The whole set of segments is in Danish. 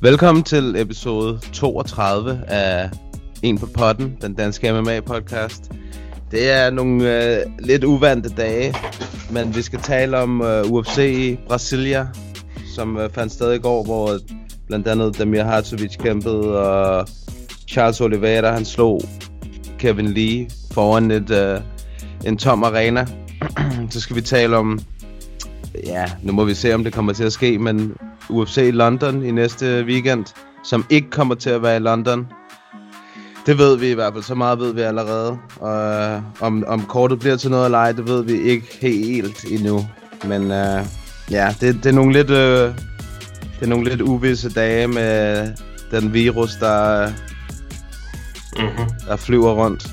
Velkommen til episode 32 af En på potten, den danske MMA-podcast. Det er nogle øh, lidt uvante dage, men vi skal tale om øh, UFC Brasilia, som øh, fandt sted i går, hvor blandt andet Damir Hartovic kæmpede, og Charles Oliveira, han slog Kevin Lee foran et, øh, en tom arena. Så skal vi tale om, ja, nu må vi se, om det kommer til at ske, men UFC i London i næste weekend, som ikke kommer til at være i London. Det ved vi i hvert fald, så meget ved vi allerede. Og øh, om, om kortet bliver til noget eller ej, det ved vi ikke helt endnu. Men øh, ja, det, det er nogle lidt... Øh, det er nogle lidt uvisse dage med den virus, der, Mm-hmm. der flyver rundt.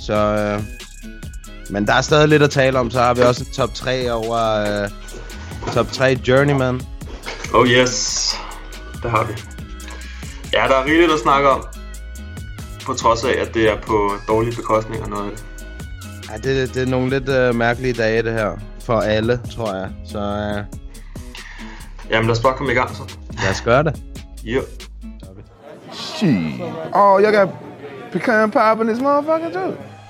Så, øh, men der er stadig lidt at tale om. Så har vi også en top 3 over øh, top 3 Journeyman. Oh yes, det har vi. Ja, der er rigeligt at snakke om. På trods af, at det er på dårlige bekostninger noget af det. Ja, det, det er nogle lidt øh, mærkelige dage, det her. For alle, tror jeg. Så øh, Jamen lad os bare komme i gang så. lad os gøre det. Ja. Shit. Oh, y'all got pecan pie in this motherfucker too.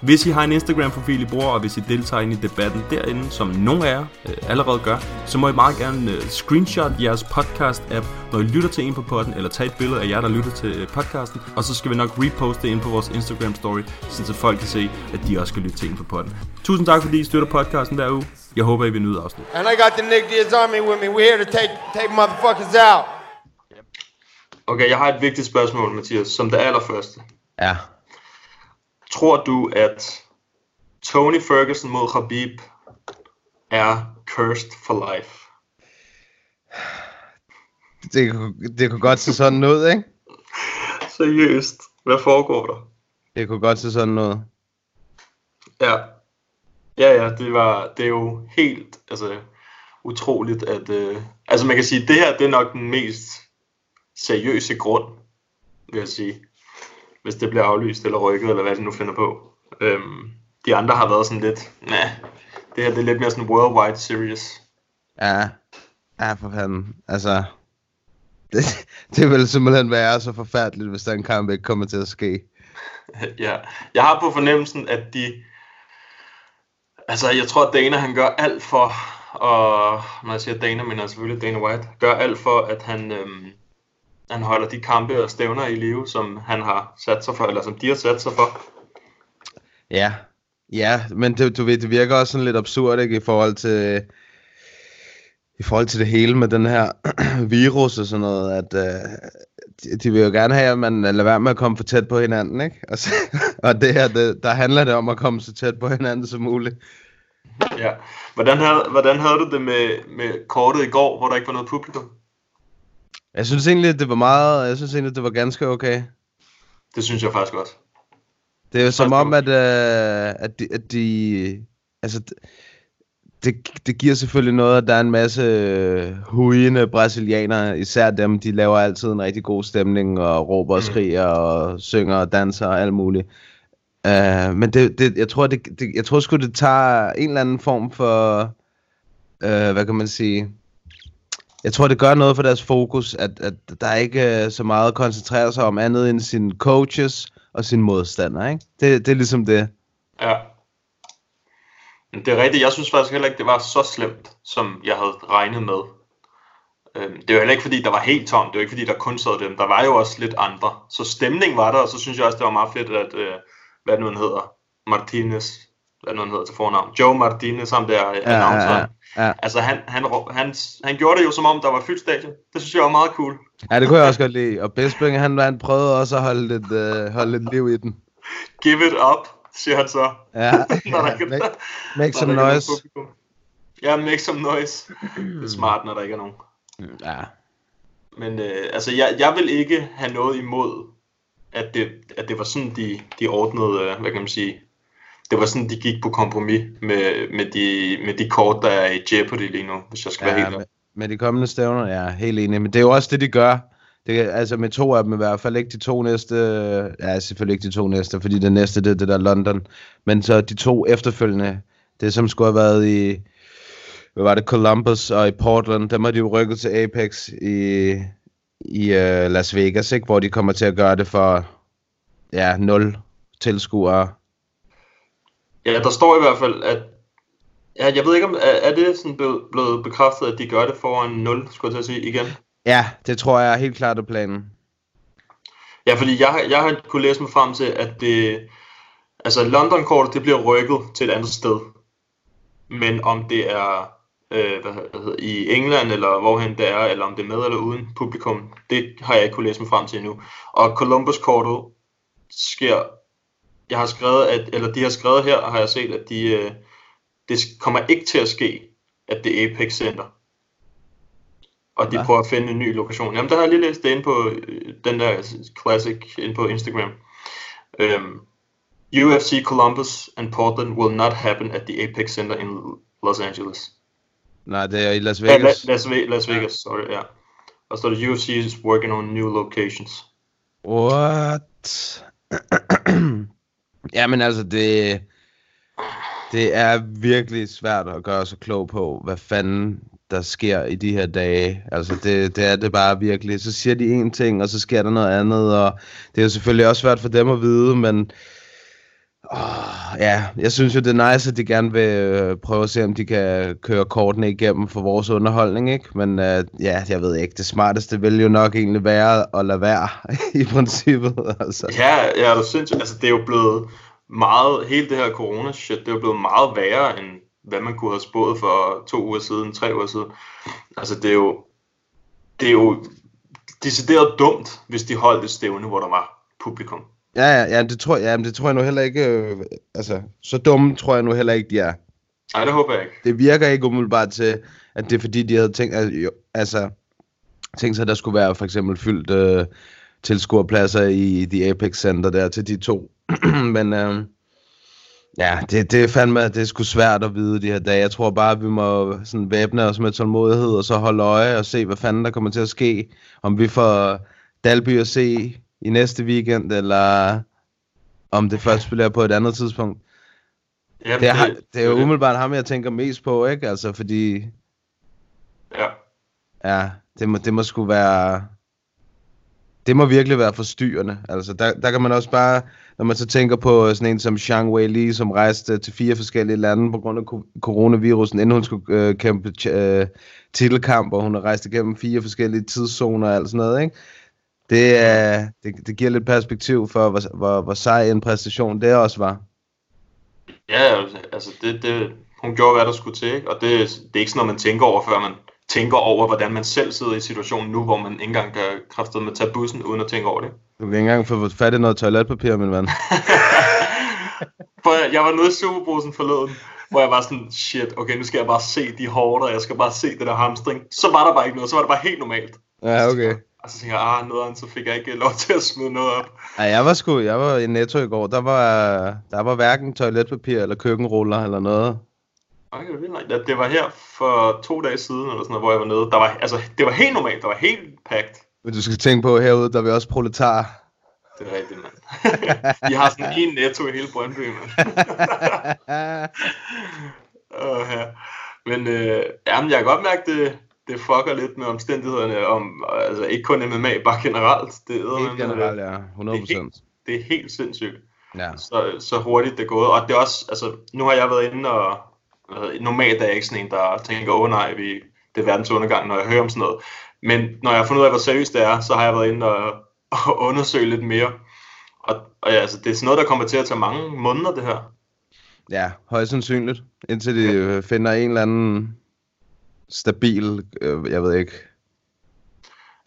Hvis I har en Instagram-profil, I bruger, og hvis I deltager ind i debatten derinde, som nogle af jer øh, allerede gør, så må I meget gerne øh, screenshot jeres podcast-app, når I lytter til en på podden, eller tage et billede af jer, der lytter til øh, podcasten, og så skal vi nok reposte det ind på vores Instagram-story, så folk kan se, at de også skal lytte til en på podden. Tusind tak, fordi I støtter podcasten hver uge. Jeg håber, I vil nyde afsnit. And I got the Nick Diaz Army with me. We're here to take take motherfuckers out. Okay, jeg har et vigtigt spørgsmål, Mathias, som det allerførste. Ja. Tror du, at Tony Ferguson mod Khabib er cursed for life? Det, kunne- det kunne godt se sådan ud, ikke? Seriøst, hvad foregår der? Det kunne godt se sådan ud. Ja. Ja, ja, det var, det er jo helt, altså, utroligt, at, øh, altså man kan sige, det her, det er nok den mest seriøse grund, vil jeg sige, hvis det bliver aflyst eller rykket, eller hvad de nu finder på. Øhm, de andre har været sådan lidt, nej, det her, det er lidt mere sådan worldwide series. Ja. Ja, for fanden. Altså... Det, det vil simpelthen være så forfærdeligt, hvis den kamp ikke kommer til at ske. ja, jeg har på fornemmelsen, at de, altså jeg tror, at Dana han gør alt for, og når jeg siger Dana, mener jeg selvfølgelig Dana White, gør alt for, at han, øhm, han holder de kampe og stævner i live, som han har sat sig for, eller som de har sat sig for. Ja. Ja, men det, du ved, det virker også sådan lidt absurd, ikke? I forhold til... I forhold til det hele med den her virus og sådan noget, at øh, de, de vil jo gerne have, at man lader være med at komme for tæt på hinanden, ikke? Og, så, og det her, det, der handler det om at komme så tæt på hinanden som muligt. Ja. Hvordan havde, hvordan havde du det med, med kortet i går, hvor der ikke var noget publikum? Jeg synes egentlig, det var meget, jeg synes egentlig, det var ganske okay. Det synes jeg faktisk også. Det er jo som om, at, øh, at, de, at de... Altså, det, det giver selvfølgelig noget, at der er en masse øh, hujende brasilianere, især dem, de laver altid en rigtig god stemning, og råber og skriger, og synger og danser og alt muligt. Uh, men det, det, jeg tror, det, det, jeg tror sgu, det tager en eller anden form for, uh, hvad kan man sige, jeg tror, det gør noget for deres fokus, at, at der ikke øh, så meget at koncentrere sig om andet end sine coaches og sine modstandere, ikke? Det, det er ligesom det. Ja. Men det er rigtigt, jeg synes faktisk heller ikke, det var så slemt, som jeg havde regnet med. Øhm, det var heller ikke fordi, der var helt tomt. Det var ikke fordi, der kun sad dem. Der var jo også lidt andre. Så stemning var der, og så synes jeg også, det var meget fedt, at, øh, hvad nu han hedder, Martinez, hvad nu han hedder til fornavn, Joe Martinez, ham der ja, announceren. ja, ja. Altså han, han, han, han gjorde det jo som om, der var fyldt stadion. Det synes jeg var meget cool. Ja, det kunne jeg også godt lide. Og Bisping, han, han prøvede også at holde lidt, øh, holde lidt liv i den. Give it up, siger han så. Ja, Når der ja make, make some noise. Ja, make some noise. Det er smart, når der ikke er nogen. Ja, Men øh, altså, jeg, jeg vil ikke have noget imod, at det, at det var sådan, de, de ordnede, øh, hvad kan man sige, det var sådan, de gik på kompromis med, med, de, med de kort, der er i Jeopardy lige nu, hvis jeg skal være ja helt med, med de kommende stævner, ja, helt enig. Men det er jo også det, de gør. Det, altså med to af dem i hvert fald, ikke de to næste, ja selvfølgelig ikke de to næste, fordi det næste, det er det der London. Men så de to efterfølgende, det som skulle have været i, hvad var det, Columbus og i Portland, dem har de jo rykket til Apex i, i uh, Las Vegas, ikke? hvor de kommer til at gøre det for, ja, nul tilskuere. Ja, der står i hvert fald, at ja, jeg ved ikke, om er, er det sådan blevet, blevet bekræftet, at de gør det foran 0, skulle jeg til at sige igen? Ja, det tror jeg er helt klart er planen. Ja, fordi jeg, har- jeg har kunne læse mig frem til, at det, altså London-kortet, det bliver rykket til et andet sted. Men om det er øh, hvad, hedder, i England, eller hvorhen det er, eller om det er med eller uden publikum, det har jeg ikke kunne læse mig frem til endnu. Og Columbus-kortet sker, jeg har skrevet, at, eller de har skrevet her, har jeg set, at de, øh, det kommer ikke til at ske, at det er Apex Center. Og de Hva? prøver at finde en ny lokation. Jamen, der har jeg lige læst det inde på øh, den der classic inde på Instagram. Um, UFC Columbus and Portland will not happen at the Apex Center in Los Angeles. Nej, det er i Las Ja, La- Vegas. Las, Ve- Las Vegas, sorry, ja. Og så der, UFC is working on new locations. What? Jamen altså, det, det er virkelig svært at gøre sig klog på, hvad fanden der sker i de her dage. Altså, det, det er det bare virkelig. Så siger de en ting, og så sker der noget andet, og det er jo selvfølgelig også svært for dem at vide, men Oh, ja, jeg synes jo, det er nice, at de gerne vil øh, prøve at se, om de kan køre kortene igennem for vores underholdning, ikke? Men øh, ja, jeg ved ikke, det smarteste ville jo nok egentlig være at lade være, i princippet, altså. Ja, ja, det synes altså det er jo blevet meget, hele det her corona shit, det er jo blevet meget værre, end hvad man kunne have spået for to uger siden, tre uger siden. Altså det er jo, det er jo decideret dumt, hvis de holdt et stævne, hvor der var publikum. Ja, ja, ja, det tror, ja, men det tror jeg nu heller ikke, øh, altså, så dumme tror jeg nu heller ikke, de er. Nej, det håber jeg ikke. Det virker ikke umiddelbart til, at det er fordi, de havde tænkt, altså, jo, altså, tænkt sig, at der skulle være for eksempel fyldt øh, tilskuerpladser i The Apex Center der til de to. men øh, ja, det, det er fandme, det er sgu svært at vide de her dage. Jeg tror bare, at vi må sådan væbne os med tålmodighed, og så holde øje og se, hvad fanden der kommer til at ske. Om vi får Dalby at se i næste weekend, eller om det først bliver på et andet tidspunkt. Jamen, Det er, det er jo det. umiddelbart ham, jeg tænker mest på, ikke? Altså, fordi, Ja. ja, det må, det må sgu være... Det må virkelig være forstyrrende. Altså, der, der kan man også bare, når man så tænker på sådan en som Zhang Wei Li, som rejste til fire forskellige lande på grund af ko- coronavirusen, inden hun skulle øh, kæmpe øh, titelkamp, og hun har rejst igennem fire forskellige tidszoner og alt sådan noget, ikke? Det, er, det, det giver lidt perspektiv for, hvor, hvor, hvor sej en præstation det også var. Ja, altså det, det, hun gjorde, hvad der skulle til, ikke? og det, det er ikke sådan noget, man tænker over, før man tænker over, hvordan man selv sidder i situationen nu, hvor man ikke engang kan kræfte med at tage bussen, uden at tænke over det. Du kan ikke engang få fat i noget toiletpapir, min ven. For jeg, var nede i Superbrusen forleden, hvor jeg var sådan, shit, okay, nu skal jeg bare se de hårde, jeg skal bare se det der hamstring. Så var der bare ikke noget, så var det bare helt normalt. Ja, okay. Og så tænker jeg, ah, noget så fik jeg ikke lov til at smide noget op. Ej, jeg var sgu, jeg var i Netto i går, der var, der var hverken toiletpapir eller køkkenruller eller noget. Okay. Ja, det var her for to dage siden, eller sådan noget, hvor jeg var nede. Der var, altså, det var helt normalt, der var helt packed. Men du skal tænke på, herude, der er vi også proletar. Det er rigtigt, mand. I har sådan en netto i hele Brøndby, mand. uh, ja. Men øh, jamen, jeg kan godt mærke, det, det fucker lidt med omstændighederne om, altså ikke kun MMA, bare generelt. Det er, Helt generelt, ja. 100 Det er helt, det er helt sindssygt, Ja. så, så hurtigt det er gået. Og det er også, altså, nu har jeg været inde og, det, normalt er jeg ikke sådan en, der tænker, åh oh, nej, vi, det er verdens undergang, når jeg hører om sådan noget. Men når jeg har fundet ud af, hvor seriøst det er, så har jeg været inde og, og undersøge lidt mere. Og, og ja, altså, det er sådan noget, der kommer til at tage mange måneder, det her. Ja, højst sandsynligt. Indtil de finder en eller anden stabil, øh, jeg ved ikke,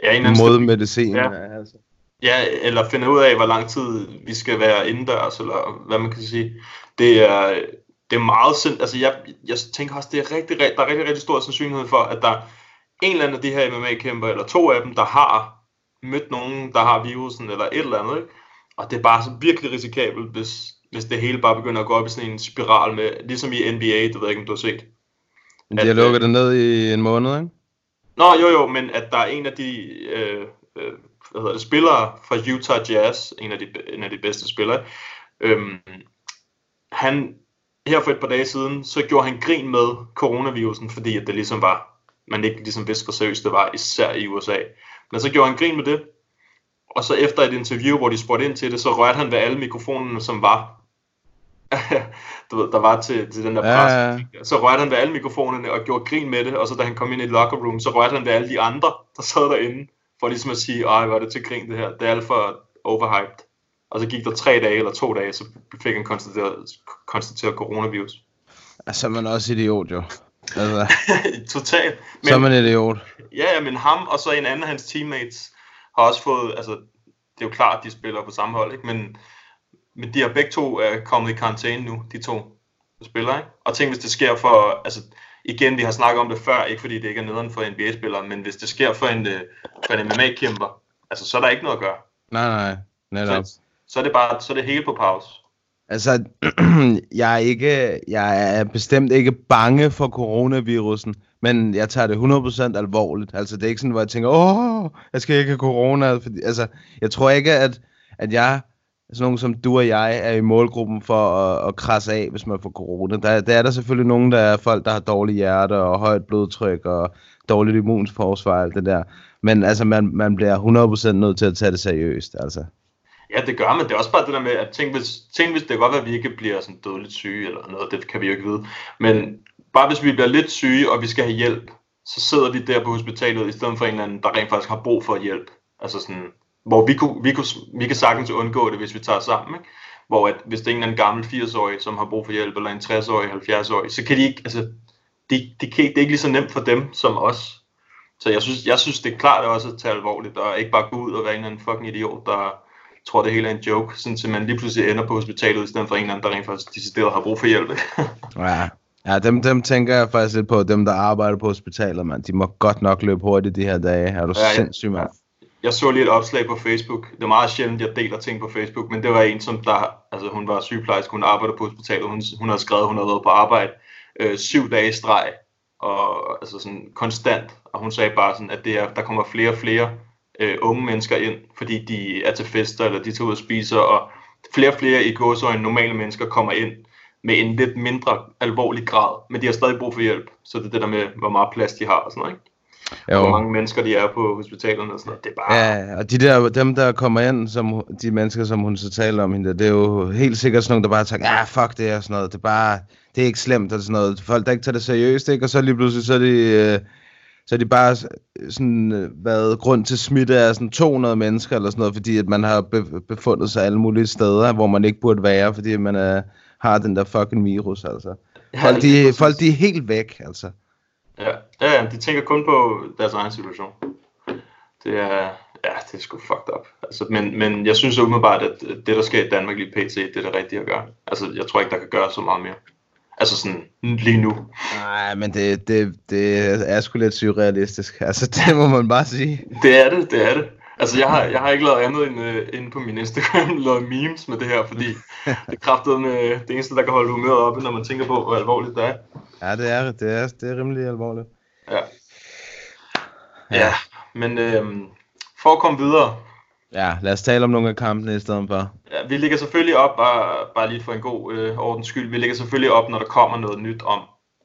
Ja, en modmedicin. Ja. Altså. Ja, eller finde ud af, hvor lang tid vi skal være indendørs, eller hvad man kan sige. Det er, det er meget sind... Altså, jeg, jeg tænker også, det er rigtig, der er rigtig, rigtig stor sandsynlighed for, at der er en eller anden af de her MMA-kæmper, eller to af dem, der har mødt nogen, der har virusen, eller et eller andet, ikke? Og det er bare så virkelig risikabelt, hvis, hvis det hele bare begynder at gå op i sådan en spiral med, ligesom i NBA, det ved jeg ikke, om du har set. Men de har lukket øh, det ned i en måned, ikke? Nå, jo jo, men at der er en af de øh, øh, hvad hedder det, spillere fra Utah Jazz, en af de, en af de bedste spillere, øhm, han her for et par dage siden, så gjorde han grin med coronavirusen, fordi at det ligesom var, man ikke ligesom vidste, hvor seriøst det var, især i USA. Men så gjorde han grin med det, og så efter et interview, hvor de spurgte ind til det, så rørte han ved alle mikrofonerne, som var du ved, der var til, til den der pres. ja, ja. Så rørte han ved alle mikrofonerne og gjorde grin med det, og så da han kom ind i locker room, så rørte han ved alle de andre, der sad derinde, for ligesom at sige, ej, hvor er det til grin det her, det er alt for overhyped. Og så gik der tre dage eller to dage, så fik han konstateret, konstateret coronavirus. Altså, så er man også idiot, jo. Altså, Totalt. så er man idiot. Ja, ja, men ham og så en anden af hans teammates har også fået, altså, det er jo klart, at de spiller på samme hold, ikke? Men, men de har begge to er kommet i karantæne nu, de to spillere, ikke? Og tænk, hvis det sker for, altså, igen, vi har snakket om det før, ikke fordi det ikke er nederen for NBA-spillere, men hvis det sker for en, øh, for en MMA-kæmper, altså, så er der ikke noget at gøre. Nej, nej, netop. Så, så er det bare, så er det hele på pause. Altså, jeg er, ikke, jeg er bestemt ikke bange for coronavirusen, men jeg tager det 100% alvorligt. Altså, det er ikke sådan, hvor jeg tænker, åh, jeg skal ikke have corona. Fordi, altså, jeg tror ikke, at, at jeg, sådan nogen som du og jeg, er i målgruppen for at, at krasse af, hvis man får corona. Der, der er der selvfølgelig nogen, der er folk, der har dårlige hjerte og højt blodtryk og dårligt immunforsvar og alt det der. Men altså, man, man bliver 100% nødt til at tage det seriøst, altså. Ja, det gør man. Det er også bare det der med, at tænk hvis, tænk hvis det kan godt være, at vi ikke bliver sådan dødeligt syge eller noget, det kan vi jo ikke vide. Men bare hvis vi bliver lidt syge, og vi skal have hjælp, så sidder vi der på hospitalet, i stedet for en eller anden, der rent faktisk har brug for hjælp. Altså sådan, hvor vi, kunne, vi, kunne, vi kan sagtens undgå det, hvis vi tager sammen. Ikke? Hvor at, hvis det er en eller anden gammel 80-årig, som har brug for hjælp, eller en 60-årig, 70-årig, så kan de ikke, altså, de, de kan, det er ikke lige så nemt for dem som os. Så jeg synes, jeg synes det er klart også at tage alvorligt, og ikke bare gå ud og være en eller anden fucking idiot, der tror, det hele er en joke, sådan at man lige pludselig ender på hospitalet, i stedet for en eller anden, der rent faktisk decideret har brug for hjælp. Ja, ja dem, dem tænker jeg faktisk lidt på, dem der arbejder på hospitalet, mand. De må godt nok løbe hurtigt de her dage. Er du ja. sindssyg, mand? Jeg så lige et opslag på Facebook. Det er meget sjældent, jeg deler ting på Facebook, men det var en, som der, altså hun var sygeplejerske, hun arbejder på hospitalet, hun, hun havde skrevet, hun havde været på arbejde øh, syv dage i streg, og altså sådan konstant, og hun sagde bare sådan, at det er, der kommer flere og flere øh, unge mennesker ind, fordi de er til fester, eller de tager ud og spiser, og flere og flere i gåsøjne normale mennesker kommer ind med en lidt mindre alvorlig grad, men de har stadig brug for hjælp, så det er det der med, hvor meget plads de har og sådan noget, ikke? Jo. Hvor mange mennesker de er på hospitalerne og sådan noget. Det er bare... Ja, og de der, dem der kommer ind, som, de mennesker, som hun så taler om hende, det er jo helt sikkert sådan nogle, der bare tænker, ja, fuck det og sådan noget. Det er bare, det er ikke slemt og sådan noget. Folk, der ikke tager det seriøst, ikke? Og så lige pludselig, så er de, øh, så er de bare sådan, øh, været grund til smitte af sådan 200 mennesker eller sådan noget, fordi at man har be- befundet sig alle mulige steder, hvor man ikke burde være, fordi man er, har den der fucking virus, altså. Folk, de, folk, de er helt væk, altså. Ja, ja, de tænker kun på deres egen situation. Det er, ja, det er sgu fucked up. Altså, men, men jeg synes umiddelbart, at det, der sker i Danmark lige pt, det er det rigtige at gøre. Altså, jeg tror ikke, der kan gøre så meget mere. Altså sådan, lige nu. Nej, men det, det, det er sgu lidt surrealistisk. Altså, det må man bare sige. Det er det, det er det. Altså, jeg har, jeg har ikke lavet andet end uh, inde på min Instagram, lavet memes med det her, fordi det kraftet med det eneste, der kan holde humøret oppe, når man tænker på, hvor alvorligt det er. Ja, det er, det er, det er rimelig alvorligt. Ja. Ja, men øhm, for at komme videre, Ja, lad os tale om nogle af kampene i stedet for. Ja, vi ligger selvfølgelig op, bare, bare lige for en god øh, ordens skyld, vi ligger selvfølgelig op, når der kommer noget nyt om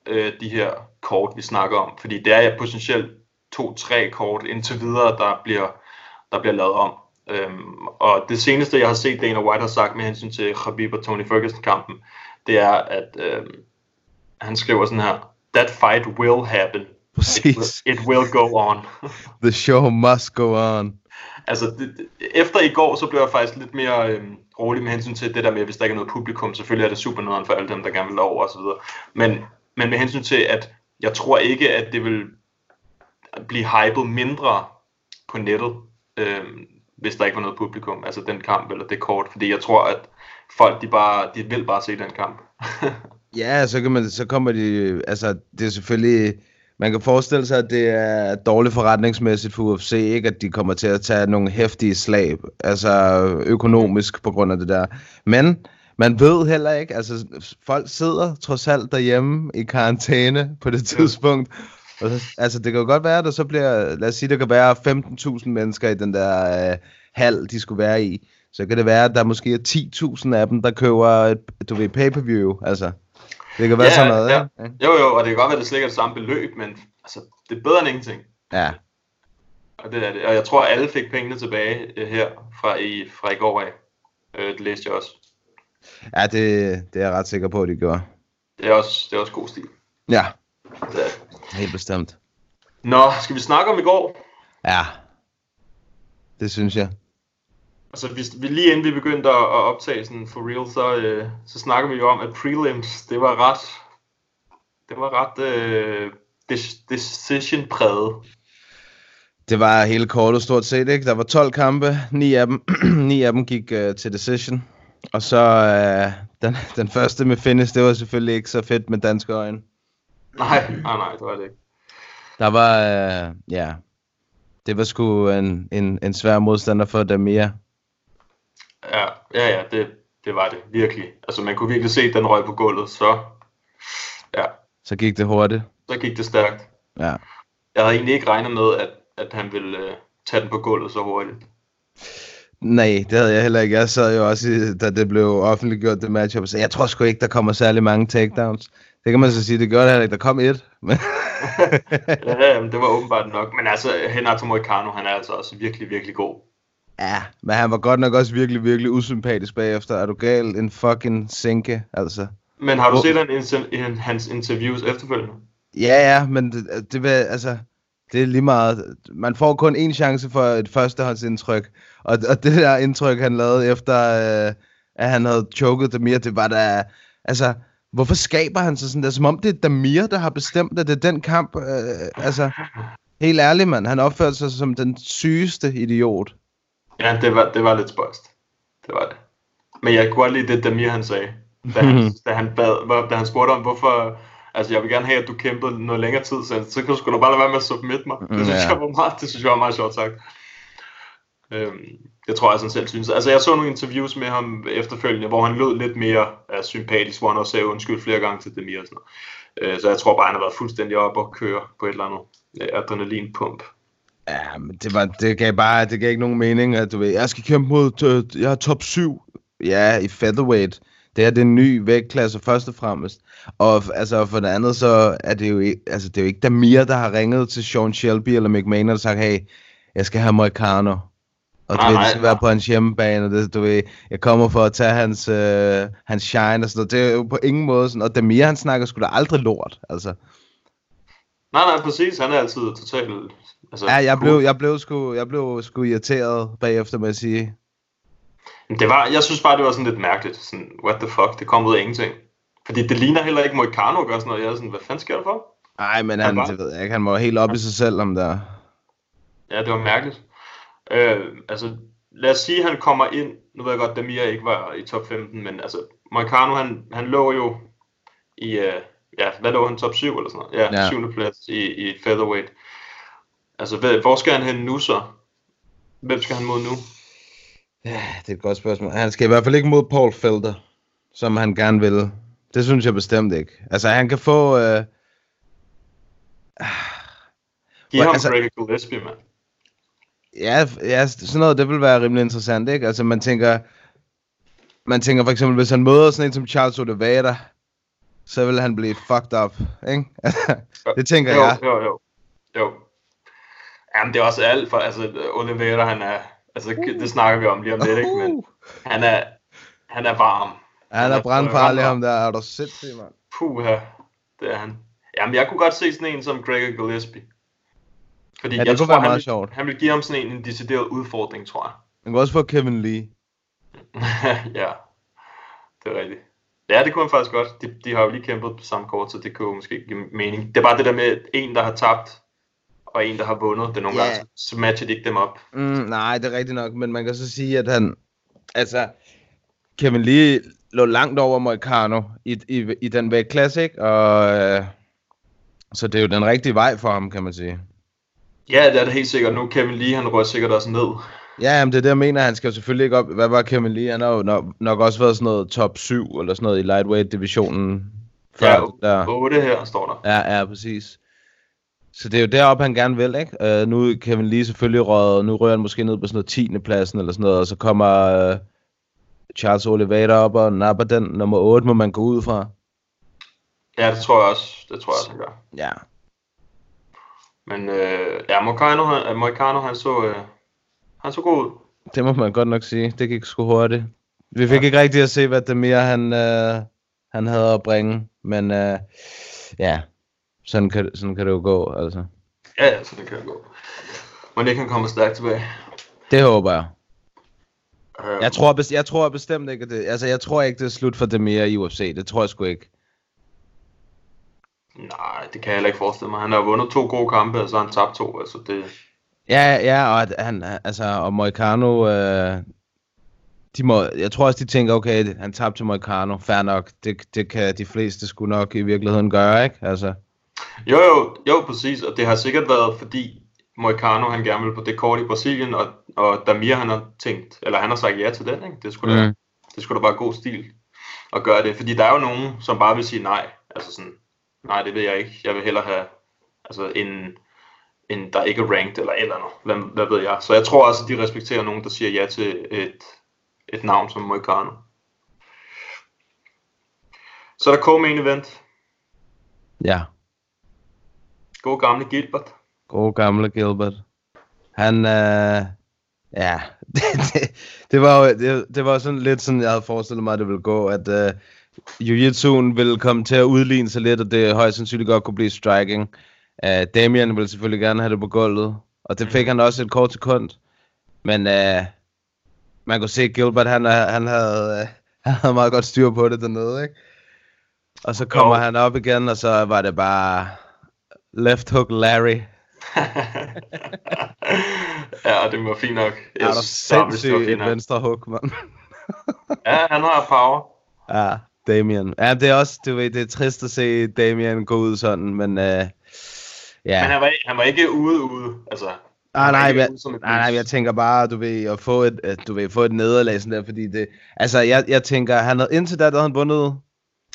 øh, de her kort, vi snakker om. Fordi det er ja potentielt to-tre kort indtil videre, der bliver, der bliver lavet om. Øhm, og det seneste, jeg har set Dana White har sagt med hensyn til Khabib og Tony Ferguson-kampen, det er, at øh, han skriver sådan her, That fight will happen. Præcis. It will go on. The show must go on. altså, det, efter i går, så blev jeg faktisk lidt mere øhm, rolig med hensyn til det der med, hvis der ikke er noget publikum. Selvfølgelig er det super nederen for alle dem, der gerne vil over og så videre. Men, men med hensyn til, at jeg tror ikke, at det vil blive hypet mindre på nettet, øhm, hvis der ikke var noget publikum. Altså den kamp eller det kort. Fordi jeg tror, at folk, de, bare, de vil bare se den kamp. Ja, så, kan man, så kommer de... Altså, det er selvfølgelig... Man kan forestille sig, at det er dårligt forretningsmæssigt for UFC, ikke? At de kommer til at tage nogle hæftige slag, altså økonomisk på grund af det der. Men man ved heller ikke, altså folk sidder trods alt derhjemme i karantæne på det tidspunkt. Og så, altså det kan jo godt være, at der så bliver, lad os sige, der kan være 15.000 mennesker i den der øh, hal, de skulle være i. Så kan det være, at der måske er 10.000 af dem, der køber et, du ved, pay-per-view, altså. Det kan være sådan noget, ja. ikke? Jo, jo, og det kan godt være, at det slet ikke er det samme beløb, men altså, det er bedre end ingenting. Ja. Og det er det. Og jeg tror, alle fik pengene tilbage øh, her fra i, fra i går af. Øh, det læste jeg også. Ja, det, det er jeg ret sikker på, at de gjorde. Det er også, det er også god stil. Ja, Det er. det. Helt bestemt. Nå, skal vi snakke om i går? Ja, det synes jeg. Altså, hvis, vi, lige inden vi begyndte at, at optage sådan for real, så, øh, så snakker vi jo om, at prelims, det var ret, det var ret øh, decision-præget. Det var hele kortet stort set, ikke? Der var 12 kampe, 9 af dem, 9 af dem gik uh, til decision. Og så uh, den, den første med finish, det var selvfølgelig ikke så fedt med danske øjne. Nej, nej, nej, det var det ikke. Der var, uh, ja, det var sgu en, en, en svær modstander for Damir. Ja, ja, ja det, det var det, virkelig. Altså, man kunne virkelig se, at den røg på gulvet, så, ja, Så gik det hurtigt. så gik det stærkt. Ja. Jeg havde egentlig ikke regnet med, at, at han ville øh, tage den på gulvet så hurtigt. Nej, det havde jeg heller ikke. Jeg sad jo også, i, da det blev offentliggjort, det matchup, så jeg tror sgu ikke, der kommer særlig mange takedowns. Det kan man så sige, det gør det heller ikke. Der kom et, men ja, jamen, det var åbenbart nok. Men altså, Renato Moicano, han er altså også virkelig, virkelig god. ja, men han var godt nok også virkelig, virkelig usympatisk bagefter. Er du gal? En fucking sinke, altså. Men har du set han, inter- han, hans interviews efterfølgende? Ja, ja, men det, det vil, altså, det er lige meget. Man får kun én chance for et førstehåndsindtryk. Og, og det der indtryk, han lavede efter, øh, at han havde choket Damir, det var da, altså, hvorfor skaber han sig sådan der, som om det er Damir, der har bestemt, at det er den kamp, øh, altså, helt ærligt, mand, han opførte sig som den sygeste idiot. Ja, det var, det var lidt spøjst. Det var det. Men jeg kunne godt lide det, Damir han sagde. Da han, da han, bad, da han spurgte om, hvorfor... Altså, jeg vil gerne have, at du kæmpede noget længere tid, så, så kan du bare lade være med at submit mig. Det synes, Ja. jeg, var meget, det synes jeg var meget sjovt sagt. Øhm, det tror jeg, sådan selv synes. Altså, jeg så nogle interviews med ham efterfølgende, hvor han lød lidt mere uh, sympatisk, hvor han også sagde undskyld flere gange til Demir og sådan noget. Uh, så jeg tror bare, han har været fuldstændig op og køre på et eller andet øh, uh, adrenalinpump. Ja, men det, var, det gav bare, det gav ikke nogen mening, at du ved, jeg skal kæmpe mod, jeg er top 7. Ja, i featherweight. Det er den ny vægtklasse først og fremmest. Og altså for det andet, så er det jo ikke, altså det er jo ikke Damir, der har ringet til Sean Shelby eller McMahon og sagt, hey, jeg skal have Moicano. Og du Nej, ved, nej, det skal nej. være på hans hjemmebane, og det, du ved, jeg kommer for at tage hans, øh, hans shine og sådan noget. Det er jo på ingen måde sådan, og Damir, han snakker sgu da aldrig lort, altså. Nej, nej, præcis. Han er altid totalt... Altså, Ja, jeg blev, jeg blev sgu, jeg blev sgu irriteret bagefter, må jeg sige. Det var, jeg synes bare, det var sådan lidt mærkeligt. Sådan, what the fuck, det kom ud af ingenting. Fordi det ligner heller ikke Moicano gør sådan noget. Jeg er sådan, hvad fanden sker der for? Nej, men Han han, var- det ved jeg ikke, han var helt op i sig selv om der. Ja, det var mærkeligt. Øh, altså, lad os sige, at han kommer ind. Nu ved jeg godt, Damir ikke var i top 15, men altså, Moicano, han, han lå jo i, øh, ja, hvad lå han, top 7 eller sådan noget? Ja, Ja. ja. 7. plads i, i featherweight. Altså, hvad, hvor skal han hen nu så? Hvem skal han mod nu? Ja, det er et godt spørgsmål. Han skal i hvert fald ikke mod Paul Felder, som han gerne vil. Det synes jeg bestemt ikke. Altså, han kan få... Øh... Giv Hvor- ham altså, Gregor Gillespie, mand. Ja, ja, sådan noget, det vil være rimelig interessant, ikke? Altså, man tænker... Man tænker for eksempel, hvis han møder sådan en som Charles Oliveira, så vil han blive fucked up, ikke? det tænker jo, jeg. Jo, jo, jo. Jamen, det er også alt for, altså, Oliveira, han er, altså, Uh. det snakker vi om lige om lidt, ikke? Men han er, han er varm. Han er brandfarlig, ham der. Er du sindssyg, mand? Puha, det er han. Jamen, jeg kunne godt se sådan en som Gregor Gillespie. Fordi Ja, det jeg kunne tror, være han meget vil, sjovt. han vil give ham sådan en, en decideret udfordring, tror jeg. Man kan også få Kevin Lee. ja, det er rigtigt. Ja, det kunne han faktisk godt. De, de har jo lige kæmpet på samme kort, så det kunne jo måske give mening. Det er bare det der med en, der har tabt, og en, der har vundet. Det er nogle Ja. gange, så- så matcher de ikke dem op. Mm, nej, det er rigtigt nok, men man kan så sige, at han... Altså, Kevin Lee lå langt over Moicano i, i, i den vægtklasse, ikke? Og, øh, så det er jo den rigtige vej for ham, kan man sige. Ja, det er det helt sikkert. Nu Kevin Lee, han rører sikkert også ned. Ja, jamen det er det, jeg mener. Han skal jo selvfølgelig ikke op... Hvad var Kevin Lee? Han har jo nok, nok også været sådan noget top 7 eller sådan noget i lightweight-divisionen. Ja, det der. 8 her står der. Ja, ja, præcis. Så det er jo deroppe, han gerne vil, ikke? Uh, nu Kevin Lee selvfølgelig røget, nu rører han måske ned på sådan noget 10. pladsen eller sådan noget, og så kommer uh, Charles Oliveira op og napper den nummer 8, må man gå ud fra. Ja, det tror jeg også. Det tror jeg også, han gør. Ja. Men øh, ja, Moicano, han, øh, Moicano, han så, øh, han så god ud. Det må man godt nok sige. Det gik sgu hurtigt. Vi fik ja. ikke rigtig at se, hvad Demir han, uh, han havde at bringe, men uh, ja, sådan kan, sådan kan det jo gå, altså. Ja, ja, så det kan gå. Men ikke han kommer stærkt tilbage. Det håber jeg. Øh, Jeg tror, jeg tror bestemt ikke, at det... Altså, jeg tror ikke, det er slut for Demir i UFC. Det tror jeg sgu ikke. Nej, det kan jeg heller ikke forestille mig. Han har vundet to gode kampe, og så har han tabt to. Altså, det, Ja, ja, og at han, altså, og Moicano, øh, de må, jeg tror også, de tænker, okay, han tabte til Moicano, fair nok, det, det kan de fleste sgu nok i virkeligheden gøre, ikke? Altså, Jo, jo, jo, præcis. Og det har sikkert været, fordi Moicano, han gerne vil på det kort i Brasilien, og, og Damir, han har tænkt, eller han har sagt ja til den, ikke? Det skulle, da, Mm. det skulle da bare god stil at gøre det. Fordi der er jo nogen, som bare vil sige nej. Altså sådan, nej, det vil jeg ikke. Jeg vil hellere have, altså en, en der ikke er ranked, eller eller andet. Hvad, hvad ved jeg. Så jeg tror også, at de respekterer nogen, der siger ja til et, et navn som Moicano. Så er der co-main event. ja, God gamle Gilbert. gode gamle Gilbert. Han, øh, ja, det, det, det, var jo, det, det var sådan lidt sådan, jeg havde forestillet mig, at det ville gå, at øh, Jiu-Jitsu'en ville komme til at udligne sig lidt, og det højst sandsynligt godt kunne blive striking. Uh, Damien ville selvfølgelig gerne have det på gulvet, og det fik han også et kort sekund. Men uh, man kunne se, at Gilbert, han, er- han, havde, uh, han havde meget godt styr på det dernede, ikke? Og så kommer Jo. han op igen, og så var det bare left hook Larry. ja, det var fint nok. Er hvis det var sindssygt et venstre hook, mand. Ja, han har power. Ja, Damien. Ja, det er også, du ved, det er trist at se Damien gå ud sådan, men uh, ja. Men han var, han var ikke ude ude. Altså, Ah, nej, ikke jeg, nej, nej, jeg tænker bare, du ved, at få et, at, du ved, få et nederlag sådan der, fordi det, altså, jeg, jeg tænker, han havde, indtil da, der havde han vundet,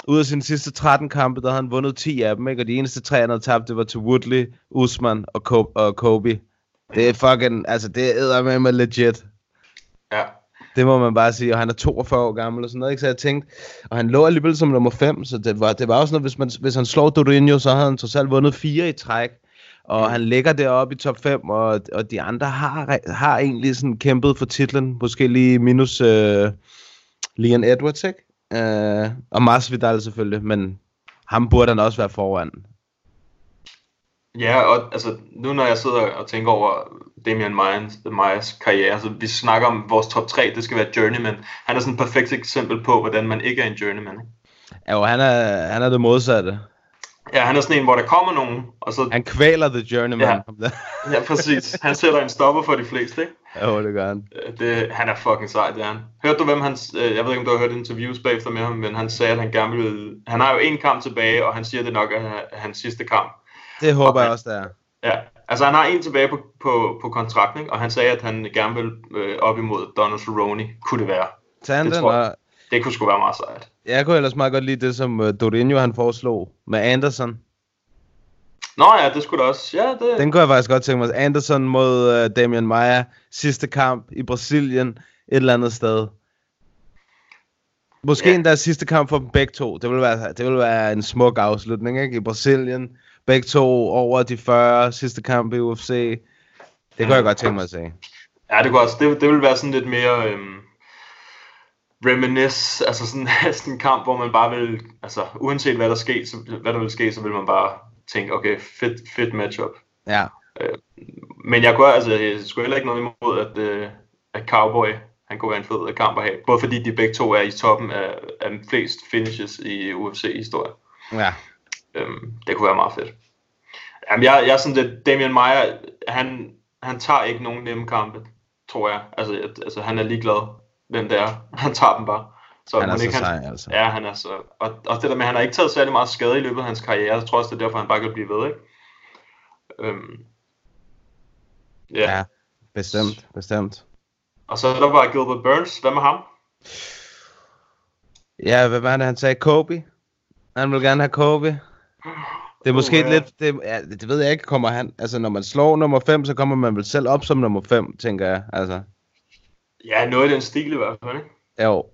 ud af sine sidste 13 kampe, der havde han vundet 10 af dem, ikke? Og de eneste tre, han havde tabt, det var til Woodley, Usman og, Ko- og Kobe. Det er fucking, altså, det er med med legit. Ja. Det må man bare sige, og han er 42 år gammel og sådan noget, ikke? Så jeg tænkte, og han lå alligevel som nummer 5, så det var, det var også noget, hvis, man, hvis han slår Dorinho, så havde han trods alt vundet fire i træk. Og mm. han ligger deroppe i top 5, og, og de andre har, har egentlig sådan kæmpet for titlen, måske lige minus øh, Leon Edwards, ikke? Øh, og Masvidal selvfølgelig, men ham burde han også være foran. Ja, og altså, nu når jeg sidder og tænker over Damian Myers, Myers karriere, så vi snakker om vores top 3, det skal være journeyman. Han er sådan et perfekt eksempel på, hvordan man ikke er en journeyman. Ikke? Ja, og han er, han er det modsatte. Ja, han er sådan en, hvor der kommer nogen, og så... Han kvæler The Journeyman. Ja. Ja, præcis. Han sætter en stopper for de fleste, ikke? Jo, det gør han. Øh, Det, han er fucking sej, det er han. Hørte du, hvem han... øh, Jeg ved ikke, om du har hørt interviews bagefter med ham, men han sagde, at han gerne ville... Han har jo en kamp tilbage, og han siger, at det nok er hans sidste kamp. Det håber Okay. jeg også, det er. Ja, altså han har en tilbage på, på, på kontrakten, ikke? og han sagde, at han gerne vil øh, op imod Donald Cerrone, kunne det være. Tag Det tror jeg. Det kunne sgu være meget sejt. jeg kunne ellers meget godt lide det, som uh, Dorinho han foreslog med Anderson. Nå ja, det skulle da også. Ja, det... Den kunne jeg faktisk godt tænke mig. Anderson mod uh, Damian Maia. Sidste kamp i Brasilien. Et eller andet sted. Måske ja. endda sidste kamp for dem begge to. Det ville være, det ville være en smuk afslutning, ikke? I Brasilien. Begge to over de 40. Sidste kamp i UFC. Det kunne jeg godt tænke mig at se. Ja, det kunne også. Det, det ville være sådan lidt mere... Øhm, reminisce, altså sådan, sådan en kamp, hvor man bare vil, altså uanset hvad der sker, så, hvad der vil ske, så vil man bare tænke, okay, fedt, fedt matchup. Ja. Men jeg, kunne, altså, jeg skulle heller ikke noget imod, at, øh, at Cowboy han kunne være en fed kamp at have. Både fordi de begge to er i toppen af, af flest finishes i UFC-historien. Ja. Øhm, det kunne være meget fedt. Jamen, jeg, jeg er sådan lidt, Damian Meyer, han, han tager ikke nogen nemme kampe, tror jeg. Altså, jeg, altså han er ligeglad, hvem det er. Han tager dem bare. Så Han er så ikke sej, altså. Ja, han er så... Og, og det der med, at han har ikke taget særlig meget skade i løbet af hans karriere, så tror jeg også, det er derfor, han bare kan blive ved, ikke? Øhm, ja. Ja, bestemt, bestemt. Og så er der bare Gilbert Burns. Hvad med ham? Ja, hvad var det, han sagde? Kobe? Han vil gerne have Kobe. Det er måske Uha. lidt, det, ja, det ved jeg ikke, kommer han, altså når man slår nummer 5, så kommer man vel selv op som nummer 5, tænker jeg, altså. Ja, noget i den stil i hvert fald, ikke? Jo.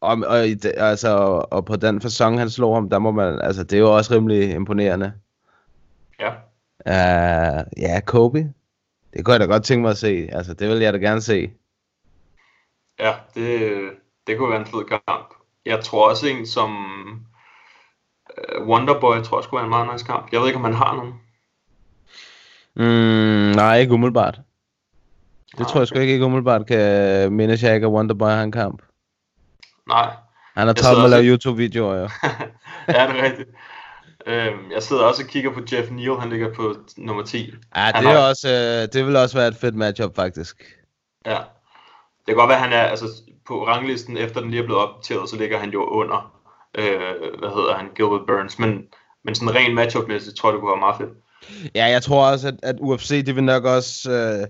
Og, og, i altså, og, og på den fasong, han slog ham, der må man, altså, det er jo også rimelig imponerende. Ja. Uh, ja, Kobe. Det kunne jeg da godt tænke mig at se. Altså, det vil jeg da gerne se. Ja, det, det kunne være en fed kamp. Jeg tror også en som Wonderboy, jeg tror også kunne være en meget nice kamp. Jeg ved ikke, om han har nogen. Mm, nej, ikke umiddelbart. Det Nej, tror jeg sgu ikke, ikke umiddelbart kan minde Shaq og Wonderboy har en kamp. Nej, Han har Jeg travlt med at lave YouTube-videoer, jo. ja, det er rigtigt. Øhm, jeg sidder også og kigger på Jeff Neal, han ligger på nummer 10. Ja, det, er har- også, øh, det vil også være et fedt matchup, faktisk. Ja. Det kan godt være, at han er altså, på ranglisten, efter den lige er blevet opdateret, så ligger han jo under, øh, hvad hedder han, Gilbert Burns. Men, men sådan rent matchup-mæssigt, tror jeg, det kunne være meget fedt. Ja, jeg tror også, at, at UFC, det vil nok også... Øh,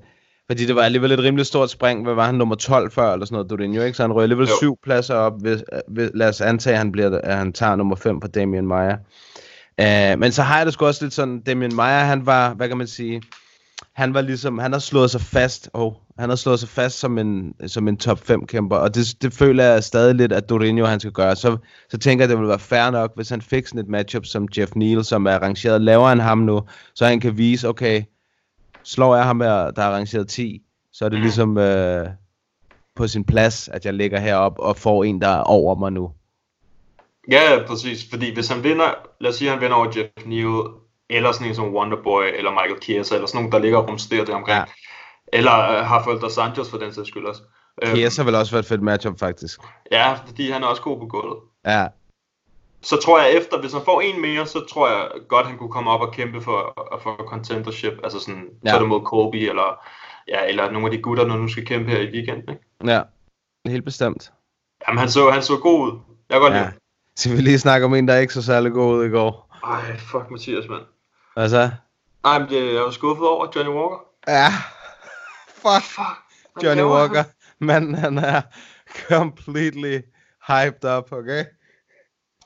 fordi det var alligevel et rimelig stort spring. Hvad var han, nummer 12 før, eller sådan noget, Dodinho, ikke? Så han røg alligevel Jo. syv pladser op. Hvis, hvis, lad os antage, at han, bliver, at han tager nummer 5 på Damian Maia. Uh, men så har jeg det sgu også lidt sådan, Damian Maia, han var, hvad kan man sige, han var ligesom, han har slået sig fast, oh, han har slået sig fast som en, som en top 5 kæmper, og det, det føler jeg stadig lidt, at Doriño han skal gøre. Så, så tænker jeg, det ville være fair nok, hvis han fik sådan et matchup som Jeff Neal, som er rangeret lavere end ham nu, så han kan vise, okay, slår jeg ham, her, der er rangeret 10, så er det ligesom øh, på sin plads, at jeg ligger heroppe og får en, der er over mig nu. Ja, præcis. Fordi hvis han vinder, lad os sige, at han vinder over Jeff Neal, eller sådan en som Wonderboy, eller Michael Chiesa, eller sådan nogen, der ligger og rumsterer det omkring. Ja. Eller uh, har Folder Sanchez for den sags skyld også. Øhm, Chiesa vil også være et fedt matchup, faktisk. Ja, fordi han er også god på gulvet. Ja, Så tror jeg efter, hvis han får en mere, så tror jeg godt, han kunne komme op og kæmpe for, for contendership. Altså sådan, ja. Så er det mod Kobe, eller, ja, eller nogle af de gutter, der nu skal kæmpe her i weekenden. Ikke? ja, helt bestemt. Jamen, han så, han så god ud. Jeg kan godt Ja. lide. Så vi lige snakke om en, der ikke så særlig god ud i går. Ej, fuck Mathias, mand. Hvad så? Nej, men det, jeg var skuffet over Johnny Walker. Ja, fuck Fuck. Johnny? Walker. Manden, han er completely hyped up, okay?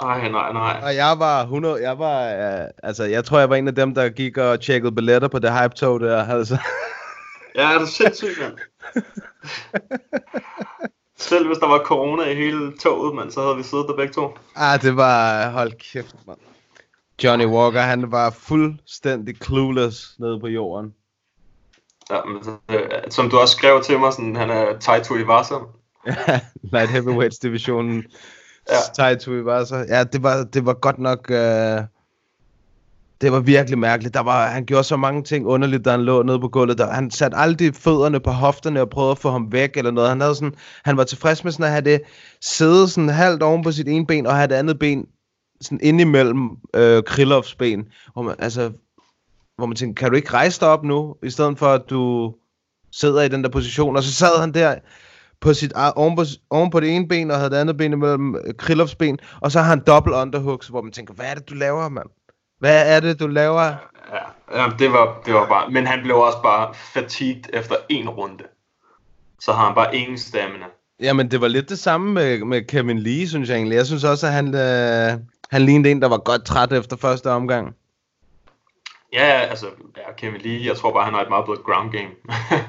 Ej, nej, nej. Og jeg var 100, jeg var, uh, altså jeg tror jeg var en af dem, der gik og tjekkede billetter på det hype tog der, altså. Ja, er du sindssygt, mand. Selv hvis der var corona i hele toget, mand, så havde vi siddet der begge to. Ah, det var, hold kæft, mand. Johnny Walker, han var fuldstændig clueless nede på jorden. Ja, men, øh, som du også skrev til mig, sådan, han er Taito Iwasa. Light heavyweights divisionen. Ja. Ja. Taito så. Ja, det var, det var godt nok... Øh, det var virkelig mærkeligt. Der var, han gjorde så mange ting underligt, da han lå nede på gulvet. Der, han satte aldrig fødderne på hofterne og prøvede at få ham væk eller noget. Han, havde sådan, han var tilfreds med sådan at have det sidde sådan halvt oven på sit ene ben og have det andet ben sådan ind imellem øh, Krilovs ben. Hvor man, altså, hvor man tænkte, kan du ikke rejse dig op nu, i stedet for at du sidder i den der position. Og så sad han der på sit, eget- oven, på, oven på det ene ben, og havde det andet ben imellem øh, Krilovs ben, og så har han dobbelt underhooks, hvor man tænker, hvad er det, du laver, mand? Hvad er det, du laver? Ja, ja det, var, det var bare... Men han blev også bare fatigued efter en runde. Så har han bare ingen stamina. Jamen, det var lidt det samme med, med Kevin Lee, synes jeg egentlig. Jeg synes også, at han, øh, han lignede en, der var godt træt efter første omgang. Ja, altså, ja, Kevin Lee, jeg tror bare, han har et meget bedre ground game.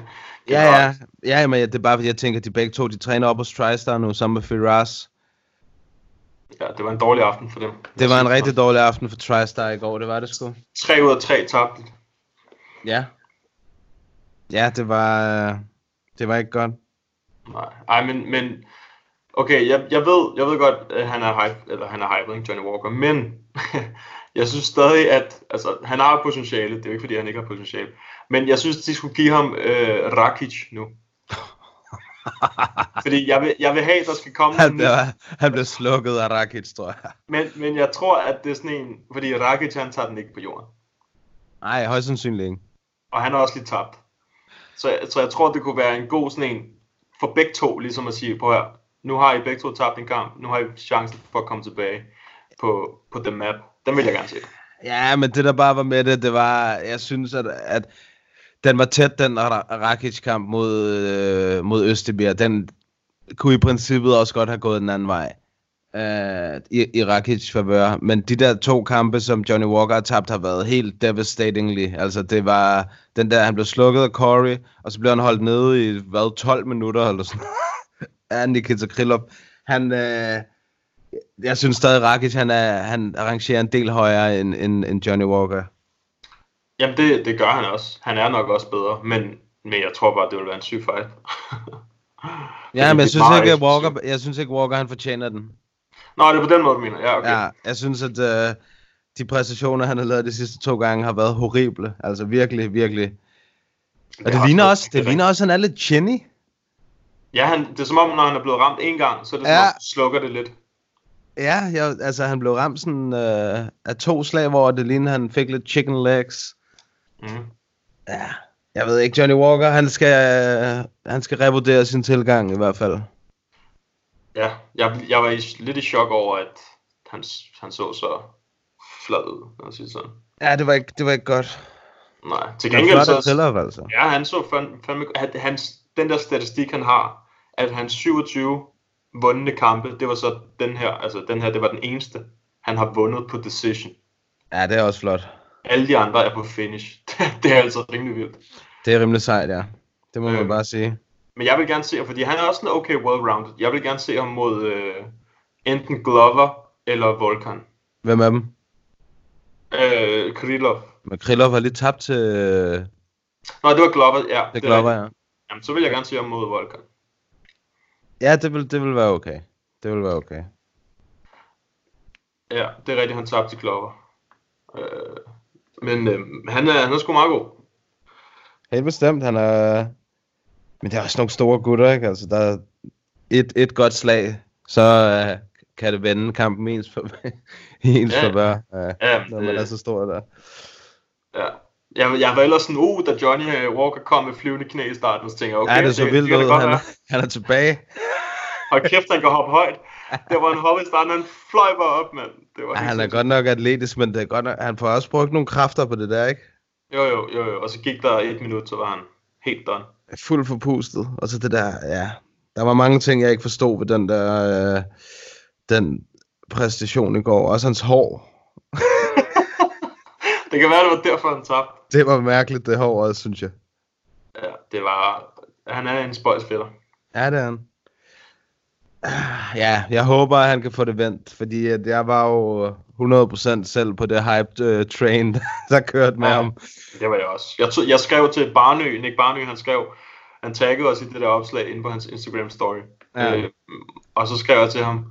Ja, ja. Ja, men det er bare, fordi jeg tænker, at de begge to, de træner op hos TriStar nu, sammen med Firas. Ja, det var en dårlig aften for dem. Det var en rigtig dårlig aften for TriStar i går, det var det sgu. 3 ud af 3 tabte. Ja. Ja, det var, øh, det var ikke godt. Nej, Ej, men, men Okay, jeg, jeg, ved, jeg ved godt, at han er hype, eller han er hype, ikke, Johnny Walker, men jeg synes stadig, at altså, han har potentiale. Det er jo ikke, fordi han ikke har potentiale. Men jeg synes, de skulle give ham øh, Rakic nu. fordi jeg vil, jeg vil have, at der skal komme Han bliver, han bliver slukket af Rakic, tror jeg. men, men jeg tror, at det er sådan en... Fordi Rakic, han tager den ikke på jorden. Nej, højst sandsynligt ikke. Og han har også lige tabt. Så, så jeg tror, det kunne være en god sådan en for begge to, ligesom at sige, på her, nu har I begge to tabt en kamp, nu har I chancen for at komme tilbage på, på the map. Den vil jeg gerne se. Ja, men det der bare var med det, det var, jeg synes, at, at den var tæt, den Rakic-kamp mod, øh, mod Østebjerg. Den kunne i princippet også godt have gået den anden vej øh, i, i Rakic favør. Men de der to kampe, som Johnny Walker har tabt, har været helt devastatingly. Altså det var den der, han blev slukket af Corey, og så blev han holdt nede i, hvad, 12 minutter eller sådan af Nikita Krylov. Han, øh, jeg synes stadig, Rakic, han, er, han arrangerer en del højere end, end, end Johnny Walker. Jamen, det, det gør han også. Han er nok også bedre, men, men jeg tror bare, det vil være en syg fight. Ja, men det jeg synes, ikke, at. Walker, jeg synes ikke, Walker han fortjener den. Nå, det er på den måde, du mener. Ja, okay. Ja, jeg synes, at uh, de præstationer, han har lavet de sidste to gange, har været horrible. Altså virkelig, virkelig. Og det, har ligner også det ligner også, han er lidt chinny. Ja, han, det er som om, når han er blevet ramt en gang, så er det som Ja. om, slukker det lidt. Ja, jeg, altså han blev ramt sådan uh, af to slag, hvor det ligner, han fik lidt chicken legs. Mm. Ja, jeg ved ikke, Johnny Walker, han skal, uh, han skal revurdere sin tilgang i hvert fald. Ja, jeg, jeg var i, lidt i chok over, at han, han så så flad ud, lad os sige sådan. Ja, det var ikke, det var ikke godt. Nej, til gengæld så... Tillov, altså. Ja, han så fandme, fandme at hans, den der statistik, han har, at hans 27 vundne kampe, det var så den her, altså den her, det var den eneste, han har vundet på decision. Ja, det er også flot. Alle de andre er på finish. det er altså rimelig vildt. Det er rimelig sejt, ja. Det må man Øhm. bare sige. Men jeg vil gerne se fordi han er også en okay well-rounded. Jeg vil gerne se ham mod øh, enten Glover eller Volkan. Hvem af dem? Øh, Krylov. Men Krylov har lige tabt til... øh, Nå, det var Glover, ja. Det er Glover, ja. Jamen, så vil jeg gerne se ham mod Volkan. Ja, det vil, det vil være okay. Det vil være okay. Ja, det er rigtigt, han tabte til Glover. Øh, men øh, han, er, han er sgu meget god. Helt bestemt, han er... Men det er også nogle store gutter, ikke? Altså, der er et, et godt slag, så uh, kan det vende kampen i ens, for, i ens Ja. favør, uh, Ja, når man det- er så stor der. Ja. Jeg, jeg var ellers sådan, uh, da Johnny øh, Walker kom med flyvende knæ i starten, så tænkte jeg, okay, ja, det så vildt da ud. godt Han, være. han er tilbage. Og kæft, han kan hoppe højt. Det var en hoppe i starten, han fløj bare op, mand. Det var Ja, han er sindssygt. godt nok atletisk, men det er godt nok, han får også brugt nogle kræfter på det der, ikke? Jo, jo, jo, jo. Og så gik der et minut, så var han helt done. Fuld forpustet. Og så det der, ja. Der var mange ting, jeg ikke forstod ved den der, øh, den præstation i går. Også hans hår. Det kan være, det var derfor, han tabte. Det var mærkeligt, det hår også, synes jeg. Ja, det var... Han er en spøjsfætter. Ja, det er han. Ja, jeg håber, at han kan få det vendt, fordi at jeg var jo 100% selv på det hyped uh, train, der kørte med Ja. ham. Det var jeg også. Jeg, tog, jeg skrev til Barnø, Nick Barnø, han skrev, han taggede os i det der opslag inde på hans Instagram story. Ja. Øh, og så skrev jeg til ham,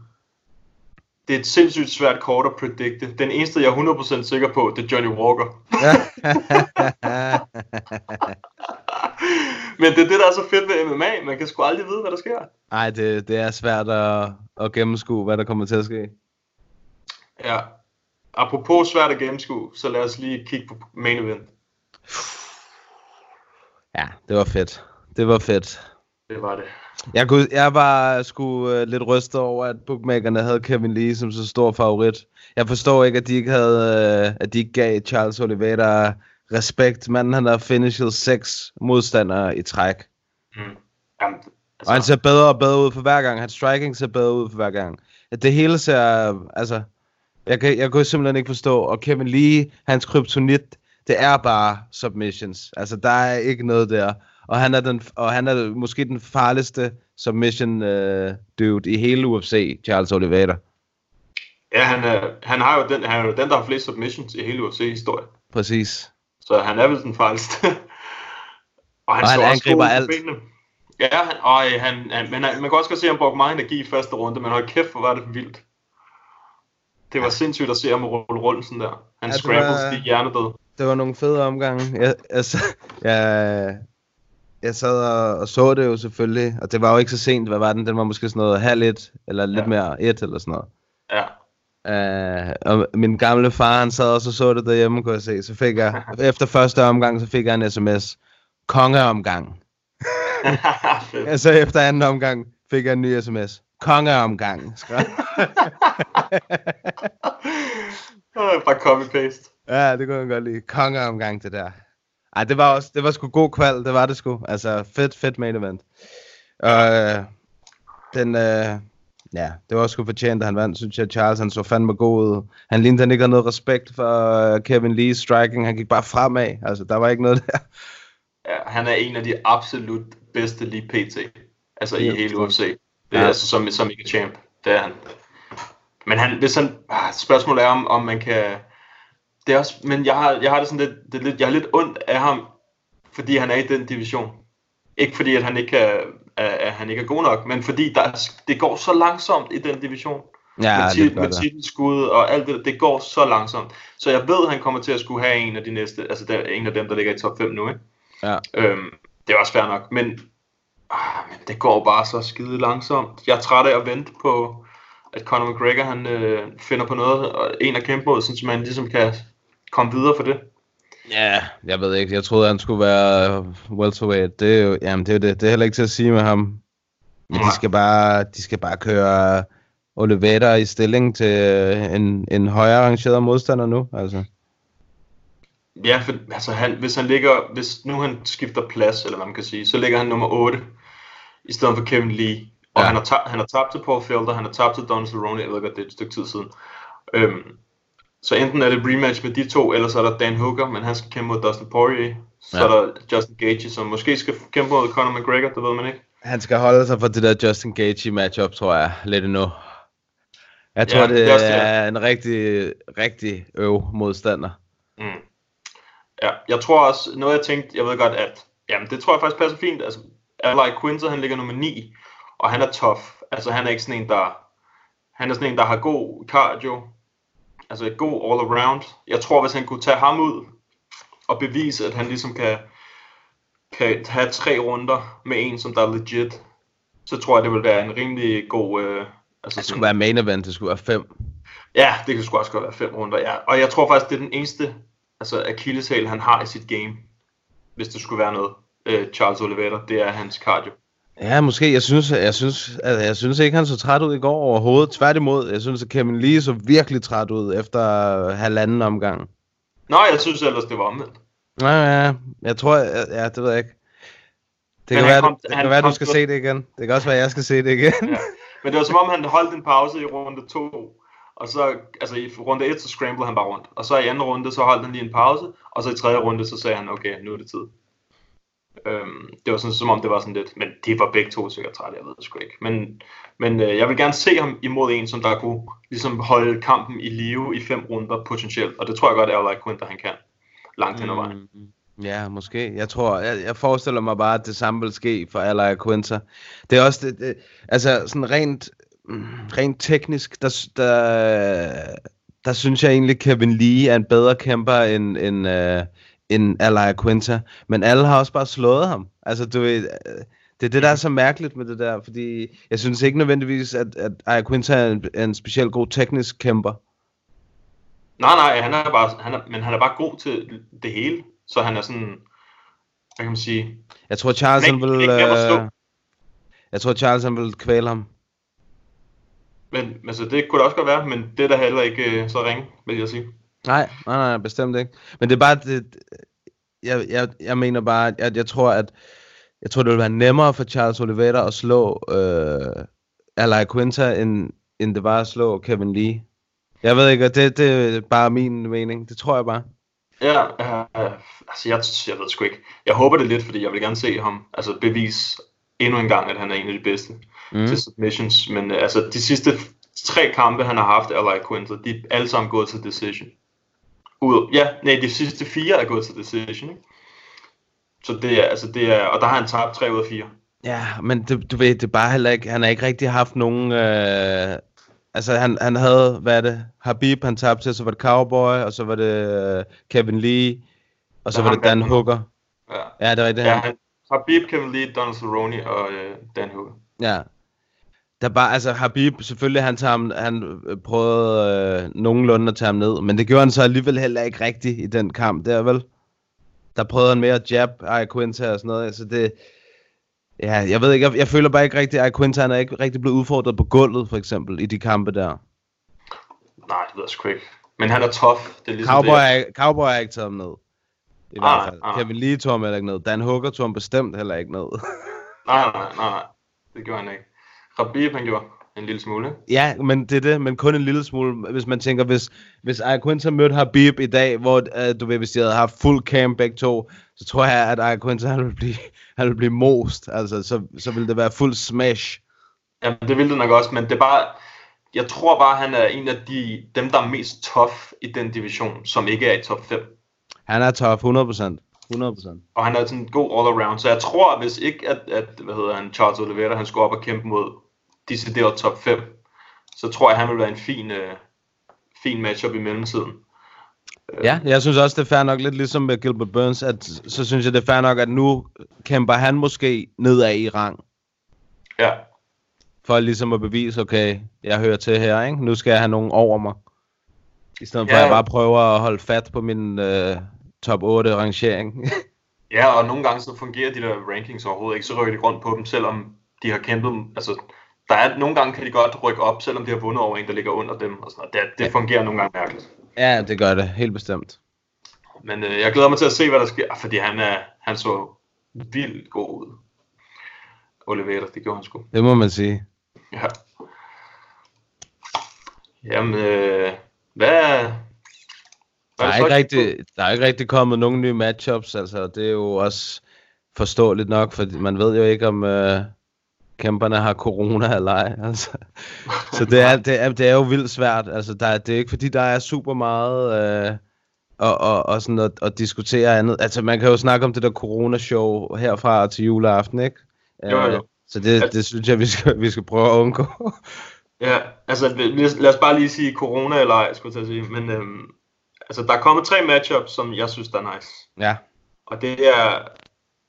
det er et sindssygt svært kort at predikte. Den eneste, jeg er 100% sikker på, det er Johnny Walker. Men det er det, der er så fedt ved MMA. Man kan sgu aldrig vide, hvad der sker. Ej, det, det er svært at, at gennemskue, hvad der kommer til at ske. Ja. Apropos svært at gennemskue, så lad os lige kigge på main event. Ja, det var fedt. Det var fedt. Det var det. Jeg, kunne, jeg var sgu uh, lidt rystet over, at bookmakerne havde Kevin Lee som så stor favorit. Jeg forstår ikke, at de ikke havde, uh, at de ikke gav Charles Oliveira respekt. Manden han har finished seks modstandere i træk. Mm. Jamen, Og han ser bedre og bedre ud for hver gang. Hans striking ser bedre ud for hver gang. Det hele ser, altså, jeg kan, jeg kunne simpelthen ikke forstå. Og Kevin Lee, hans kryptonit, det er bare submissions. Altså, der er ikke noget der. Og han er, den, og han er måske den farligste submission uh, dude i hele UFC, Charles Oliveira. Ja, han, er, han, har jo den, han er jo den, der har flest submissions i hele UFC-historien. Præcis. Så han er vel den farligste. og han, Og han angriber alt. benene. Ja, han, øj, han, han, men han, man kan også godt se, at han brugte meget energi i første runde, men hold kæft, hvor var det vildt. Det var sindssygt at se ham rulle rundt sådan der. Han Ja, ja, det scrambled var- var... hjernedød. Det var nogle fede omgange. Jeg, sad- jeg, jeg sad og, og så det jo selvfølgelig, og det var jo ikke så sent. Hvad var den? Den var måske sådan noget halv et, eller lidt Ja. mere et, eller sådan noget. Ja. Uh, og min gamle far, han sad også og så det derhjemme, kunne jeg se. Så fik jeg, efter første omgang, så fik jeg en sms. Kongeomgang. Fedt. Ja, så efter anden omgang, fik jeg en ny sms. Kongeomgang. skrev- Bare copy-paste. ja, det kunne jeg godt lide. Kongeomgang, det der. Ej, det var også, det var sgu god kval, det var det sgu. Altså, fedt, fedt main event. Og øh, den, øh, ja, det var sgu fortjent, at han vandt, synes jeg. Charles, han så fandme god ud. Han lignede, han ikke havde noget respekt for øh, Kevin Lee's striking. Han gik bare fremad. Altså, der var ikke noget der. Ja, han er en af de absolut bedste lige pt. Altså i Ja, hele. UFC. Det Ja. er altså som, som ikke champ. Det er han. Men han, hvis han, ah, spørgsmålet er om, om man kan, det er også, men jeg har, jeg har det sådan lidt, det er lidt, jeg har lidt ondt af ham, fordi han er i den division. Ikke fordi, at han ikke er, at, at han ikke er god nok, men fordi der, er- det går så langsomt i den division. Ja, med, tit, med titelskud og alt det, det går så langsomt. Så jeg ved, at han kommer til at skulle have en af de næste, altså der, en af dem, der ligger i top 5 nu, ikke? Ja. Øhm, det er også fair nok, men, ah, men det går bare så skide langsomt. Jeg er træt af at vente på, at Conor McGregor han øh, finder på noget, og en at kæmpe mod, så man ligesom kan komme videre for det. Ja, jeg ved ikke. Jeg troede, han skulle være welterweight. Det er jo, jamen, det er jo det. Det er heller ikke til at sige med ham. Men de skal bare, de skal bare køre Oliveira i stilling til øh, en, en højere rangeret modstander nu. Altså. Ja, for altså han, hvis han ligger, hvis nu han skifter plads, eller hvad man kan sige, så ligger han nummer 8, i stedet for Kevin Lee. Og Ja. han, har tabt, han har tabt til Paul Felder, han har tabt til Don Cerrone, jeg ved godt, det er et stykke tid siden. Øhm, så enten er det rematch med de to, eller så er der Dan Hooker, men han skal kæmpe mod Dustin Poirier. Så Ja. er der Justin Gaethje, som måske skal kæmpe mod Conor McGregor, det ved man ikke. Han skal holde sig for det der Justin Gaethje matchup, tror jeg, lidt endnu. Jeg tror, Ja, det, det er det. er en rigtig, rigtig øv modstander. Mm. Ja, jeg tror også, noget jeg tænkte, jeg ved godt, at jamen, det tror jeg faktisk passer fint. Altså, Ally Quinter, han ligger nummer 9, og han er tough. Altså, han er ikke sådan en, der, han er sådan en, der har god cardio, altså god all around. Jeg tror, hvis han kunne tage ham ud, og bevise, at han ligesom kan, kan have tre runder med en, som der er legit, så tror jeg, det vil være en rimelig god... Øh, altså Det skulle være main event, det skulle være fem. Ja, det kan sgu også godt være fem runder, ja. Og jeg tror faktisk, det er den eneste altså akilleshæl, han har i sit game, hvis det skulle være noget. Øh, Charles Oliveira, det er hans cardio. Ja, måske. Jeg synes, jeg synes, altså, jeg synes ikke, han så træt ud i går overhovedet. Tværtimod, jeg synes, at Kevin Lee så virkelig træt ud efter halvanden omgang. Nå, jeg synes ellers, det var omvendt. Ja, ja, jeg tror, ja, det ved jeg ikke. Det Men kan være, kom- det, kan være, du skal se det igen. Det kan også være, jeg skal se det igen. Ja. Men det var som om, han holdt en pause i runde 2, og så, altså i runde 1, så scramblede han bare rundt. Og så i anden runde, så holdt han lige en pause, og så i tredje runde, så sagde han, okay, nu er det tid. Øhm, det var sådan, som om det var sådan lidt, men det var begge to sikkert trætte, jeg ved det sgu ikke. Men, men øh, jeg vil gerne se ham imod en, som der kunne ligesom holde kampen i live i fem runder potentielt, og det tror jeg godt, at Ally Quinter han kan, langt hen ad vejen. Mm, Ja, måske. Jeg tror, jeg, jeg forestiller mig bare, at det samme vil ske for Ally Quinter. Det er også, det, det, altså sådan rent, mm, rent teknisk, der, der, der synes jeg egentlig, Kevin Lee er en bedre kæmper end, end, øh, end Ally Quinter. Men alle har også bare slået ham. Altså, du ved, det er det, der er så mærkeligt med det der, fordi jeg synes ikke nødvendigvis, at, at Ally Quinter er en, er en specielt god teknisk kæmper. Nej, nej, han er bare, han er, men han er bare god til det hele, så han er sådan, hvad kan man sige, Jeg tror, Charles Han vil... Øh, jeg tror, Charles han vil kvæle ham. men altså, det kunne det også godt være, men det er da heller ikke øh, så ringe, vil jeg sige. Nej, nej, nej, bestemt ikke. Men det er bare, det, jeg, jeg, jeg mener bare, at jeg tror, at jeg tror, det vil være nemmere for Charles Oliveira at slå øh, Ally Quinter, end, end det var at slå Kevin Lee. Jeg ved ikke, og det, det er bare min mening. Det tror jeg bare. Ja, øh, altså jeg, jeg ved sgu ikke. Jeg håber det lidt, fordi jeg vil gerne se ham altså bevise endnu en gang, at han er en af de bedste Mm. til submissions. Men øh, altså de sidste tre kampe, han har haft, Ally Quinter, de er alle sammen gået til decision. Ud, ja, nej, de sidste fire er gået til decision. Ikke? Så det er, altså det er, og der har han tabt 3 ud af 4. Ja, men du, du ved, det er bare heller ikke, han har ikke rigtig haft nogen, øh, altså han, han havde, hvad er det, Habib han tabte til, så var det Cowboy, og så var det øh, Kevin Lee, og så var det Dan. Hooker. Ja. Ja, det er rigtigt. Ja, han, Habib, Kevin Lee, Donald Cerrone og øh, Dan Hooker. Ja. Der bare, altså Habib, selvfølgelig han, tager ham, han øh, prøvede øh, nogenlunde at tage ham ned, men det gjorde han så alligevel heller ikke rigtigt i den kamp der, vel? Der prøvede han mere at jab Iaquinta og sådan noget, så det... Ja, jeg ved ikke, jeg, jeg føler bare ikke rigtigt, at Iaquinta han er ikke rigtig blevet udfordret på gulvet, for eksempel, i de kampe der. Nej, det ved jeg sgu ikke. Men han er tough. Det er ligesom Cowboy det. er, Cowboy er ikke taget ham ned. I Ah, hvert fald. ah. Kevin Lee tog ham heller ikke ned. Dan Hooker tog ham bestemt heller ikke ned. Nej, nej, nej, nej. Det gjorde han ikke. Habib, han gjorde en lille smule. Ja, men det er det, men kun en lille smule, hvis man tænker, hvis, hvis Iaquinta mødte Habib i dag, hvor uh, du ved, hvis de havde haft fuld camp begge to, så tror jeg, at Iaquinta han ville blive, han ville blive most, altså så, så ville det være fuld smash. Ja, det ville det nok også, men det er bare... Jeg tror bare, han er en af de, dem, der er mest tough i den division, som ikke er i top 5. Han er tough, 100%. 100%. Og han er sådan god all-around. Så jeg tror, hvis ikke, at, at hvad hedder han, Charles Oliveira, han skulle op og kæmpe mod decideret top 5, så tror jeg, han vil være en fin, øh, fin matchup i mellemtiden. Ja, jeg synes også, det er fair nok, lidt ligesom med Gilbert Burns, at så synes jeg, det er fair nok, at nu kæmper han måske nedad i rang, Ja, for ligesom at bevise, okay, jeg hører til her, ikke? Nu skal jeg have nogen over mig. I stedet for, Ja. at jeg bare prøver at holde fat på min øh, top 8 rangering. Ja, og nogle gange så fungerer de der rankings overhovedet ikke, så rykker de rundt på dem, selvom de har kæmpet, altså der er, nogle gange kan de godt rykke op, selvom de har vundet over en, der ligger under dem, og sådan noget. Det, det fungerer nogle gange mærkeligt. ja, det gør det, helt bestemt. Men øh, jeg glæder mig til at se, hvad der sker, fordi han, er, han så vildt god ud. Oliveira, det gjorde han sgu. Det må man sige. Ja. Jamen, øh, hvad, Der er, ikke rigtig, der er ikke rigtig kommet nogen nye matchups, altså det er jo også forståeligt nok, for man ved jo ikke, om øh, kæmperne har corona eller ej. Altså. Så det er, det, er, det er jo vildt svært. Altså, der, er- det er ikke fordi, der er super meget øh, og, og, og sådan at, at diskutere andet. Altså, man kan jo snakke om det der corona-show herfra til juleaften, ikke? Jo, jo. Øh, Så det, det synes jeg, vi skal, vi skal prøve at undgå. Ja, altså lad, os bare lige sige corona eller ej, skulle jeg sige. Men øhm, altså, der er kommet tre matchups, som jeg synes, der er nice. ja. Og det er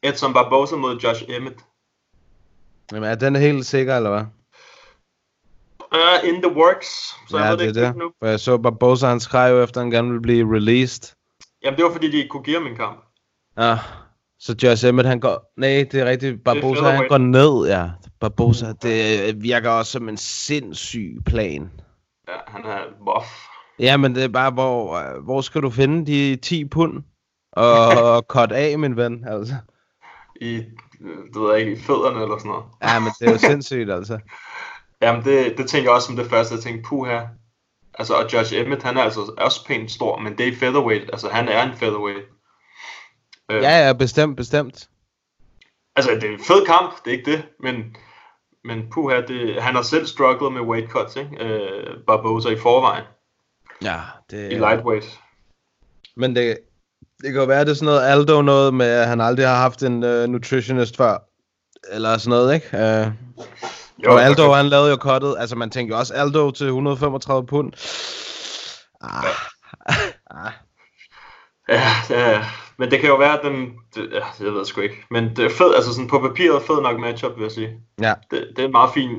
Edson Barbosa mod Josh Emmett. Jamen, er den helt sikker, eller hvad? Uh, in the works. Så jeg ja, ved det er ikke det. nu. For jeg så Barbosa, han skrev jo efter, han gerne ville blive released. Jamen, det var fordi, de ikke kunne give en kamp. Ja, så Josh Emmett, han går... Nej, det er rigtigt. Barbosa, han featherweight. går ned, ja. Barbosa, det virker også som en sindssyg plan. Ja, han er buff. Ja, men det er bare, hvor, øh, hvor skal du finde de 10 pund? Og, og cut af, min ven, altså. I, øh, det ved ikke, i fødderne eller sådan noget. Ja, men det er jo sindssygt, altså. Jamen, det, det tænker jeg også som det første. Jeg tænkte, puha. Altså, og Josh Emmett, han er altså også pænt stor, men det er featherweight. Altså, han er en featherweight. Øh, Ja, ja, bestemt, bestemt. Altså, det er en fed kamp, det er ikke det, men, men puha, det, han har selv strugglet med weight cuts, ikke? Øh, Barbosa i forvejen, Ja, det i lightweight. Men det, det kan jo være, det er sådan noget Aldo noget med, at han aldrig har haft en uh, nutritionist før. Eller sådan noget, ikke? Uh, Jo, og Aldo, okay. han lavede jo cuttet. Altså, man tænker jo også Aldo til 135 pund. Ah, Ja, ja, men det kan jo være, at den, det, ja, jeg ved sgu ikke, men det er fed, altså sådan på papiret fed nok matchup, vil jeg sige. ja, Det, det er en meget fin,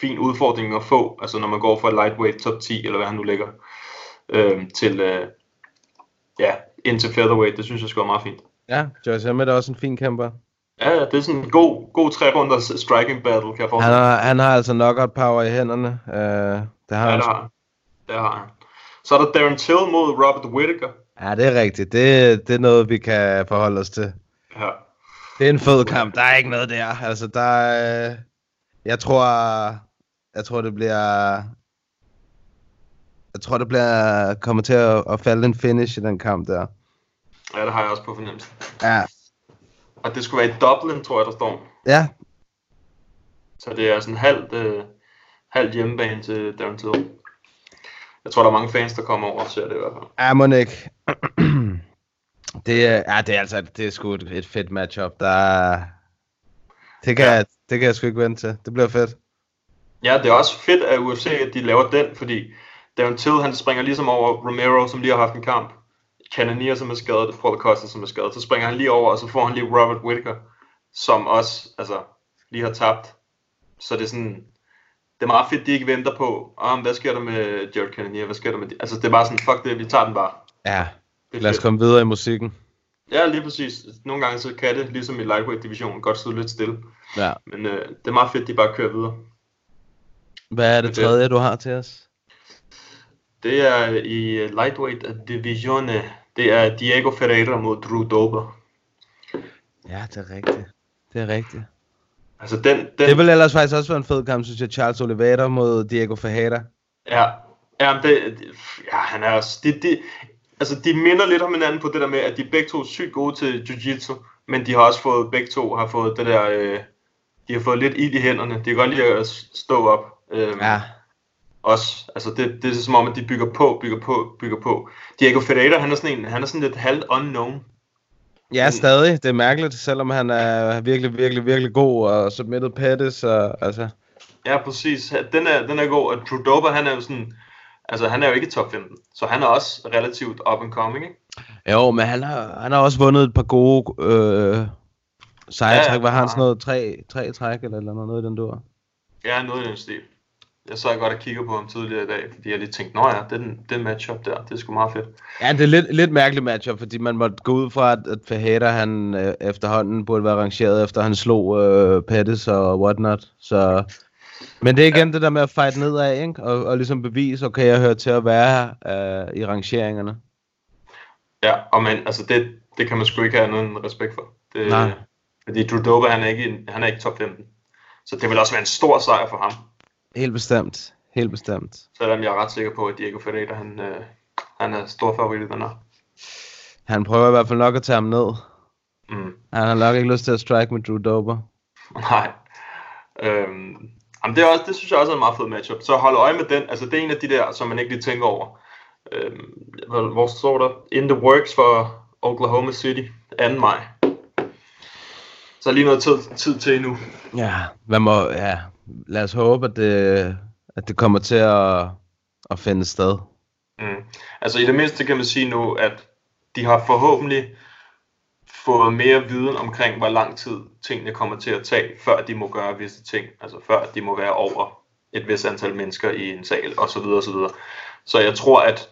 fin udfordring at få, altså når man går fra lightweight top 10, eller hvad han nu ligger, øh, til, øh, ja, ind til featherweight, det synes jeg sgu er meget fint. ja, Josh Emmett er også en fin kæmper. Ja, det er sådan en god, god tre runders striking battle, kan jeg Han forestille mig. har, han har altså knockout power i hænderne. Uh, det har Ja, han det har han. Det har han. Så er der Darren Till mod Robert Whittaker. Ja, det er rigtigt. Det, det er noget, vi kan forholde os til. Ja. Det er en fed kamp. Der er ikke noget der. Altså, der er... Jeg tror... Jeg tror, det bliver... Jeg tror, det bliver kommer til at, at falde en finish i den kamp der. ja, det har jeg også på fornemmelse. Ja. Og det skulle være i Dublin, tror jeg, der står. Ja, Så det er sådan halvt, øh, halvt hjemmebane til Darren. Jeg tror, der er mange fans, der kommer over og ser det i hvert fald. ja Monik. det er, ja, det er altså det er sgu et, et fedt matchup. Der er, Det kan, jeg, det kan jeg sgu ikke vente til. Det bliver fedt. Ja, det er også fedt af UFC, at de laver den, fordi Darren Till, han springer ligesom over Romero, som lige har haft en kamp. Cannonier, som er skadet, Paul Costa, som er skadet. Så springer han lige over, og så får han lige Robert Whittaker, som også altså, lige har tabt. Så det er sådan, det er meget fedt, de ikke venter på, ah, hvad sker der med Jared Cannonier, hvad sker der med de? Altså det er bare sådan, fuck det, vi tager den bare. Ja, lad os komme videre i musikken. Ja, lige præcis. Nogle gange så kan det, ligesom i lightweight-divisionen, godt sidde lidt stille. Ja. Men øh, det er meget fedt, de bare kører videre. Hvad er det Det tredje, du har til os? Det er i lightweight divisione. Det er Diego Ferreira mod Drew Dober. Ja, det er rigtigt. Det er rigtigt. Altså den, den Det vil ellers faktisk også være en fed kamp, synes jeg. Charles Oliveira mod Diego Ferreira. Ja, ja, det, det, ja han er også, det, det, altså de minder lidt om hinanden på det der med, at de begge to er sygt gode til jiu-jitsu, men de har også fået, begge to har fået det der, øh, de har fået lidt ild i hænderne, de kan godt lide at stå op. Øhm, Ja. Også, altså det, det er som om, at de bygger på, bygger på, bygger på. Diego Ferreira, han er sådan en, han er sådan lidt halvt unknown. Ja, stadig. Det er mærkeligt, selvom han er virkelig, virkelig, virkelig god og submitted Pettis og altså... Ja, præcis. Den er, den er god, og Dober, han er jo sådan, altså han er jo ikke top 15, så han er også relativt up and coming, ikke? Jo, men han har, han har også vundet et par gode øh, sejrtræk. Ja, ja. Var han sådan noget tre, tre træk eller, eller noget, noget i den dur? Ja, noget i den stil. Jeg så godt og kigger på ham tidligere i dag, fordi jeg lige tænkte, nå ja, det den, det matchup der, det er sgu meget fedt. Ja, det er lidt, lidt mærkeligt matchup, fordi man måtte gå ud fra, at, at Fajeda, han øh, efterhånden burde være rangeret, efter han slog øh, Pettis og whatnot. Så... Men det er igen ja. det der med at fight nedad, ikke? Og, og ligesom bevise, okay, jeg hører til at være her øh, i rangeringerne. Ja, og men, altså det, det kan man sgu ikke have nogen respekt for. Det, Nej. Fordi Drew Dober, han er, ikke, han er ikke top 15. Så det vil også være en stor sejr for ham. Helt bestemt. Helt bestemt. Selvom jeg er ret sikker på, at Diego Ferreira, han, øh, han er stor favorit i den her. Han prøver i hvert fald nok at tage ham ned. Mm. Han har nok ikke lyst til at strike med Drew Dober. Nej. Øhm, jamen det, er også, det synes jeg også er en meget fed matchup. Så hold øje med den. Altså det er en af de der, som man ikke lige tænker over. Øhm, hvor, står der? In the works for Oklahoma City 2. maj. Så lige noget tid, tid til endnu. Ja, hvad må, ja, lad os håbe, at det, at det kommer til at, at finde sted. Mm. Altså i det mindste kan man sige nu, at de har forhåbentlig fået mere viden omkring, hvor lang tid tingene kommer til at tage, før de må gøre visse ting. Altså før de må være over et vis antal mennesker i en sal, og så videre, og så videre. Så jeg tror, at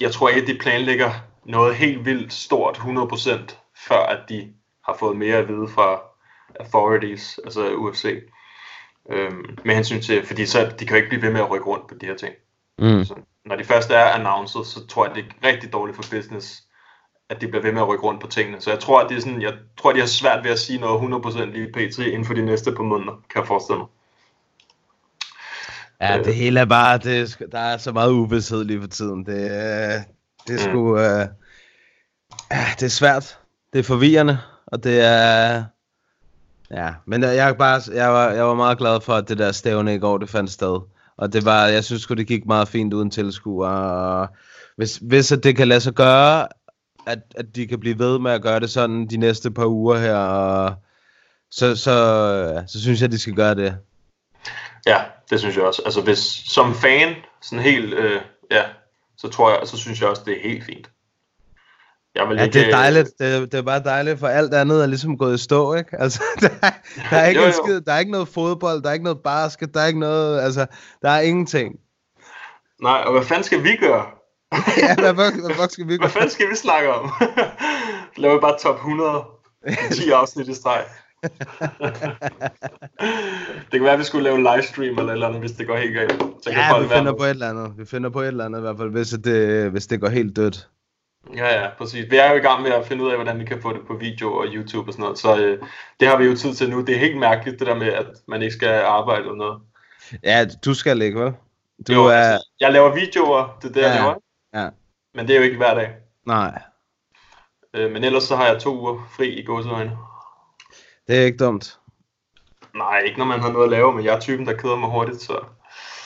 jeg tror ikke, at de planlægger noget helt vildt stort 100%, før at de har fået mere at vide fra authorities, altså UFC. Øhm, med hensyn til, fordi så, de kan jo ikke blive ved med at rykke rundt på de her ting. Mm. Så når de først er announced, så tror jeg, det er rigtig dårligt for business, at de bliver ved med at rykke rundt på tingene. Så jeg tror, at det er sådan, jeg tror, de har svært ved at sige noget 100% lige pt. inden for de næste par måneder, kan jeg forestille mig. Ja, det hele er bare, det, er der er så meget uvidshed lige for tiden. Det, er- det er sgu, øh, ja, det er svært. Det er forvirrende, og det er, ja, men jeg, jeg, bare, jeg, var, jeg var meget glad for, at det der stævne i går, det fandt sted. Og det var, jeg synes det gik meget fint uden tilskuer. Hvis, hvis at det kan lade sig gøre, at, at de kan blive ved med at gøre det sådan de næste par uger her, og så, så, så synes jeg, at de skal gøre det. Ja, det synes jeg også. Altså hvis som fan, sådan helt, øh, ja, så tror jeg, så synes jeg også, det er helt fint. Jeg vil Ja, ikke, det er dejligt. Det, er- det er bare dejligt, for alt andet er ligesom gået i stå, ikke? Altså, der, er- der, er ikke Jo, jo. skid, der er ikke noget fodbold, der er ikke noget basket, der er ikke noget, altså, der er ingenting. Nej, og hvad fanden skal vi gøre? ja, hvad, hvad, hvad fuck skal vi Hvad gøre? fanden skal vi snakke om? Laver vi bare top 100 i 10 afsnit i streg. det kan være, at vi skulle lave en livestream eller et eller andet, hvis det går helt galt. Så kan Ja, vi finder på et eller andet. Vi finder på et eller andet i hvert fald, hvis det, hvis det går helt dødt. Ja, ja, præcis. Vi er jo i gang med at finde ud af, hvordan vi kan få det på video og YouTube og sådan noget. Så øh, det har vi jo tid til nu. Det er helt mærkeligt, det der med, at man ikke skal arbejde eller noget. Ja, du skal ikke, vel? Du jo, er... altså, jeg laver videoer, det er det, jeg Ja, laver. ja. Men det er jo ikke hver dag. Nej, Øh, men ellers så har jeg to uger fri i gåseøjne. det er ikke dumt. Nej, ikke når man har noget at lave, men jeg er typen, der keder mig hurtigt, så...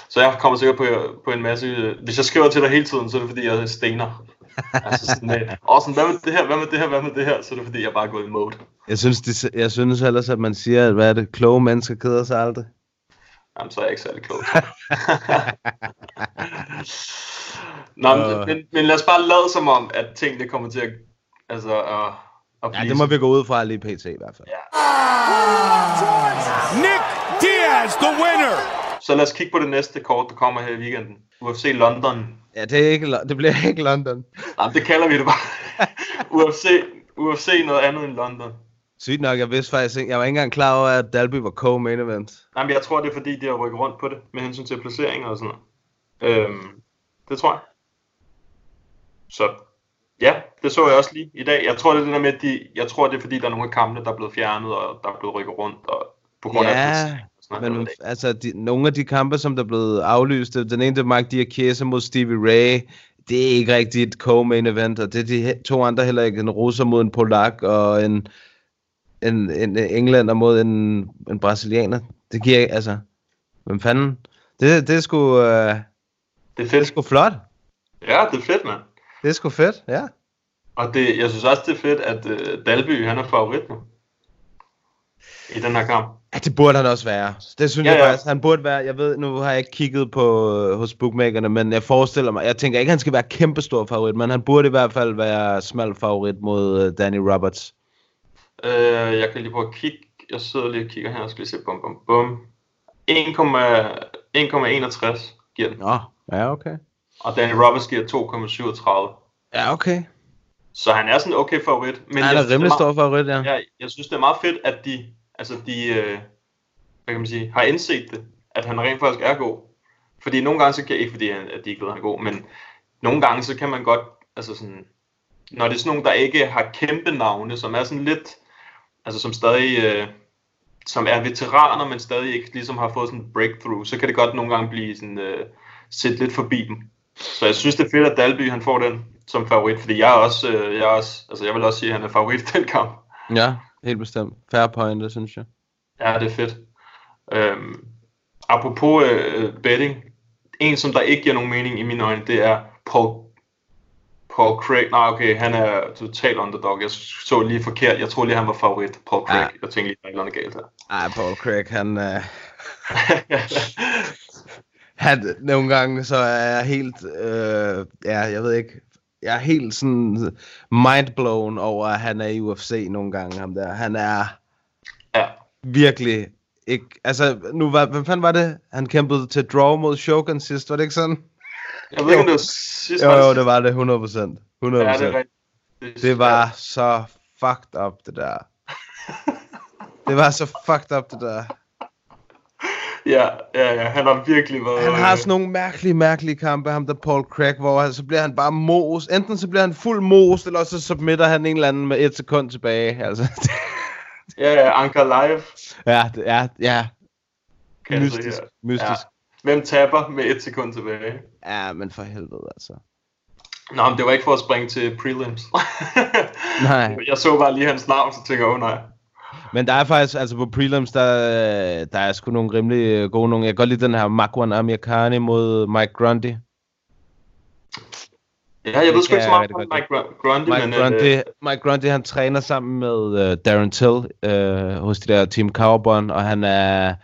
Så jeg kommer sikkert på, på en masse... Hvis jeg skriver til dig hele tiden, så er det fordi, jeg stener. Altså sådan og sådan, hvad med det her, hvad med det her, hvad med det her? Så er det fordi, jeg bare er gået i mode. Jeg synes, de, jeg synes ellers, at man siger, at hvad er det, kloge mennesker keder sig aldrig. Jamen, så er jeg ikke særlig klog. Nå, men, Øh. men, men lad os bare lade som om, at tingene kommer til at, altså, at, at Ja, blive det må vi gå ud fra lige pt. i hvert fald. Ja. Nick Diaz, the winner. Så lad os kigge på det næste kort, der kommer her i weekenden. UFC London. Ja, det, er ikke, det bliver ikke London. Nej, det kalder vi det bare. UFC, UFC noget andet end London. Sygt nok, jeg vidste faktisk ikke, jeg var ikke engang klar over, at Dalby var co-main event. Nej, men jeg tror, det er fordi, de har rykket rundt på det, med hensyn til placeringer og sådan noget. Øhm, det tror jeg. Så ja, det så jeg også lige i dag. Jeg tror, det er det der med, at de, jeg tror, det er fordi, der er nogle af kampene, der er blevet fjernet, og der er blevet rykket rundt, og på grund af Ja, placering noget. Men altså, de, nogle af de kampe, som der er blevet aflyst, det- den ene, det er Mike Diakese mod Stevie Ray, det er ikke rigtig et co-main event, og det er de to andre heller ikke, en russer mod en polak, og en, en, en englænder mod en, en brasilianer. Det giver ikke, altså, hvem fanden? Det, det er sgu, øh, Det er det er fedt. sgu flot. Ja, det er fedt, mand. Det er sgu fedt, ja. Og det, jeg synes også, det er fedt, at uh, Dalby, han er favorit nu. I den her kamp. Ja, det burde han også være. Det synes Ja, jeg ja. faktisk, han burde være. Jeg ved, nu har jeg ikke kigget på øh, hos bookmakerne, men jeg forestiller mig, jeg tænker ikke, han skal være kæmpestor favorit, men han burde i hvert fald være smal favorit mod øh, Danny Roberts. Uh, jeg kan lige prøve at kigge. Jeg sidder lige og kigger her, og skal lige se. Bum, bum, bum. 1,61 giver den. Nå, ja, okay. Og Danny Roberts giver 2,37. Ja, okay. Så han er sådan en okay favorit. Men han er rimelig stor favorit, ja. Ja, jeg synes, det er meget fedt, at de, altså de, øh, hvad kan man sige, har indset det, at han rent faktisk er god. Fordi nogle gange, så kan ikke fordi, han- at de ikke ved, at han er god, men nogle gange, så kan man godt, altså sådan, når det er sådan nogen, der ikke har kæmpe navne, som er sådan lidt, altså som stadig, øh, som er veteraner, men stadig ikke ligesom har fået sådan en breakthrough, så kan det godt nogle gange blive sådan, øh, set lidt forbi dem. Så jeg synes, det er fedt, at Dalby, han får den som favorit, fordi jeg er også, øh, jeg er også, altså jeg vil også sige, at han er favorit i den kamp. Ja, helt bestemt. Fair point, det synes jeg. Ja, det er fedt. Øhm, apropos øh, betting, en som der ikke giver nogen mening i mine øjne, det er Paul, Paul Craig. Nej, okay, han er total underdog. Jeg så lige forkert. Jeg tror lige, han var favorit, Paul Craig. Ja. Jeg tænkte lige, der er et eller andet galt her. Ej, Paul Craig, han... Øh, han nogle gange, så er jeg helt... Øh, ja, jeg ved ikke... Jeg er helt sådan mindblown over, at han er i UFC nogle gange, ham der. Han er ja, virkelig ikke... Altså, nu var... Hvem fanden var det? Han kæmpede til draw mod Shogun sidst, var det ikke sådan? jeg ved ikke, om det var sidst. Jo, var det jo, det var det, 100 procent. 100 Ja, det rigtigt. Det var så fucked up, det der. Det var så fucked up, det der. Ja, ja, ja, han har virkelig været... Han har sådan nogle mærkelige, mærkelige kampe, ham der Paul Craig, hvor han, så bliver han bare mos. Enten så bliver han fuld mos, eller så submitter han en eller anden med et sekund tilbage. Altså, Ja, ja, Anker Live. ja, er, ja. Kan Mystisk, her. mystisk. Ja. Hvem taber med et sekund tilbage? Ja, men for helvede, altså. Nå, men det var ikke for at springe til prelims. Nej. Jeg så bare lige hans navn, så tænker jeg, åh oh, nej. Men der er faktisk, altså på prelims, der, der er sgu nogle rimelig øh, gode nogle. Jeg kan godt lide den her Makwan Amirkhani mod Mike Grundy. Ja, jeg ved sgu ikke så meget om Mike Gr- Grundy, Mike men... Grundy, Øh, Mike Grundy, han træner sammen med uh, Darren Till uh, hos de der Team Cowbon, og han er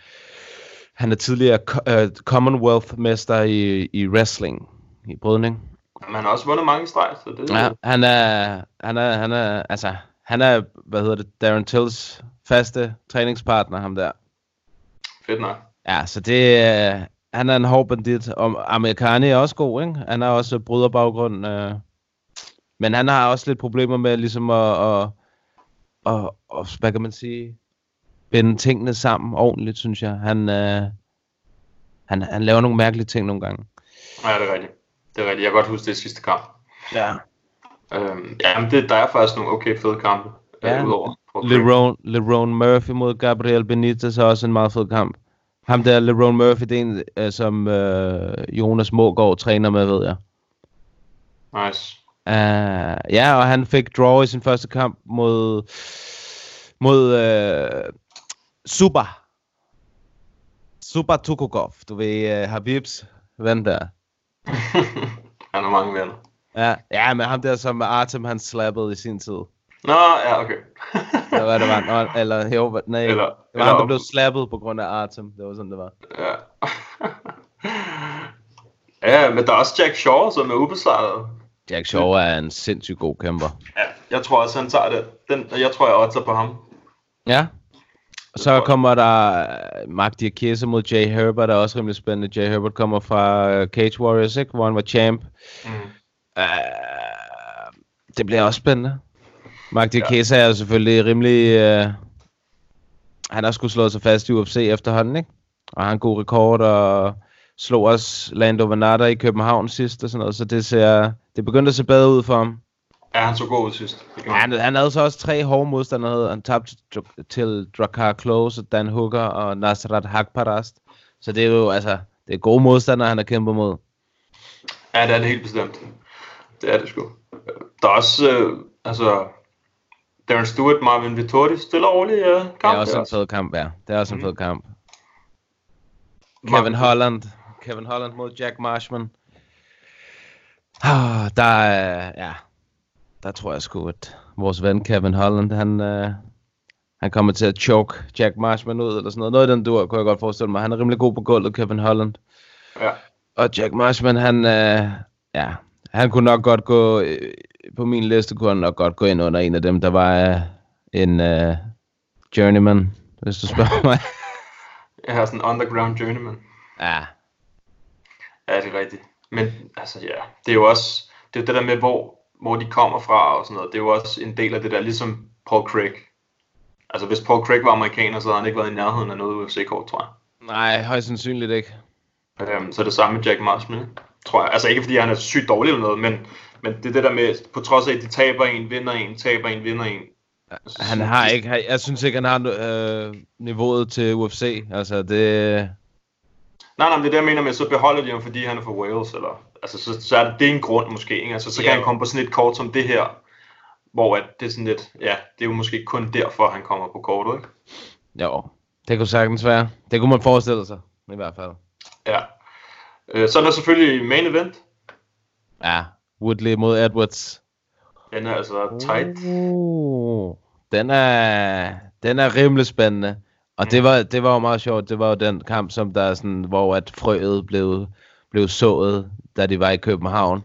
han er tidligere uh, Commonwealth-mester i, i wrestling, i brydning. man har også vundet mange streg, så det Ja, han er, han er, han er, altså, han er, hvad hedder det, Darren Tills faste træningspartner, ham der. fedt nok. Ja, så det er, han er en hård bandit, og Amerikani er også god, ikke? Han har også bryderbaggrund, øh, men han har også lidt problemer med ligesom at, at, at, at hvad kan man sige, binde tingene sammen ordentligt, synes jeg. Han, øh, han, han laver nogle mærkelige ting nogle gange. Ja, det er rigtigt. Det er rigtigt. Jeg kan godt huske det sidste kamp. Ja. Øhm, ja, men det, der er faktisk nogle okay fede kampe. Ja. Øh, udover. Leron, Leron Murphy mod Gabriel Benitez er også en meget fed kamp. Ham der, Leron Murphy, det er en, øh, som øh, Jonas Mågaard træner med, ved jeg. Nice. Uh, ja, og han fik draw i sin første kamp mod mod uh, Super. Super Tukugov. Du ved, uh, Habibs ven der. Han har mange venner. Ja, ja, men ham der, som Artem han slappede i sin tid. Nå, ja, okay. Eller hvad det var? Nå, eller, jo, nej, Eller- det var eller ham, der blev slappet på grund af Artem. Det var sådan, det var. ja. ja, men der er også Jack Shaw, som er ubesejret. Jack Shaw er en sindssygt god kæmper. Ja, jeg tror også, han tager det. Den, jeg tror, jeg oddser på ham. Ja. Og så kommer der øh, Mark Diakese mod Jay Herbert, der er også rimelig spændende. Jay Herbert kommer fra øh, Cage Warriors, ikke? hvor han var champ. Mm. Uh, det bliver også spændende. Mark Diakese er jo selvfølgelig rimelig... Uh, han har skulle slået sig fast i UFC efterhånden, ikke? Og har en god rekord, og slog også Lando Venata i København sidst og sådan noget, så det ser... Det begyndte at se bedre ud for ham. Ja, han så god ud sidst. Gjorde Han, han havde så også tre hårde modstandere. Han tabte til- til Drakkar Close, Dan Hooker og Nasrat Hakparast. Så det er jo, altså, det er gode modstandere, han har kæmpet mod. Ja, det er det helt bestemt. Det er det sgu. Der er også, øh, altså, Darren Stewart, Marvin Vittori, stille og roligt øh, kamp. Det er også en fed kamp, ja. Det er også en Mhm. fed kamp. Kevin Holland. Kevin Holland mod Jack Marshman. Ah, der er, ja, der tror jeg sgu, at vores ven Kevin Holland, han, øh, han kommer til at choke Jack Marshman ud, eller sådan noget. Noget i den dur, kunne jeg godt forestille mig. Han er rimelig god på gulvet, Kevin Holland. Ja. Og Jack Marshman, han, øh, ja, han kunne nok godt gå, øh, på min liste kunne han nok godt gå ind under en af dem, der var øh, en øh, journeyman, hvis du spørger mig. Jeg har sådan en underground journeyman. ja, Ja, det er rigtigt. Men altså ja, det er jo også, det er jo det der med, hvor, hvor de kommer fra og sådan noget. Det er jo også en del af det der, ligesom Paul Craig. Altså hvis Paul Craig var amerikaner, så havde han ikke været i nærheden af noget UFC-kort, tror jeg. nej, højst sandsynligt ikke. Øhm, så er det samme med Jack Marshman, tror jeg. Altså ikke fordi han er sygt dårlig eller noget, men, men det er det der med, på trods af, at de taber en, vinder en, taber en, vinder en. Han har ikke, han- jeg synes ikke, han har øh, niveauet til UFC. Altså, det, Nej, nej, men det er det, jeg mener med, så beholder de ham, fordi han er fra Wales, eller, altså, så, så er det, det er en grund måske, ikke? Altså, så kan Ja. han komme på sådan et kort som det her, hvor at det er sådan lidt, ja, det er jo måske kun derfor, han kommer på kortet, ikke? jo, det kunne sagtens være. Det kunne man forestille sig, i hvert fald. Ja. Øh, så er der selvfølgelig main event. Ja, Woodley mod Edwards. Den er altså tight. Uh, den er, den er rimelig spændende. Og det var, det var jo meget sjovt. Det var jo den kamp, som der er sådan, hvor at frøet blev, blev sået, da de var i København.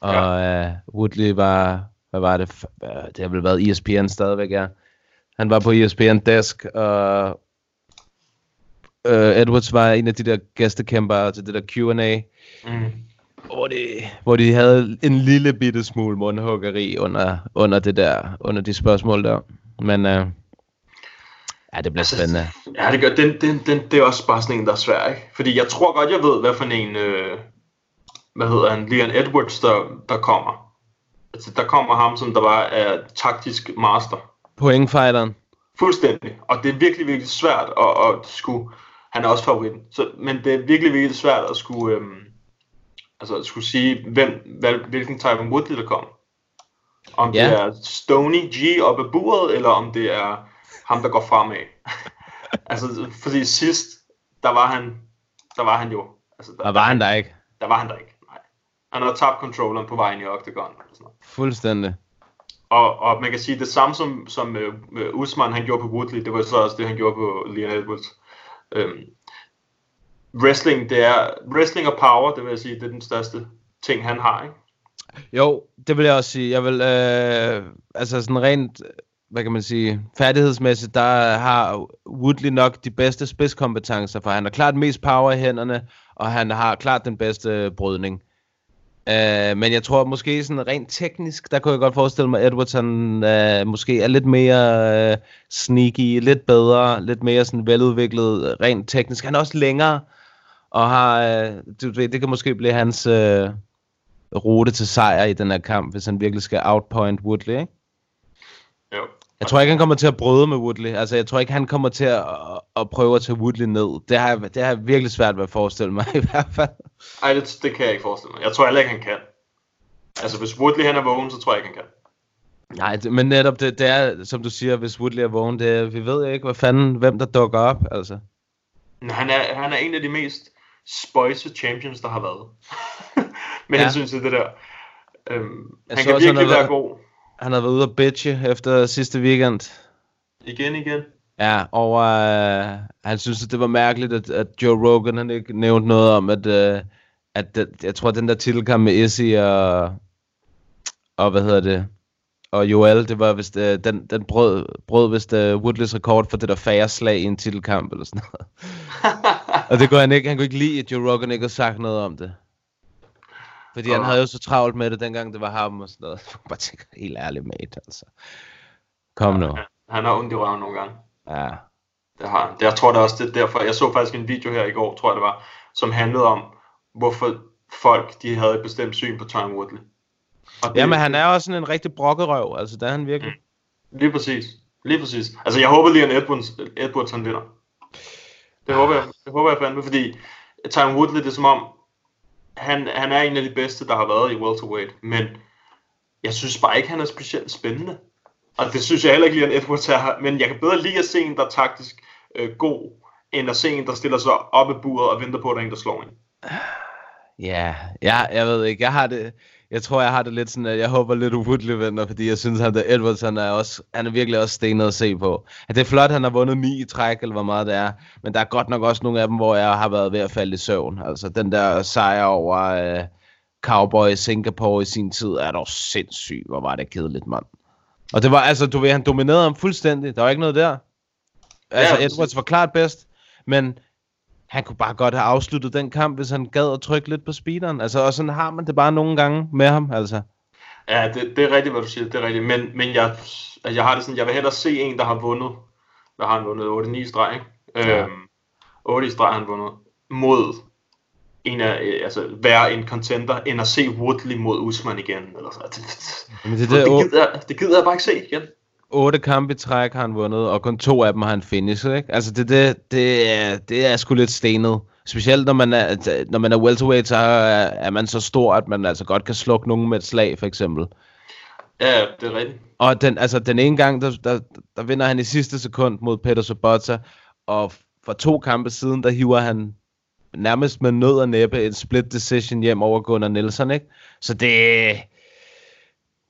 Og ja. uh, Woodley var, hvad var det? Øh, Det har vel været ESPN stadigvæk, ja. Han var på ESPN Desk, og uh, Edwards var en af de der gæstekæmpere til det der Q&A, Mm. hvor de, hvor de havde en lille bitte smule mundhuggeri under, under det der, under de spørgsmål der. Men øh, ja, det bliver Altså, spændende. Ja, det gør, den, den, den, det er også bare sådan en, der er svær, ikke? Fordi jeg tror godt, jeg ved, hvad for en, øh, hvad hedder han, Leon Edwards, der, der kommer. Altså, der kommer ham, som der var er taktisk master. Pointfighteren. Fuldstændig. Og det er virkelig, virkelig svært at, at skulle... Han er også favoritten. Så, men det er virkelig, virkelig svært at skulle... Øhm, altså at skulle sige, hvem, hvad, hvilken type of Woodley, der kommer. Om Ja. det er Stony G op ad buret, eller om det er ham, der går fremad. altså, fordi sidst, der var han, der var han jo... Altså, der, Og var han der ikke? Der var han der ikke, nej. Han havde tabt controlleren på vejen i Octagon. og Sådan noget. Fuldstændig. Og, og man kan sige det samme som, som uh, Usman han gjorde på Woodley, det var så også det han gjorde på Leon Edwards. Øhm, wrestling, det er wrestling og power, det vil jeg sige, det er den største ting han har, ikke? Jo, det vil jeg også sige. Jeg vil, øh, altså sådan rent, hvad kan man sige, færdighedsmæssigt, der har Woodley nok de bedste spidskompetencer, for han har klart mest power i hænderne, og han har klart den bedste brydning. Øh, Øh, men jeg tror måske sådan rent teknisk, der kunne jeg godt forestille mig, at Edwards han, øh, måske er lidt mere øh, sneaky, lidt bedre, lidt mere sådan veludviklet rent teknisk. Han er også længere, og har, øh, du ved, det kan måske blive hans øh, rute til sejr i den her kamp, hvis han virkelig skal outpoint Woodley, ikke? Jo. Jeg tror ikke, han kommer til at bryde med Woodley. Altså, jeg tror ikke, han kommer til at, at, prøve at tage Woodley ned. Det har, jeg- det har jeg virkelig svært ved at forestille mig, i hvert fald. Ej, det, det kan jeg ikke forestille mig. Jeg tror heller ikke, han kan. Altså, hvis Woodley han er vågen, så tror jeg ikke, han kan. Nej, det, men netop det, det er, som du siger, hvis Woodley er vågen, det er, vi ved ikke, hvad fanden, hvem der dukker op, altså. Men Han er, han er en af de mest spøjse champions, der har været. Med Ja. hensyn til det der. Øhm, Jeg han kan virkelig være god. Han havde været ude at bitche efter sidste weekend. Igen, igen. Ja, og uh, han synes, at det var mærkeligt, at, at Joe Rogan han ikke nævnte noget om, at, uh, at det, jeg tror, at den der titelkamp med Izzy og, og hvad hedder det, og Joel, det var vist, uh, den, den brød, brød vist uh, Woodleys rekord for det der færre slag i en titelkamp eller sådan noget. og det kunne han ikke, han kunne ikke lide, at Joe Rogan ikke havde sagt noget om det. Fordi han havde jo så travlt med det, dengang det var ham og sådan noget. Jeg bare tænker, helt ærligt, mate, altså. Kom nu. Han, han har ondt i røven nogle gange. Ja. Det har han. Det, jeg tror det også, det er derfor. Jeg så faktisk en video her i går, tror jeg det var, som handlede om, hvorfor folk de havde et bestemt syn på Tyron Woodley. Og det, Jamen, han er også sådan en rigtig brokkerøv, altså det er han virkelig. Lige præcis. Lige præcis. Altså, jeg håber lige, at Edwards, Edwards han vinder. Det håber jeg, det håber jeg fandme, fordi Tyron Woodley, det er som om, han, han er en af de bedste, der har været i welterweight, men jeg synes bare ikke, han er specielt spændende. Og det synes jeg heller ikke lige, at Edwards er. Men jeg kan bedre lide at se en, der er taktisk øh, god, end at se en, der stiller sig op i buret og venter på, at der er en, der slår en. Ja, jeg, jeg ved ikke, jeg har det, jeg tror, jeg har det lidt sådan, at jeg håber lidt Woodley vinder, fordi jeg synes, at der Edwards, han er, også, han er virkelig også stenet at se på. At det er flot, han har vundet ni i træk, eller hvor meget det er, men der er godt nok også nogle af dem, hvor jeg har været ved at falde i søvn. Altså den der sejr over øh, Cowboy i Singapore i sin tid, er dog sindssyg, hvor var det kedeligt, mand. Og det var, altså, du ved, han dominerede ham fuldstændig, der var ikke noget der. Altså, Ja, Edwards var klart bedst, men han kunne bare godt have afsluttet den kamp, hvis han gad at trykke lidt på speederen. Altså, og sådan har man det bare nogle gange med ham, altså. Ja, det, det er rigtigt, hvad du siger, det er rigtigt. Men, men jeg, altså, jeg har det sådan, jeg vil hellere se en, der har vundet, hvad har han vundet, 8-9 i streg, ikke? Ja. Øhm, 8 i streg har han vundet, mod en af, øh, altså være en contender, end at se Woodley mod Usman igen. Eller så. Det, det, Jamen, det, det, det, det, gider, jeg- det gider jeg bare ikke se igen. Otte kampe i træk har han vundet, og kun to af dem har han finished, ikke? Altså, det, det, det, er, det er sgu lidt stenet. Specielt når man er, når man er welterweight, så er, er man så stor, at man altså godt kan slukke nogen med et slag, for eksempel. Ja, det er rigtigt. Og den, altså, den ene gang, der, der, der vinder han i sidste sekund mod Peter Sobotta, og for to kampe siden, der hiver han nærmest med nød og næppe et split decision hjem over Gunnar Nielsen, ikke? Så det,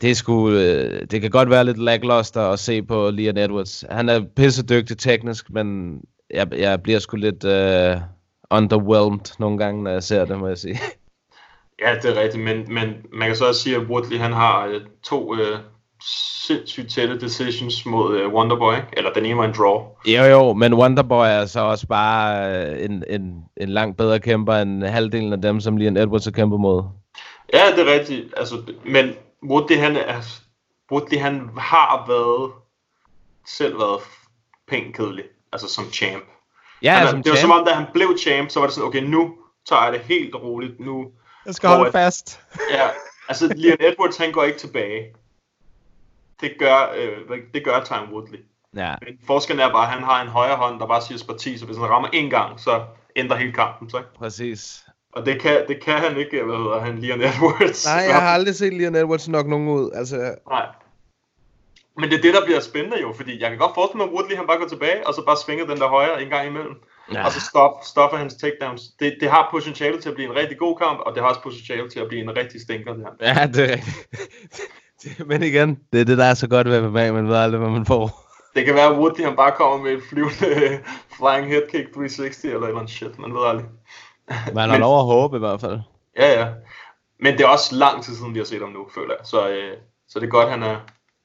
det sgu, øh, det kan godt være lidt lackluster at se på Leon Edwards. Han er pissedygtig teknisk, men jeg, jeg bliver sgu lidt øh, underwhelmed nogle gange, når jeg ser det, må jeg sige. Ja, det er rigtigt, men, men man kan så også sige, at Woodley han har øh, to øh, sindssygt tætte decisions mod øh, Wonderboy, eller den ene var en draw. Jo jo, men Wonderboy er så også bare øh, en, en, en langt bedre kæmper end halvdelen af dem, som Leon Edwards har kæmpet mod. Ja, det er rigtigt. Altså, men Woodley, han, er, Woodley, han har været, selv været pænt kedelig, altså som champ. Ja, han, er- som det var champ. som om, da han blev champ, så var det sådan, okay, nu tager jeg det helt roligt. Nu, Jeg skal holde holde fast. ja, altså Leon Edwards, han går ikke tilbage. Det gør, øh, det gør Time Woodley. Ja, Men forskellen er bare, at han har en højre hånd, der bare siger sparti, så hvis han rammer en gang, så ændrer hele kampen sig. præcis. Og det kan, det kan han ikke, hvad hedder han, Leon Edwards. Nej, jeg har aldrig set Leon Edwards nok nogen ud. Altså, Nej. Men det er det, der bliver spændende jo, fordi jeg kan godt forestille mig, at Woodley han bare går tilbage, og så bare svinger den der højre en gang imellem. Ja. Og så stop, stopper hans takedowns. Det, det har potentiale til at blive en rigtig god kamp, og det har også potentiale til at blive en rigtig stinker. Det her. ja, det er rigtigt. Det- Men igen, det er det, der er så godt ved MMA, man ved aldrig, hvad man får. Det kan være, at Woodley han bare kommer med et flyvende flying head kick 360 eller et eller andet shit. Man ved aldrig. Man har lov at håbe i hvert fald. Ja, ja. Men det er også lang tid siden, vi har set ham nu, føler jeg. Så, øh, så det er godt, han er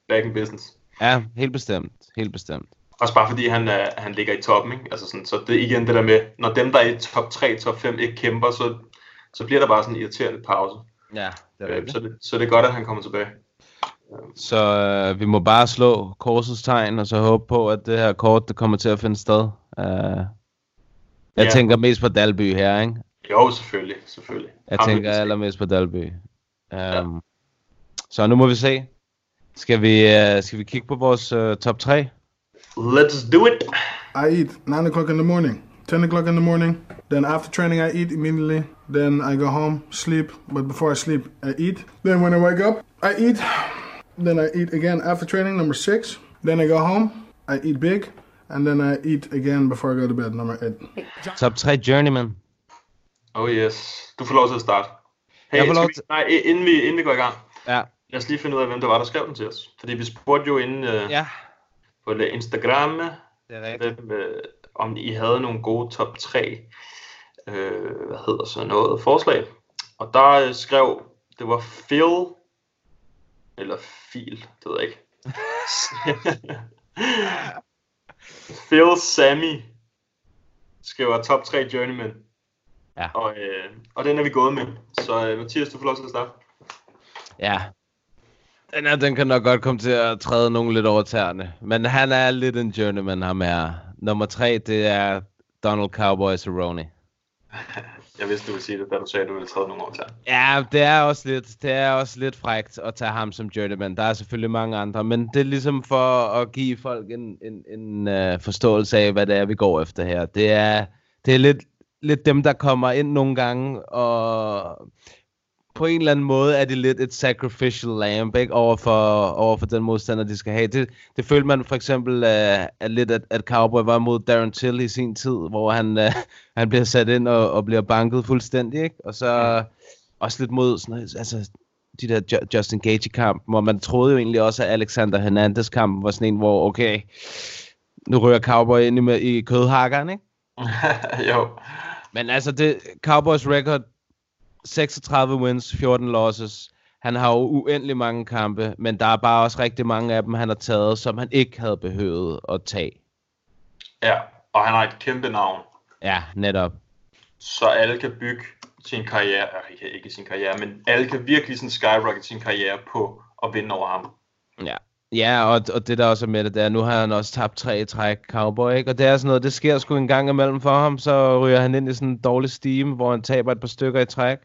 back in business. Ja, helt bestemt. Helt bestemt. Også bare fordi han, er, han ligger i toppen, ikke? Altså sådan, så det er igen det der med, når dem, der er i top 3, top 5 ikke kæmper, så, så bliver der bare sådan en irriterende pause. Ja, det er Øh, så, det, så det er godt, at han kommer tilbage. Så øh, vi må bare slå korsets tegn, og så håbe på, at det her kort, det kommer til at finde sted. Uh, jeg Ja. tænker mest på Dalby her, ikke? Jo, selvfølgelig, selvfølgelig. Jeg Ham tænker allermest på Dalby. Um, Så nu må vi se. Skal vi, uh, skal vi kigge på vores uh, top 3? Let's do it! I eat 9 o'clock in the morning, 10 o'clock in the morning. Then after training, I eat immediately. Then I go home, sleep. But before I sleep, I eat. Then when I wake up, I eat. Then I eat again after training, number six. Then I go home, I eat big. And then I eat again before I go to bed, number eight. Top 3 Journeyman. Oh yes. Du får lov til at starte. Hey, Jeg får lov til- nej, i- inden vi, inden vi går i gang. Ja, lad os lige finde ud af, hvem der var, der skrev den til os. Fordi vi spurgte jo inden øh, Ja, på Instagram, hvem, øh, om I havde nogle gode top 3, øh, hvad hedder så noget, forslag. Og der øh, skrev, det var Phil, eller Phil, det ved jeg ikke. Phil Sammy skriver top 3 journeyman. Ja. Og, øh, og den er vi gået med. Så øh, Mathias, du får lov til at starte. Ja. Den, her, den kan nok godt komme til at træde nogen lidt over tæerne. Men han er lidt en journeyman, ham er. Nummer tre, det er Donald Cowboy Cerrone. Jeg vidste, du ville sige det, da du sagde, at du ville træde nogle år til. Ja, det er også lidt, det er også lidt frægt at tage ham som journeyman. Der er selvfølgelig mange andre, men det er ligesom for at give folk en, en, en uh, forståelse af, hvad det er, vi går efter her. Det er, det er lidt, lidt dem, der kommer ind nogle gange, og på en eller anden måde er det lidt et sacrificial lamb, ikke? Over for, over for den modstander, de skal have. Det, det følte man for eksempel uh, at lidt, at, at Cowboy var mod Darren Till i sin tid, hvor han, uh, han bliver sat ind og, og bliver banket fuldstændig, ikke? Og så også lidt mod sådan, altså, de der Ju- Justin Gage kamp, hvor man troede jo egentlig også, at Alexander Hernandez kamp var sådan en, hvor okay, nu rører Cowboy ind i, med- i kødhakkeren, ikke? jo. Men altså, det, Cowboys record, 36 wins, 14 losses. Han har jo uendelig mange kampe, men der er bare også rigtig mange af dem, han har taget, som han ikke havde behøvet at tage. Ja, og han har et kæmpe navn. Ja, netop. så alle kan bygge sin karriere, ikke, ikke sin karriere, men alle kan virkelig sådan skyrocket sin karriere på at vinde over ham. Ja. Ja, og, og det der også er med det, der, nu har han også tabt tre i træk, Cowboy, ikke? Og det er sådan noget, det sker sgu en gang imellem for ham, så ryger han ind i sådan en dårlig steam, hvor han taber et par stykker i træk.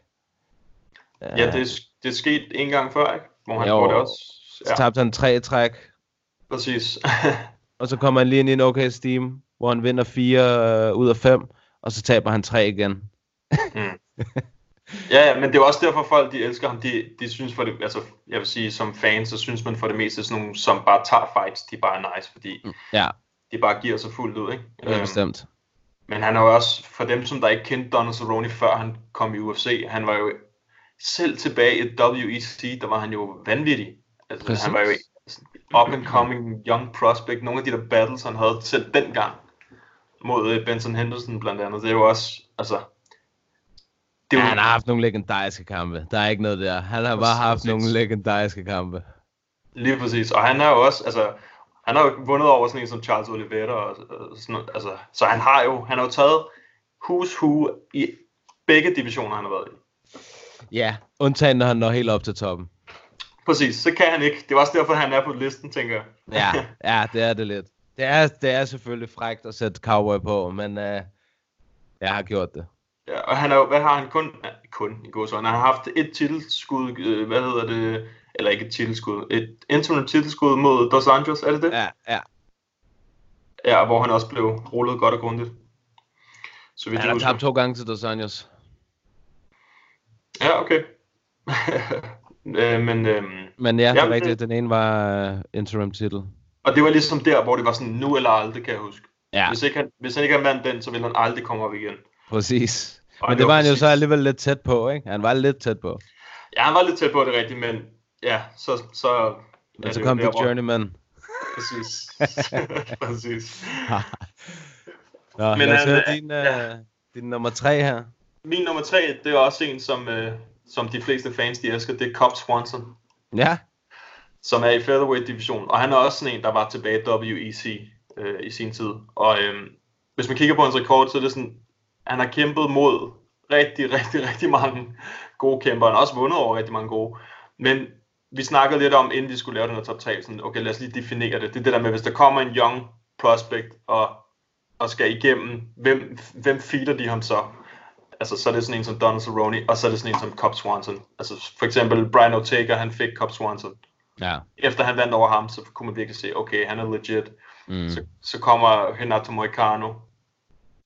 Ja, det, er- det er sket en gang før, ikke? Hvor han Jo. det også. Så tabte han tre træk, præcis. og så kommer han lige ind i en okay steam, hvor han vinder fire øh, ud af fem, og så taber han tre igen. ja, ja, men det er også derfor, folk de elsker ham. De, de synes for det, altså, jeg vil sige, som fans, så synes man for det meste sådan nogle, som bare tager fights, de er bare nice, fordi Ja, de bare giver sig fuldt ud, ikke? det er Øhm, bestemt. Men han er jo også, for dem som der ikke kendte Donald Cerrone før han kom i UFC, han var jo selv tilbage i WEC, der var han jo vanvittig. Altså, Præcis. han var jo up and coming young prospect. Nogle af de der battles, han havde selv dengang mod øh, Benson Henderson blandt andet, det er jo også, altså... Det Ja, er jo, han har haft nogle legendariske kampe. Der er ikke noget der. Han har bare haft præcis. nogle legendariske kampe. Lige præcis. Og han er jo også, altså, han har jo vundet over sådan en som Charles Oliveira og, og sådan. Altså, så han har jo, han har jo taget who's who i begge divisioner, han har været i. Ja, undtagen når han når helt op til toppen. Præcis, så kan han ikke. Det er også derfor, han er på listen, tænker jeg. Ja, ja, det er det lidt. Det er, det er selvfølgelig frægt at sætte cowboy på, men uh, jeg har gjort det. ja, og han er hvad har han kun, ja, kun i god han har haft et titelskud, øh, hvad hedder det, eller ikke et titelskud, et interim titelskud mod Dos Anjos, er det det? Ja, ja. Ja, hvor han også blev rullet godt og grundigt. Så vidt Han jeg har tabt to gange til Dos Anjos. Ja, okay. øh, men, øhm, Men ja, det er rigtigt. Den ene var uh, interim titel. og det var ligesom der, hvor det var sådan, nu eller aldrig, kan jeg huske. Ja, Hvis, ikke han, hvis han ikke har vandt den, så vil han aldrig komme op igen. præcis. Og Men det var han jo præcis- så alligevel lidt tæt på, ikke? Han var lidt tæt på. Ja, han var lidt tæt på det rigtigt, men ja, så... så Men er så kom The hvor- Journeyman. Præcis. præcis. Nå, Men lad os han, høre øh, din, uh, din nummer tre her. Min nummer tre, det er også en, som, øh, som de fleste fans de elsker, det er Cobb Swanson, Ja, som er i featherweight-division. Og han er også sådan en, der var tilbage i WEC øh, i sin tid. Og øh, hvis man kigger på hans rekord, så er det sådan, han har kæmpet mod rigtig, rigtig, rigtig mange gode kæmper. Han har også vundet over rigtig mange gode. Men vi snakkede lidt om, inden vi skulle lave den her top 3, sådan, okay, lad os lige definere det. Det er det der med, hvis der kommer en young prospect og, og skal igennem, hvem, hvem feeder de ham så? Altså, så er det sådan en som Donald Cerrone, og så er det sådan en som Cobb Swanson. Altså, for eksempel Brian Ortega, han fik Cobb Swanson. ja. Efter han vandt over ham, så kunne man virkelig se, okay, han er legit. Mm. Så, så kommer Renato Moicano.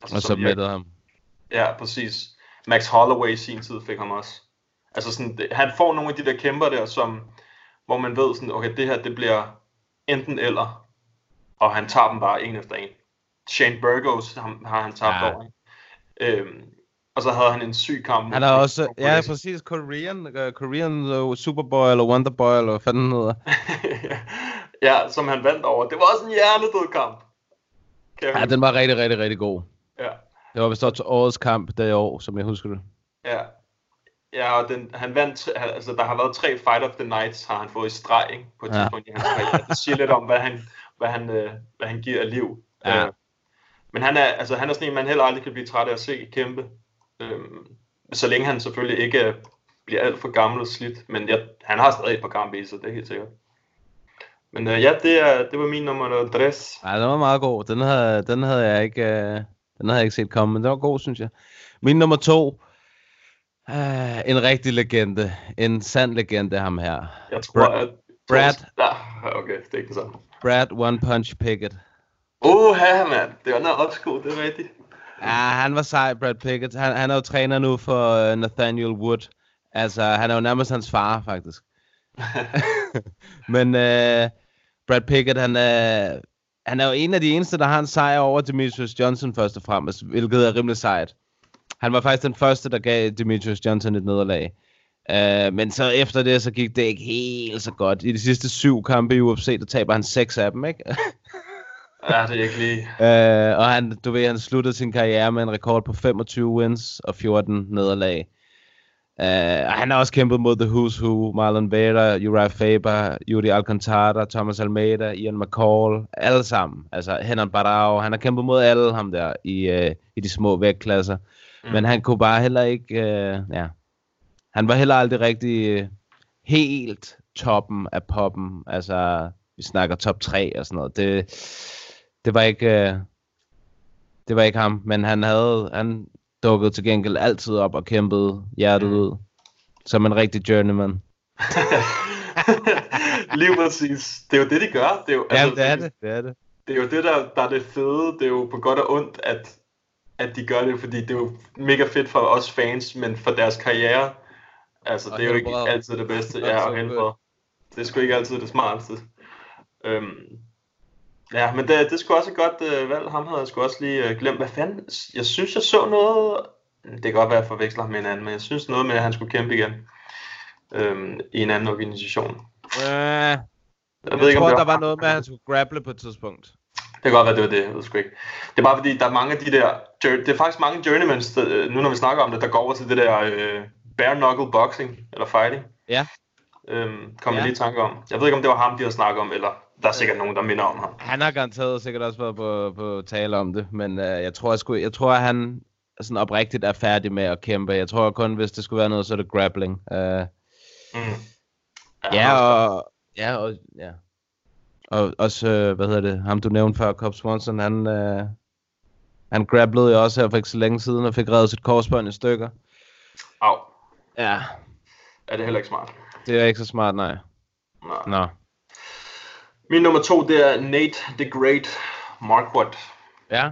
Altså, Og så mættede ham. Ja, præcis. Max Holloway i sin tid fik ham også. Altså sådan, han får nogle af de der kæmper der, som, hvor man ved sådan, okay, det her, det bliver enten eller, og han tager dem bare en efter en. Shane Burgos ham, har han tabt Ja. over? Øhm, Og så havde han en syg kamp. Han har også, Frank ja præcis, Korean, uh, Korean uh, Superboy eller Wonderboy, eller hvad fanden den hedder. ja, som han vandt over. Det var også en hjernedød kamp. Ja, den var rigtig, rigtig, rigtig god. Ja. Det var vist også årets kamp det i år, som jeg husker det. Ja. Ja, og den, han vandt, altså der har været tre Fight of the Nights, har han fået i streg ikke, på et Ja. tidspunkt i hans karriere. Det siger lidt om, hvad han, hvad han, øh, hvad han giver af liv. Ja. Øh, men han er, altså, han er sådan en, man heller aldrig kan blive træt af at se kæmpe. Øhm, så længe han selvfølgelig ikke øh, bliver alt for gammel og slidt. Men jeg, han har stadig et par kampe i sig, det er helt sikkert. Men øh, ja, det, er, det var min nummer 3. Ja, den var meget god. Den havde, den havde jeg ikke, uh, den havde jeg ikke set komme, men den var god, synes jeg. Min nummer to, uh, en rigtig legende. En sand legende, ham her. Jeg tror, Bra- at... Brad. Ja, okay, det er ikke det samme. Brad One Punch Pickett. Åh, ja, mand. Det var noget opskud, det er rigtigt. Ja, han var sej, Brad Pickett. Han, han er jo træner nu for øh, Nathaniel Wood. Altså, han er jo nærmest hans far, faktisk. Men uh, Brad Pickett, han er, han er jo en af de eneste, der har en sejr over Demetrius Johnson først og fremmest, hvilket er rimelig sejt. Han var faktisk den første, der gav Demetrius Johnson et nederlag. Uh, men så efter det, så gik det ikke helt så godt. I de sidste syv kampe i UFC, der taber han seks af dem, ikke? Ja, det er ikke lige... Øh, og han, du ved, han sluttede sin karriere med en rekord på 25 wins og 14 nederlag. Og han har også kæmpet mod The Who's Who, Marlon Vera, Uriah Faber, Yuri Alcantara, Thomas Almeida, Ian McCall, alle sammen. Altså Henan Barao, han har kæmpet mod alle ham der i, øh, i de små vægtklasser. Mm. Men han kunne bare heller ikke, øh, ja, han var heller aldrig rigtig øh, helt toppen af poppen. Altså, vi snakker top 3 og sådan noget. Det, det var ikke øh, det var ikke ham, men han havde han dukkede til gengæld altid op og kæmpede hjertet Mm. ud som en rigtig journeyman. Lige præcis. Det er jo det, de gør. Det er jo, Ja, altså, det er det. Det er det. det er jo det, der, der er det fede. Det er jo på godt og ondt, at, at de gør det, fordi det er jo mega fedt for os fans, men for deres karriere, altså Og det er jo ikke altid det bedste. Ja, og helbred. Det er sgu ikke altid det smarteste. Øhm, ja, men det, det skulle også et godt øh, valg. Ham havde jeg sgu også lige øh, glemt. Hvad fanden? Jeg synes, jeg så noget... Det kan godt være, at jeg forveksler ham med en anden, men jeg synes noget med, at han skulle kæmpe igen. Øhm, I en anden organisation. Øh, Jeg, jeg, ved ikke, tror, om det der var var noget med, at han skulle grapple på et tidspunkt. Det kan godt være, det var det. Jeg ved sgu ikke. Det er bare fordi, der er mange af de der... Det er faktisk mange journeymans, øh, nu når vi snakker om det, der går over til det der øh, bare knuckle boxing, eller fighting. Ja. Øhm, kom ja. Jeg lige i tanke om. Jeg ved ikke, om det var ham, de har snakket om, eller der er sikkert nogen, der minder om ham. Han har garanteret sikkert også været på, på tale om det, men øh, jeg tror, jeg, skulle, jeg tror, at han sådan oprigtigt er færdig med at kæmpe. Jeg tror kun, hvis det skulle være noget, så er det grappling. Øh, Mm. Ja, også- og, ja, og, ja. Og også, øh, hvad hedder det, ham du nævnte før, Cobb Swanson, han, øh, han grapplede jo også her for ikke så længe siden, og fik reddet sit korsbånd i stykker. Au. Ja, Er det heller ikke smart? det er ikke så smart, nej. Nej. Nå. Min nummer to, det er Nate the Great Marquardt, Ja,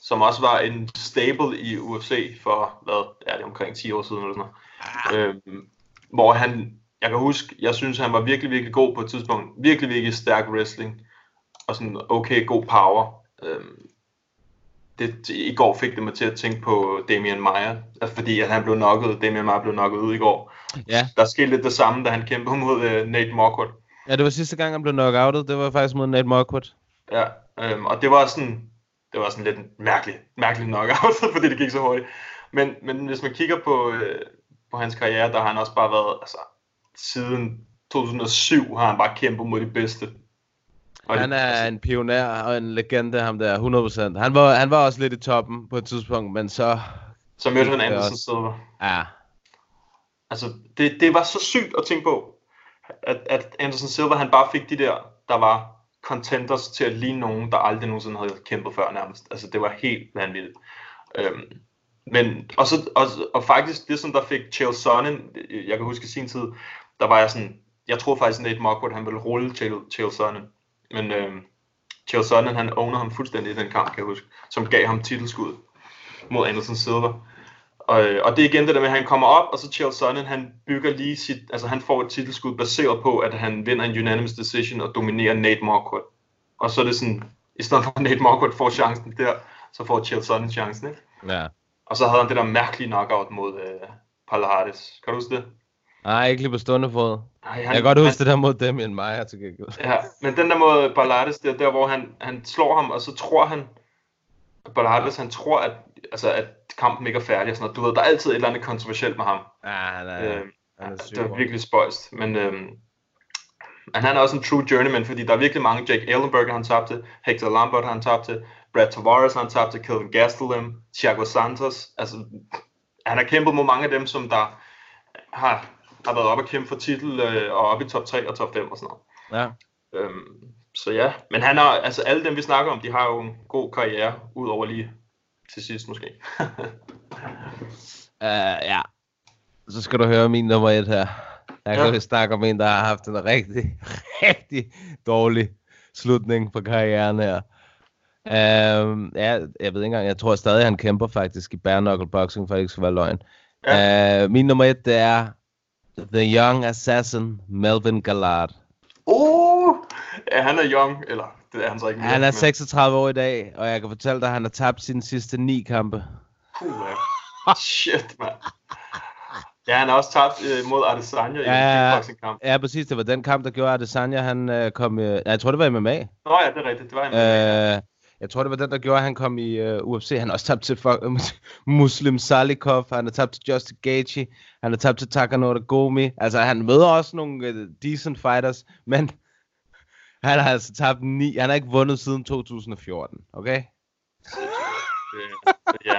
som også var en stable i UFC for, hvad, er det omkring 10 år siden eller sådan noget. Øhm, hvor han, jeg kan huske, jeg synes, han var virkelig, virkelig god på et tidspunkt. Virkelig, virkelig stærk wrestling. Og sådan okay, god power. Øhm, det, I går fik det mig til at tænke på Damian Maia. Altså fordi at han blev knocket, Damian Maia blev knocket ud i går. ja. Der skete lidt det samme, da han kæmpede mod uh, Nate Marquardt. Ja, det var sidste gang, han blev knockoutet. Det var faktisk mod Nate Marquardt. Ja, øhm, og det var sådan, det var sådan lidt en mærkelig, mærkelig knockout, fordi det gik så hurtigt. Men, men hvis man kigger på, øh, på hans karriere, der har han også bare været, altså, siden 2007 har han bare kæmpet mod de bedste. Og Han er en pioner og en legende, ham der, 100%. Han var, han var også lidt i toppen på et tidspunkt, men så... Så mødte han er også- Silva. Ja, Altså, det, det var så sygt at tænke på, at, at Anderson Silva, han bare fik de der, der var contenders til at ligne nogen, der aldrig nogensinde havde kæmpet før nærmest. Altså, det var helt vanvittigt. Øhm, men, og, så, og, og faktisk, det som der fik Chael Sonnen, jeg kan huske i sin tid, der var jeg sådan, jeg tror faktisk, Nate Marquardt, han ville rulle Chael, Chael Sonnen. Men øhm, Chael Sonnen, han owner ham fuldstændig i den kamp, kan jeg huske, som gav ham titelskud mod Anderson Silva. Og, øh, og det er igen det der med, at han kommer op, og så Chael Sonnen, han bygger lige sit, altså han får et titelskud baseret på, at han vinder en unanimous decision og dominerer Nate Marquardt. Og så er det sådan, i stedet for at Nate Marquardt får chancen der, så får Chael Sonnen chancen, ikke? ja. Og så havde han det der mærkelige knockout mod øh, Palhares. Kan du huske det? Nej, ikke lige på stående fod. Nej, Jeg kan godt huske det der mod Damien Meyer til gengæld. Ja, men den der mod Ballardes, det er der, hvor han, han slår ham, og så tror han, Ballardes, han tror, at, altså, at kampen ikke er færdig og sådan noget. Du ved, der er altid et eller andet kontroversielt med ham. Ja, han er, Øh, han er det er virkelig spøjst, men, øhm, men han er også en true journeyman, fordi der er virkelig mange, Jake Ellenberger han tabte, Hector Lambert han tabte, Brad Tavares han tabte, Kelvin Gastelum, Thiago Santos, altså han har kæmpet mod mange af dem, som der har, har været oppe og kæmpe for titel øh, og oppe i top 3 og top 5 og sådan noget. Ja. Øhm, så ja, men han har, altså alle dem vi snakker om, de har jo en god karriere, udover lige til sidst måske. Uh, ja. Så skal du høre min nummer et her. Jeg kan Ja. snakke om en, der har haft en rigtig, rigtig dårlig slutning på karrieren her. Um, ja, jeg ved ikke engang, jeg tror stadig, han kæmper faktisk i bare knuckle boxing, for det ikke skal være løgn. Ja. Uh, min nummer et, det er The Young Assassin, Melvin Gallard. Uh, ja, han er young, eller det er han så ikke mere. Han er men- 36 år i dag, og jeg kan fortælle dig, at han har tabt sine sidste ni kampe. Puh, ja. Shit, mand. Ja, han har også tabt øh, mod Adesanya i en Ja, kickboxing-kamp. ja, præcis. Det var den kamp, der gjorde, Adesanya, han øh, kom... Øh, ja, jeg tror, det var MMA. Nå ja, det er rigtigt. Det var en Øh, jeg tror, det var den, der gjorde, at han kom i uh, UFC. Han har også tabt til fuck, Muslim Salikov. Han har tabt til Justin Gaethje. Han har tabt til Takanori Gomi. Altså, han møder også nogle uh, decent fighters, men han har altså tabt ni. Han har ikke vundet siden 2014, okay? øh, ja,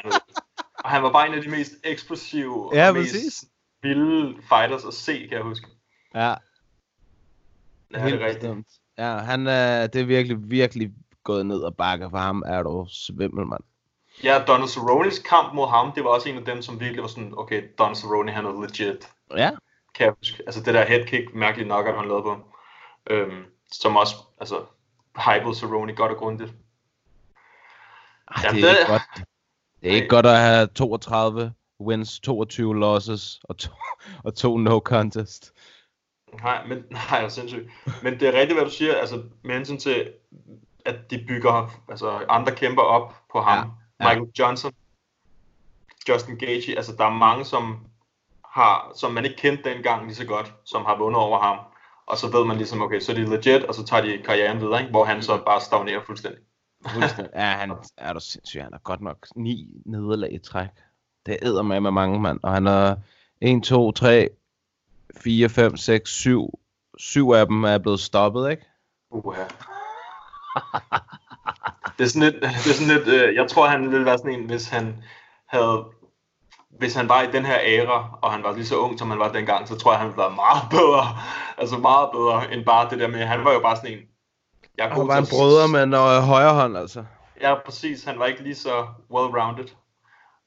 Og han var bare en af de mest eksplosive Ja, og mest præcis. vilde fighters at se, kan jeg huske. Ja, det helt er rigtigt. Ja, han, uh, det er virkelig, virkelig gået ned og bakke for ham. Er du svimmel, mand. Ja, Donald Cerrone's kamp mod ham, det var også en af dem, som virkelig var sådan, okay, Donald Cerrone, han er legit. Ja, kan jeg huske. Altså det der headkick, mærkeligt nok, at han lavede på. Øhm, som også, altså, hypede Cerrone godt og grundigt. Ej, Jamen, det er det- ikke godt. Det er ikke godt at have 32 wins, 22 losses og to, og to no contest. Nej, men, nej, det er sindssygt. Men det er rigtigt, hvad du siger, altså med hensyn til, at de bygger altså, andre kæmper op på ham. Ja, ja. Michael Johnson, Justin Gaethje, altså der er mange, som har, som man ikke kendte dengang lige så godt, som har vundet over ham. Og så ved man ligesom, okay, så er de legit, og så tager de karrieren videre, ikke? hvor han så bare stagnerer fuldstændig. Fuldstændig. Ja, han er du sindssyg. Han er godt nok ni nederlag i træk. Det æder med med mange, mand. Og han er 1, 2, 3, 4, 5, 6, 7. Syv af dem er blevet stoppet, ikke? Uha. det er sådan lidt, det er sådan lidt øh, jeg tror han ville være sådan en, hvis han havde, hvis han var i den her æra, og han var lige så ung, som han var dengang, så tror jeg, han ville være meget bedre, altså meget bedre, end bare det der med, han var jo bare sådan en, jeg Han var en brødre med en øh, højre hånd, altså. Ja, præcis, han var ikke lige så well-rounded,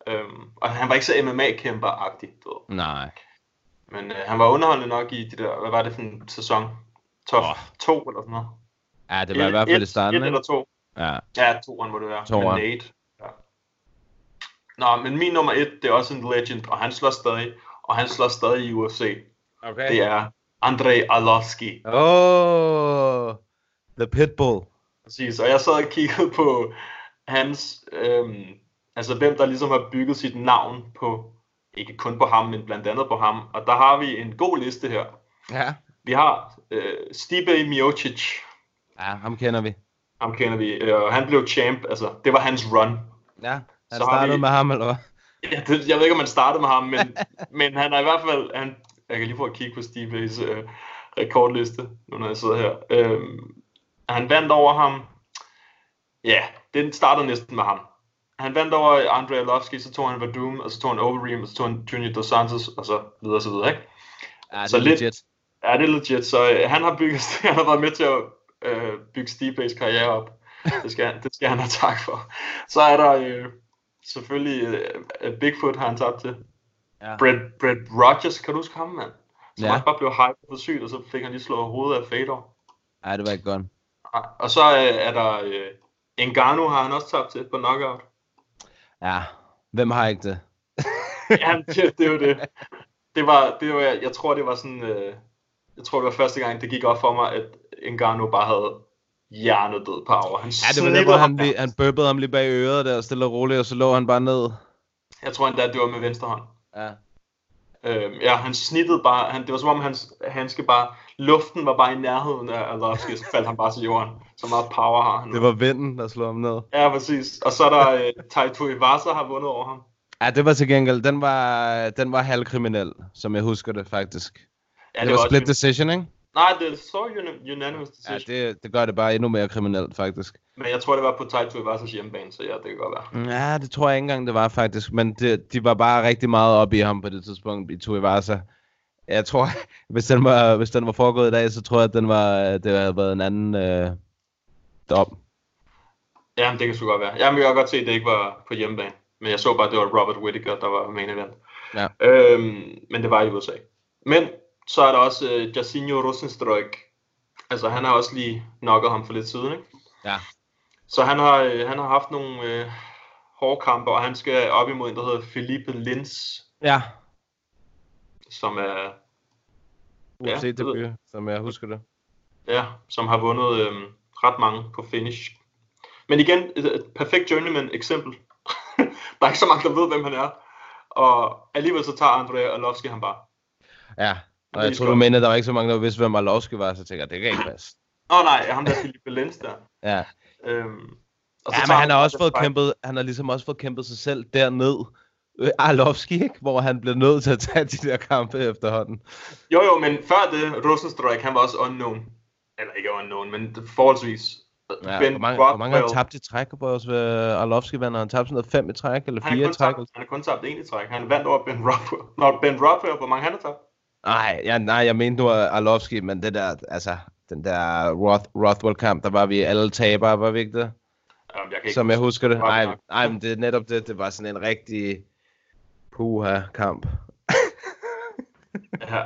øhm, og han var ikke så MMA-kæmper-agtig. Nej. men øh, han var underholdende nok i de der, hvad var det for en sæson? Top oh. to eller sådan noget. Ja, det var i Et- hvert fald i et- starten, Et ikke? eller to. Ja. Ja, toeren må det være. Toeren. Med Nate. Nå, men min nummer et, det er også en legend, og han slår stadig, og han slår stadig i UFC. Okay. Det er Andrei Arlovski. Oh, The Pitbull. Præcis, og jeg sad og kiggede på hans, øhm, altså hvem der ligesom har bygget sit navn på, ikke kun på ham, men blandt andet på ham. Og der har vi en god liste her. Ja. Vi har øh, Stipe Miocic, Ja, ham kender vi. ham kender vi, øh, og han blev champ, altså det var hans run. Ja, han startede vi- med ham, eller hvad? Ja, det, jeg ved ikke, om man startede med ham, men, men han er i hvert fald... Han, jeg kan lige prøve at kigge på Stipe's øh, rekordliste, nu når jeg sidder her. Øhm, han vandt over ham... Ja, den startede næsten med ham. Han vandt over Andrei Arlovski, så tog han Vadum, og så tog han Overeem, og så tog han Junior Dos Santos, og så videre så videre, ikke? Ja, det Så er lidt- legit. Ja, det er legit, så øh, han har bygget, han har været med til at øh, bygge Stipe's karriere op. Det skal, han- det skal han have tak for. Så er der øh, selvfølgelig øh, Bigfoot har han tabt til. Ja. Brett, Brett Rogers, kan du huske ham, mand? Som Ja. bare blev hyped for sygt, og så fik han lige slået hovedet af Fedor. Ja, det var ikke godt. Og så øh, er der øh, Ngannou har han også tabt til på knockout. Ja, hvem har ikke det? ja, det, det er jo det. Det var, det var, jeg tror det var sådan, øh, jeg tror det var første gang, det gik op for mig, at Ngannou bare havde hjernedød power. Han Ja, det var snittede hvor han, lige, han bøbbede ham lige bag øret der, stille og roligt, og så lå han bare ned. Jeg tror endda, det var med venstre hånd. Ja. Øhm, ja, han snittede bare, han, det var som om hans, han skal bare, luften var bare i nærheden af Arlovski, så faldt han bare til jorden. Så meget power har han. Det var vinden, der slog ham ned. Ja, præcis. Og så er der øh, Taito Ivasa har vundet over ham. Ja, det var til gengæld, den var, den var halvkriminel, som jeg husker det faktisk. Ja, det, det var også- split decision, ikke? Nej, det så uni- unanimous Ja, decision. det, det gør det bare endnu mere kriminelt, faktisk. Men jeg tror, det var på Taito Ivasas hjemmebane, så ja, det kan godt være. Ja, det tror jeg ikke engang, det var faktisk. Men det, de var bare rigtig meget oppe i ham på det tidspunkt, i Tuivasa. Jeg tror, hvis den var, hvis den var foregået i dag, så tror jeg, at den var, det havde været en anden øh, dom. Ja, det kan sgu godt være. Jamen, jeg kan godt se, at det ikke var på hjemmebane. Men jeg så bare, at det var Robert Whittaker, der var main event. Ja. Øhm, men det var i USA. Men så er der også øh, Jacinho Rosenstruik. Altså, han har også lige nokket ham for lidt siden, ikke? Ja. Så han har, øh, han har haft nogle øh, hårde kampe, og han skal op imod en, der hedder Felipe Lins, Ja, som er Ja, det debut, som jeg husker det. Ja, som har vundet øhm, ret mange på finish. Men igen, et, et perfekt journeyman eksempel. der er ikke så mange, der ved, hvem han er. Og alligevel så tager Andrea Arlovski ham bare. Ja, og jeg tror, du mener, der var ikke så mange, der vidste, hvem Arlovski var, så tænker jeg, det kan ikke passe. Åh oh, nej, ham der Philippe Lenz der. Ja, Øhm, og ja men han har også fået fight. kæmpet, han har ligesom også fået kæmpet sig selv derned. Øh, Arlovski, ikke? Hvor han blev nødt til at tage de der kampe efterhånden. Jo jo, men før det, Rosenstruik, han var også unknown. Eller ikke unknown, men forholdsvis. Ja, Ben hvor, mange, hvor mange har tabt i træk på os ved Arlovski vandt? Han tabt sådan noget fem i træk, eller han fire i træk? tabt, han har kun tabt en i træk. Han vandt over Ben Rothwell. Nå, Ben Rothwell, hvor mange han har tabt? Nej, ja, nej, jeg mente nu Arlovski, men det der, altså, den der Roth, Rothwell-kamp, der var vi alle tabere, var vi ikke det? Jamen, jeg kan ikke Som jeg huske. husker det. Nej, nej, men det er netop det. Det var sådan en rigtig puha-kamp. Ja.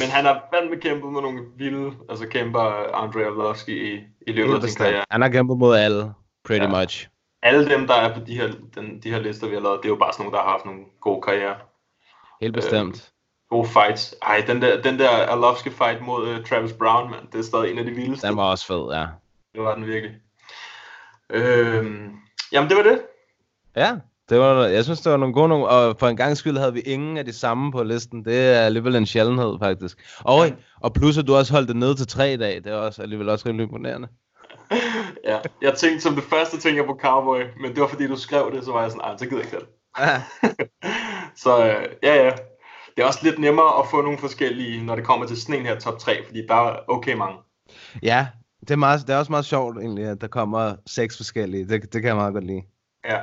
Men han har fandme kæmpet med nogle vilde altså kæmper Andrei Arlovski i, i løbet af sin karriere. Han har kæmpet mod alle, pretty Ja. much. Alle dem, der er på de her, den, de her lister, vi har lavet, det er jo bare sådan nogle, der har haft nogle gode karriere. Helt bestemt. Gode fights. Ej, den der, den der Arlovski fight mod uh, Travis Brown, man, det er stadig en af de vildeste. Den var også fed, ja. Det var den virkelig. Øhm, jamen, det var det. Ja, det var, jeg synes, det var nogle gode nogle, og for en gang skyld havde vi ingen af de samme på listen. Det er alligevel en sjældenhed, faktisk. Og, Ja. og plus, at du også holdt det ned til tre i dag, det er også alligevel også rimelig imponerende. Ja, jeg tænkte som det første, tænker jeg på Cowboy, men det var fordi, du skrev det, så var jeg sådan, ej, så gider jeg ikke. Ja. så øh, ja, ja. Det er også lidt nemmere at få nogle forskellige, når det kommer til sådan en her top 3, fordi der er okay mange. ja, det er, meget, det er også meget sjovt egentlig, at der kommer seks forskellige. Det, det kan jeg meget godt lide. Ja.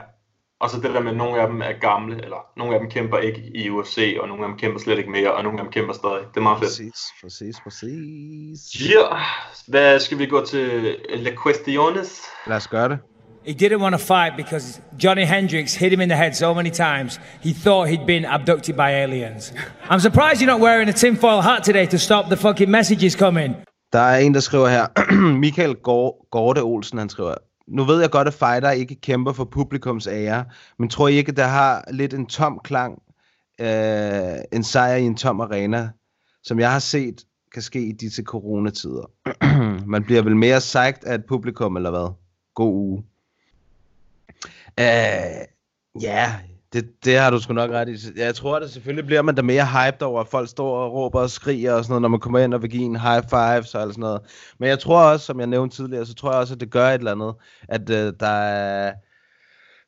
Og så det der med, at nogle af dem er gamle, eller nogle af dem kæmper ikke i UFC, og nogle af dem kæmper slet ikke mere, og nogle af dem kæmper stadig. Det er meget fedt. Præcis, præcis, præcis. Ja, hvad skal vi gå til La Questiones? Lad os gøre det. He didn't want to fight because Johnny Hendricks hit him in the head so many times he thought he'd been abducted by aliens. I'm surprised you're not wearing a tinfoil hat today to stop the fucking messages coming. Der er en, der skriver her, Michael Gorte Olsen, han skriver, nu ved jeg godt, at fighter ikke kæmper for publikums ære, men tror I ikke, der har lidt en tom klang, øh, en sejr i en tom arena, som jeg har set kan ske i disse coronatider? Man bliver vel mere sagt af et publikum, eller hvad? God uge. Øh, ja, det, det har du sgu nok ret i. Jeg tror, at det selvfølgelig bliver man da mere hyped over, at folk står og råber og skriger og sådan noget, når man kommer ind og vil give en high five og sådan noget. Men jeg tror også, som jeg nævnte tidligere, så tror jeg også, at det gør et eller andet, at øh, der er,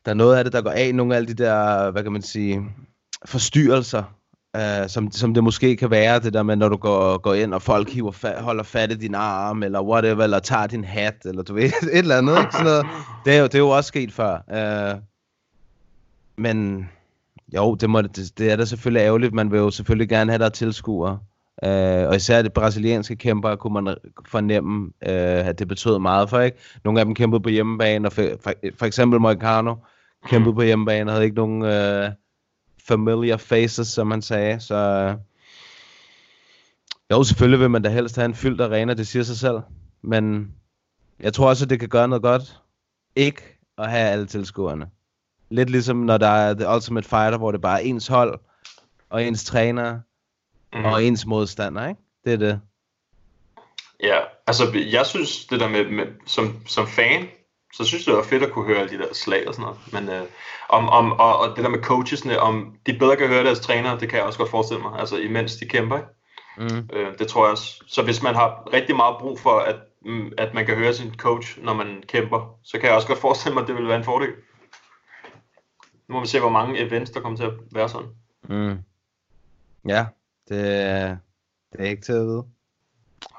der er noget af det, der går af, nogle af alle de der, hvad kan man sige, forstyrrelser, øh, som, som det måske kan være, det der med, når du går, går ind, og folk hiver fa- holder fat i din arm, eller whatever, eller tager din hat, eller du ved, et eller andet, ikke? Sådan noget. Det er jo, det er jo også sket før. Øh, men jo, det, må, det, det er da selvfølgelig ærgerligt. Man vil jo selvfølgelig gerne have der tilskuere. Øh, og især de brasilianske kæmper kunne man fornemme, øh, at det betød meget for, ikke? Nogle af dem kæmpede på hjemmebane, og for, for, for eksempel Moicano kæmpede på hjemmebane, og havde ikke nogen øh, familiar faces, som man sagde. Så øh, jo, selvfølgelig vil man da helst have en fyldt arena, det siger sig selv. Men jeg tror også, at det kan gøre noget godt. Ikke at have alle tilskuerne. Lidt ligesom når der er The Ultimate Fighter, hvor det bare er ens hold, og ens træner, mm. og ens modstander, ikke? Det er det. Ja, altså jeg synes det der med, med som, som fan, så synes jeg, det var fedt at kunne høre alle de der slag og sådan noget. Men øh, om, om, og, og det der med coachesne, om de bedre kan høre deres trænere, det kan jeg også godt forestille mig, altså imens de kæmper, ikke? Mm. Øh, det tror jeg også. Så hvis man har rigtig meget brug for, at, mm, at man kan høre sin coach, når man kæmper, så kan jeg også godt forestille mig, at det vil være en fordel. Nu må vi se, hvor mange events, der kommer til at være sådan. Mm. Ja, det, det er ikke til at vide.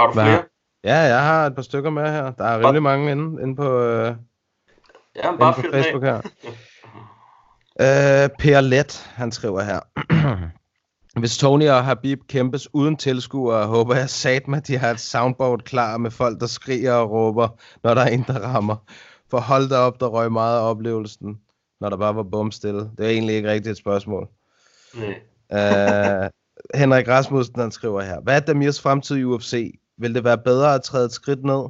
Har du Hvad flere? Ja, jeg har et par stykker med her. Der er rimelig mange inde, inde på, øh, Ja, inde bare på den af. Facebook her. Øh, per Let, han skriver her. Hvis Tony og Habib kæmpes uden tilskuere, håber jeg sat med, at de har et soundboard klar med folk, der skriger og råber, når der er en, der rammer. For hold da op, der røg meget af oplevelsen, når der bare var bumstille. Det er egentlig ikke rigtigt et spørgsmål. Nej. Øh, Henrik Rasmussen, han skriver her. Hvad er Damirs fremtid i UFC? Vil det være bedre at træde et skridt ned?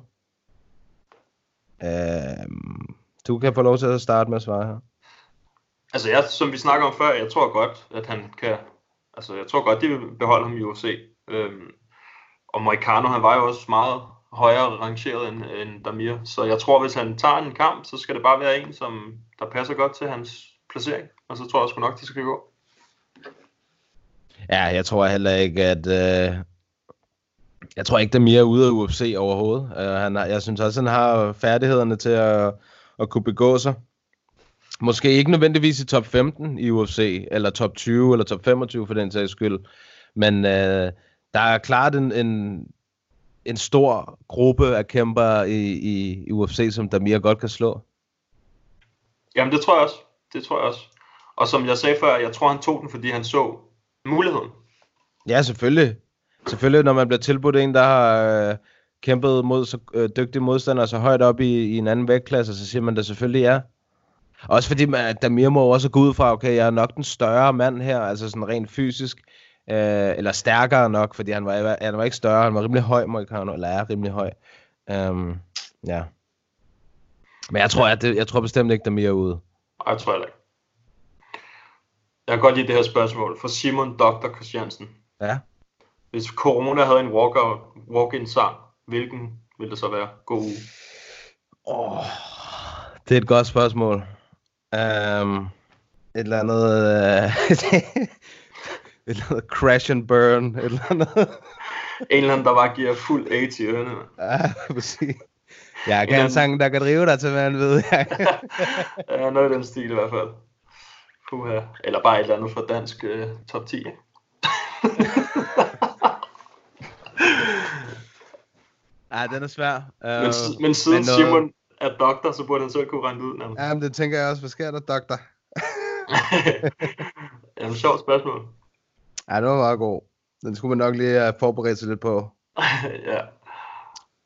Øh, du kan få lov til at starte med at svare her. Altså, jeg, som vi snakker om før, jeg tror godt, at han kan... Altså, jeg tror godt, de vil beholde ham i UFC. Øhm, og Moicano, han var jo også meget højere rangeret end, end Damir. Så jeg tror, hvis han tager en kamp, så skal det bare være en, som der passer godt til hans placering. Og så tror jeg sgu nok, de skal gå. Ja, jeg tror heller ikke, at... Øh, jeg tror ikke, Damir er ude af UFC overhovedet. Uh, han har, jeg synes også, han har færdighederne til at, at kunne begå sig. Måske ikke nødvendigvis i top 15 i UFC, eller top 20, eller top 25 for den sags skyld. Men øh, der er klart en, en, en stor gruppe af kæmper i, i, i UFC, som Damir godt kan slå. Jamen, det tror jeg også. Det tror jeg også. Og som jeg sagde før, jeg tror, han tog den, fordi han så muligheden. Ja, selvfølgelig. Selvfølgelig, når man bliver tilbudt en, der har øh, kæmpet mod så øh, dygtige modstandere så højt op i, i en anden vægtklasse, så siger man det selvfølgelig ja. Også fordi man, Damir må også gå ud fra, okay, jeg er nok den større mand her, altså sådan rent fysisk, øh, eller stærkere nok, fordi han var, han var ikke større, han var rimelig høj, Moicano, eller er rimelig høj. Um, ja. Men jeg tror, det, jeg tror bestemt ikke, Damir er ude. Ej, jeg tror ikke. Jeg kan godt lide det her spørgsmål fra Simon Dr. Christiansen. Ja. Hvis corona havde en walkout, walk-in sang, hvilken ville det så være? God uge. Oh, det er et godt spørgsmål. Um, et eller andet... Uh, et eller andet crash and burn. Et eller andet. En eller anden, der bare giver fuld A til ørerne. mand. ja, præcis. Jeg kan en sang, der kan drive dig til, hvad ved jeg. Ja, noget i den stil i hvert fald. Puha. Eller bare et eller andet fra dansk uh, top 10. ikke? Ja, den er svær. Uh, Men, men siden noget- Simon er doktor, så burde han selv kunne regne ud nærmest. Ja, men det tænker jeg også. Hvad sker der, doktor? Ja, et sjovt spørgsmål. Ja, det var meget god. Den skulle man nok lige have forberedt sig lidt på. ja.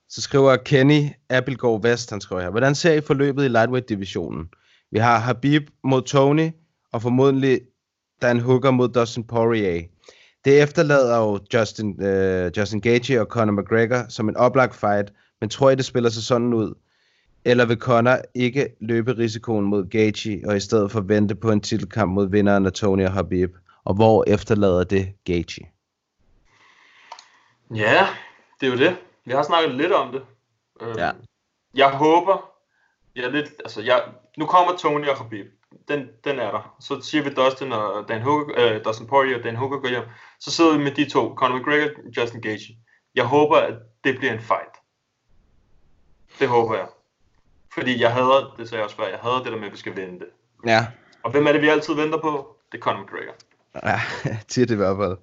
Så skriver Kenny Appelgaard Vest, han skriver her. Hvordan ser I forløbet i lightweight-divisionen? Vi har Habib mod Tony, og formodentlig Dan Hooker mod Dustin Poirier. Det efterlader jo Justin, øh, Justin Gaethje og Conor McGregor som en oplagt fight, men tror I, det spiller sig sådan ud? Eller vil Conor ikke løbe risikoen mod Gaethje, og i stedet for vente på en titelkamp mod vinderen af Tony og Habib? Og hvor efterlader det Gaethje? Ja, det er jo det. Vi har snakket lidt om det. Øhm, Ja. Jeg håber, jeg er lidt, altså jeg, nu kommer Tony og Khabib. Den, den er der. Så siger vi Dustin og Dan Hooker, øh, Dustin Poirier og Dan Hooker går hjem. Så sidder vi med de to, Conor McGregor og Justin Gaethje. Jeg håber, at det bliver en fight. Det håber jeg. Fordi jeg hader, det sagde jeg også før, jeg hader det der med, at vi skal vente. Ja, Og hvem er det, vi altid venter på? Det er Conor McGregor. ja tit i hvert fald.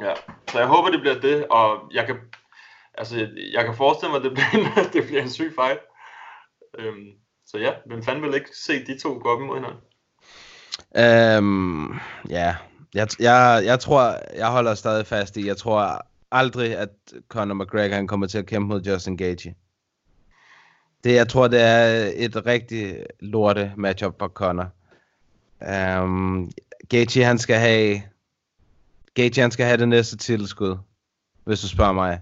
Ja, så jeg håber, det bliver det, og jeg kan, altså, jeg kan forestille mig, at det bliver en, det bliver en syg fight. Øhm, så ja, hvem fanden vil ikke se de to gå op imod hinanden? Øhm, ja, jeg, jeg, jeg tror, jeg holder stadig fast i, jeg tror aldrig, at Conor McGregor han kommer til at kæmpe mod Justin Gaethje. Det, jeg tror, det er et rigtig lorte matchup for Conor. Um, Gaethje, han skal have... Gaethje, han skal have det næste titelskud, hvis du spørger mig.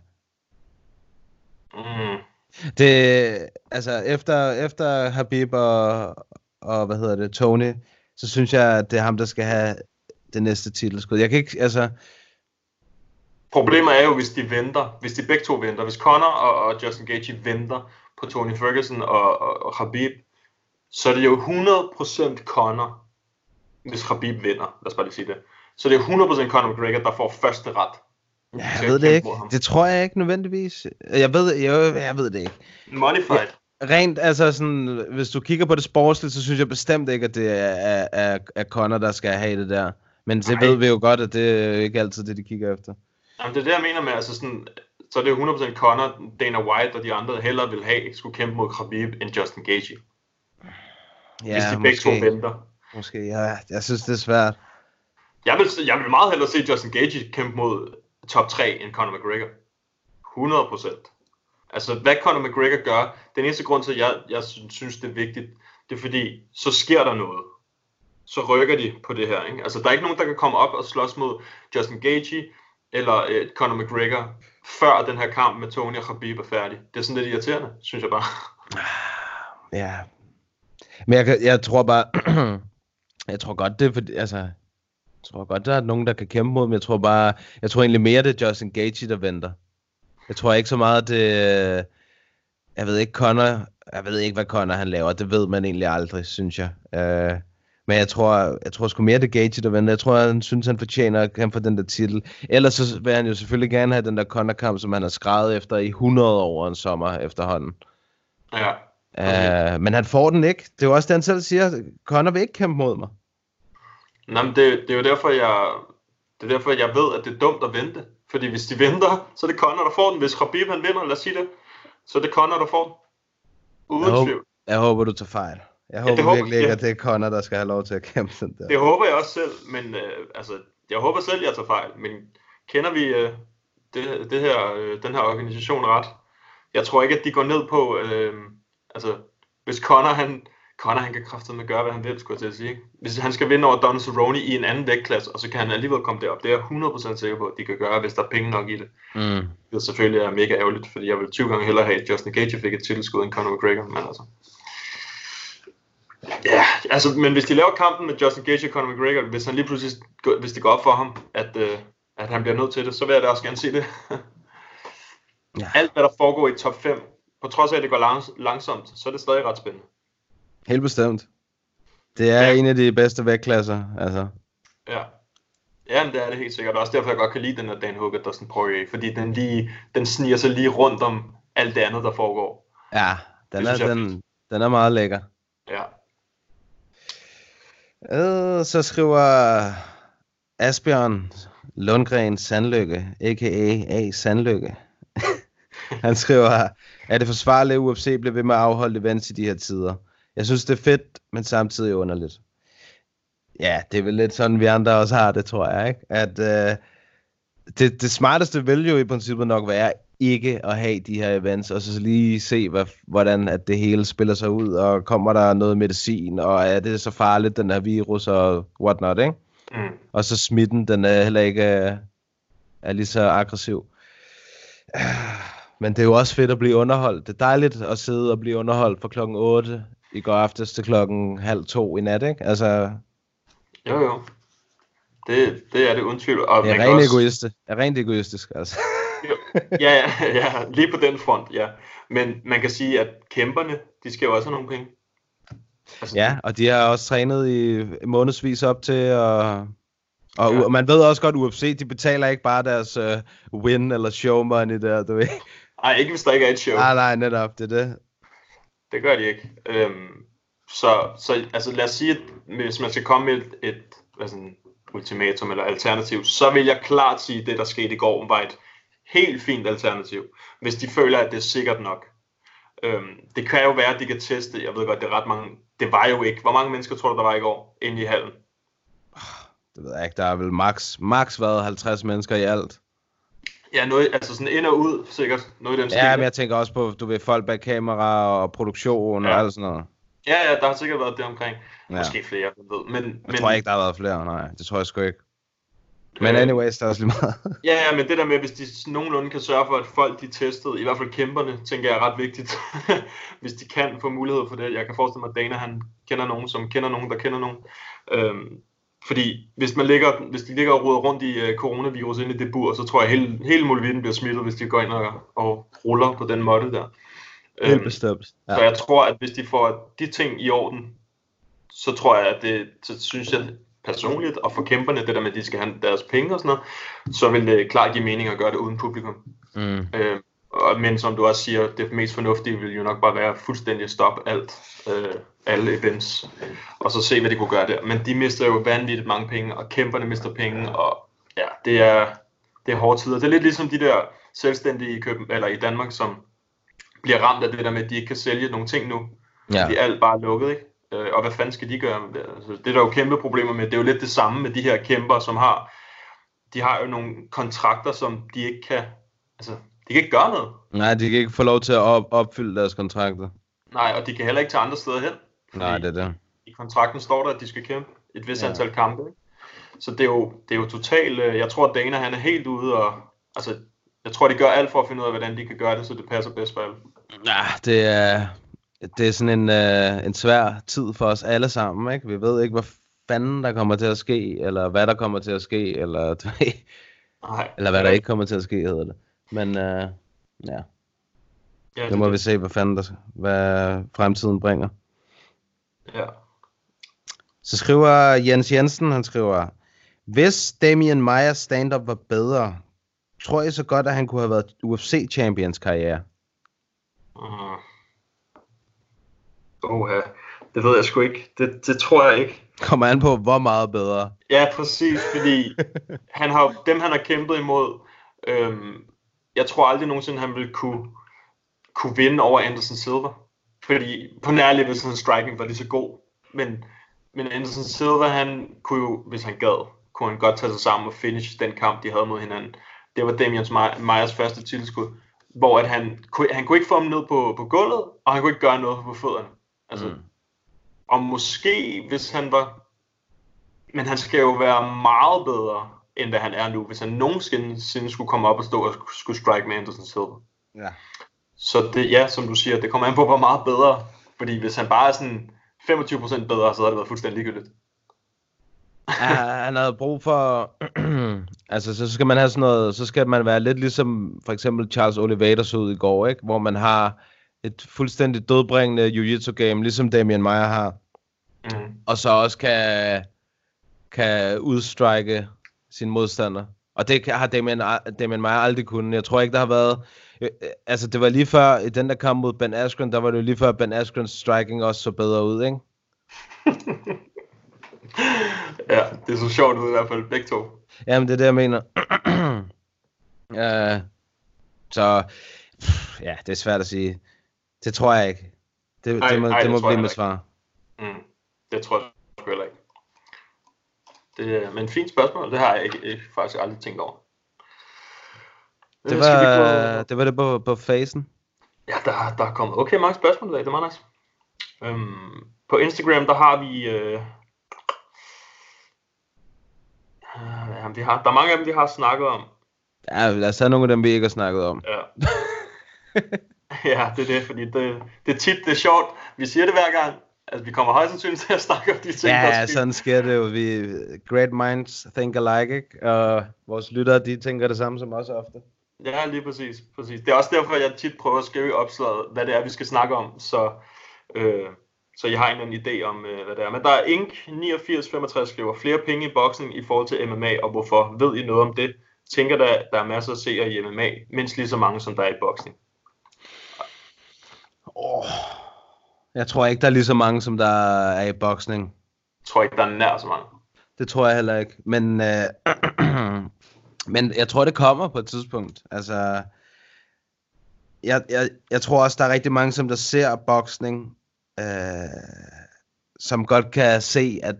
Mm. Det, altså, efter, efter Habib og, og, hvad hedder det, Tony, så synes jeg, at det er ham, der skal have det næste titelskud. Jeg kan ikke, altså, Problemet er jo, hvis de venter, hvis de begge to venter, hvis Conor og, og Justin Gaethje venter på Tony Ferguson og, og, og Khabib, så er det jo 100% Conor, hvis Khabib vinder. Lad os bare lige sige det. Så det er 100% Conor McGregor, der får første ret. Ja, jeg ved det ikke. Det tror jeg ikke nødvendigvis. Jeg ved, jeg, jeg ved det ikke. Money fight. Rent, altså sådan, hvis du kigger på det sportsligt, så synes jeg bestemt ikke, at det er, er, er, Conor, der skal have det der. Men det Nej. ved vi jo godt, at det er ikke altid det, de kigger efter. Jamen, det er det, jeg mener med, altså sådan, så er det 100% Conor, Dana White og de andre hellere vil have, skulle kæmpe mod Khabib end Justin Gaethje. Ja, hvis de begge to måske. venter. Måske, ja, jeg synes, det er svært. Jeg vil, jeg vil meget hellere se Justin Gaethje kæmpe mod top 3 end Conor McGregor. 100%. Altså, hvad Conor McGregor gør, den eneste grund til, at jeg, jeg synes- det er vigtigt, det er fordi, så sker der noget. Så rykker de på det her, ikke? Altså, der er ikke nogen, der kan komme op og slås mod Justin Gaethje eller øh, Conor McGregor, før den her kamp med Tony og Khabib er færdig. Det er sådan lidt irriterende, synes jeg bare. Ah, ja. Men jeg, jeg tror bare, jeg tror godt, det er fordi, altså, jeg tror godt, der er nogen, der kan kæmpe mod, men jeg tror bare, jeg tror egentlig mere, det er Justin Gaethje, der venter. Jeg tror ikke så meget, det, jeg ved ikke, Conor, jeg ved ikke, hvad Conor han laver, det ved man egentlig aldrig, synes jeg. Uh, men jeg tror, jeg tror sgu mere, det er Gaethje, der venter. Jeg tror, han synes, han fortjener at kæmpe for den der titel. Ellers så vil han jo selvfølgelig gerne have den der Conor-kamp, som han har skrevet efter i 100 år en sommer efterhånden. Ja. Uh, men han får den ikke. Det er jo også det, han selv siger. Conor vil ikke kæmpe mod mig. Nå, men det, det er jo derfor, jeg, det er derfor, jeg ved, at det er dumt at vente. Fordi hvis de venter, så er det Conor, der får den. Hvis Khabib han vinder, lad os sige det, så er det Conor, der får den. Uden Jeg, håber, tvivl. jeg håber, du tager fejl. Jeg håber, det håber- virkelig ikke, ja. at det er Conor, der skal have lov til at kæmpe den der. Det håber jeg også selv, men øh, altså, jeg håber selv, jeg tager fejl. Men kender vi øh, det, det her, øh, den her organisation ret? Jeg tror ikke, at de går ned på, øh, altså, hvis Conor, han, Conor, han kan kraftedeme gøre, hvad han vil, skulle jeg til at sige. Hvis han skal vinde over Don Cerrone i en anden vægtklasse, og så kan han alligevel komme derop. Det er jeg 100% sikker på, at de kan gøre, hvis der er penge nok i det. Mm. Det er selvfølgelig er mega ærgerligt, fordi jeg vil 20 gange hellere have, at Justin Gaethje fik et titelskud end Conor McGregor, men altså... Ja, altså, men hvis de laver kampen med Justin Gaethje og Conor McGregor, hvis han lige pludselig, hvis det går op for ham, at, øh, at han bliver nødt til det, så vil jeg da også gerne se det. Ja. Alt, hvad der foregår i top 5, på trods af, at det går langs- langsomt, så er det stadig ret spændende. Helt bestemt. Det er Ja. en af de bedste vægtklasser. Altså. Ja. Ja, men det er det helt sikkert. Også derfor, jeg godt kan lide den her Dan Hooker Dustin Poirier, fordi den, lige, den sniger sig lige rundt om alt det andet, der foregår. Ja, den Det er, synes jeg er den, den er meget lækker. Ja. Øh, så skriver Asbjørn Lundgren Sandlykke, a.k.a. A. Sandlykke. Han skriver, er det forsvarligt, at UFC bliver ved med at afholde events i de her tider? Jeg synes, det er fedt, men samtidig underligt. Ja, det er vel lidt sådan, vi andre også har det, tror jeg, ikke? At øh, det, det smarteste vil jo i princippet nok være ikke at have de her events, og så lige se, hvad, hvordan at det hele spiller sig ud, og kommer der noget medicin, og er det så farligt, den her virus, og whatnot, ikke? Mm. Og så smitten, den er heller ikke er, er lige så aggressiv. Men det er jo også fedt at blive underholdt. Det er dejligt at sidde og blive underholdt fra klokken 8 i går aftes til klokken halv to i nat, ikke? Altså, Jo, jo. Det, det er det uden tvivl. Og det er rent også- egoist. Det er rent egoistisk, altså. ja, ja, ja, lige på den front, ja. Men man kan sige, at kæmperne, de skal jo også have nogle penge. Altså, Ja, og de har også trænet i månedsvis op til, og, og Ja. ja. man ved også godt, UFC, de betaler ikke bare deres uh, win eller show money der, du ved. Ej, ikke hvis der ikke er et show. Nej, nej, netop, det er det. Det gør de ikke. Øhm, så, så altså, lad os sige, at hvis man skal komme med et, et hvad sådan, ultimatum eller alternativ, så vil jeg klart sige, at det, der skete i går, var et helt fint alternativ, hvis de føler, at det er sikkert nok. Øhm, det kan jo være, at de kan teste. Jeg ved godt, det er ret mange. Det var jo ikke. Hvor mange mennesker tror du, der var i går inde i hallen? Ah, det ved jeg ikke, der er vel max, max været 50 mennesker i alt. Ja, noget, altså sådan ind og ud, sikkert. Noget i den. Ja, men jeg tænker også på, du ved, folk bag kamera og produktion Ja. og alt sådan noget. ja, ja, der har sikkert været det omkring. Ja. Måske flere, jeg ved. Men, Jeg men, tror ikke, der har været flere, nej. Det tror jeg sgu ikke. Men anyways, der er også lige meget. Ja, ja, men det der med, hvis de nogenlunde kan sørge for, at folk de testet, i hvert fald kæmperne, tænker jeg er ret vigtigt. hvis de kan få mulighed for det. Jeg kan forestille mig, at Dana han kender nogen, som kender nogen, der kender nogen. Øhm, fordi hvis, man ligger, hvis de ligger og roder rundt i uh, coronavirus inde i det bur, så tror jeg, at hele, hele muligheden bliver smittet, hvis de går ind og, og ruller på den måde der. Helt Øhm, bestemt. Ja. Så jeg tror, at hvis de får de ting i orden, så tror jeg, at det, så synes jeg personligt, og for kæmperne, det der med, at de skal have deres penge og sådan noget, så vil det klart give mening at gøre det uden publikum. Mm. Øh, og, men som du også siger, det mest fornuftige vil jo nok bare være fuldstændig at stoppe alt, øh, alle events, og så se, hvad de kunne gøre der. Men de mister jo vanvittigt mange penge, og kæmperne mister penge, og ja, det er, det er hårde tider. Det er lidt ligesom de der selvstændige i, Køben, eller i Danmark, som bliver ramt af det der med, at de ikke kan sælge nogle ting nu. Ja. Fordi alt bare er lukket, ikke? Øh, og hvad fanden skal de gøre? Altså, det er der jo kæmpe problemer med. Det er jo lidt det samme med de her kæmper, som har, de har jo nogle kontrakter, som de ikke kan, altså, de kan ikke gøre noget. Nej, de kan ikke få lov til at op- opfylde deres kontrakter. Nej, og de kan heller ikke tage andre steder hen. Nej, det er det. I kontrakten står der, at de skal kæmpe et vis Ja. antal kampe. Så det er jo, det er jo totalt, øh, jeg tror, at Dana han er helt ude, og altså, jeg tror, de gør alt for at finde ud af, hvordan de kan gøre det, så det passer bedst for alle. Ja, det er, det er sådan en, øh, en svær tid for os alle sammen, ikke? Vi ved ikke, hvad fanden der kommer til at ske, eller hvad der kommer til at ske, eller, Nej. eller hvad der ikke kommer til at ske, hedder det. Men øh, ja, Ja, nu må vi se, hvad fanden der, hvad fremtiden bringer. Ja. Så skriver Jens Jensen, han skriver, hvis Damien Meyers stand-up var bedre, tror jeg så godt, at han kunne have været UFC-champions karriere. Uh. Oha, det ved jeg sgu ikke. Det, det tror jeg ikke. Kommer an på, hvor meget bedre. Ja, præcis, fordi han har, dem han har kæmpet imod, øhm, jeg tror aldrig nogensinde, han ville kunne, kunne vinde over Anderson Silva. Fordi på nærlig, hvis hans striking var lige så god. Men, men Anderson Silva, han kunne jo, hvis han gad, kunne han godt tage sig sammen og finish den kamp, de havde mod hinanden. Det var Damian Meyers første titelskud, hvor at han, han kunne ikke få ham ned på, på gulvet, og han kunne ikke gøre noget på fødderne. Altså, mm. Og måske, hvis han var men han skal jo være meget bedre, end hvad han er nu, hvis han nogensinde skulle komme op og stå og skulle strike med Anderson Silva. Ja. Så det, ja, som du siger, det kommer an på, hvor meget bedre. Fordi hvis han bare er sådan 25% bedre, så har det været fuldstændig ligegyldigt. ja, han havde brug for... altså, så skal man have sådan noget... Så skal man være lidt ligesom for eksempel Charles Oliveira så ud i går, ikke? Hvor man har et fuldstændig dødbringende jiu-jitsu game, ligesom Damien Meyer har. Mm. Og så også kan, kan udstrike sin modstander. Og det har Damien, Damien Meyer aldrig kunnet. Jeg tror ikke, der har været... øh, øh, Altså, det var lige før, i den der kamp mod Ben Askren, der var det jo lige før, Ben Askrens striking også så bedre ud, ikke? Ja, det så sjovt ud i hvert fald, begge to. Jamen, det er det, jeg mener. uh, så, pff, ja, det er svært at sige. Det tror jeg ikke. Det, Ej, det må, ej, det det må jeg blive mit heller svar. Mm. Det tror jeg sgu heller ikke. Det, er- men fint spørgsmål, det har jeg ikke, ikke, faktisk aldrig tænkt over. Det Øh, vi var gå- det, var det på, på facen. Ja, der, der er kommet okay mange spørgsmål i dag, det er meget nice. Øhm, på Instagram, der har vi... Øh, øh, jamen, vi har, der er mange af dem, vi har snakket om. Ja, lad os tage nogle af dem, vi ikke har snakket om. Ja, ja det er det, fordi det, det er tit, det er sjovt. Vi siger det hver gang. Altså, vi kommer højst sandsynligt til at snakke om de ting, der er Ja, sådan sker det jo. Vi, great minds think alike, ikke? Og vores lyttere, de tænker det samme som os ofte. Ja, lige præcis, præcis. Det er også derfor, jeg tit prøver at skrive i opslaget, hvad det er, vi skal snakke om, så, øh, så jeg har en eller anden idé om, øh, hvad det er. Men der er Ink 8965 skriver, flere penge i boksning i forhold til MMA, og hvorfor? Ved I noget om det? Tænker der, der er masser at se i MMA, mindst lige så mange, som der er i boksning. Jeg tror ikke, der er lige så mange, som der er i boksning. Jeg tror ikke, der er nær så mange. Det tror jeg heller ikke. Men, øh, men jeg tror, det kommer på et tidspunkt. Altså, jeg, jeg, jeg tror også, der er rigtig mange, som der ser boksning, øh, som godt kan se, at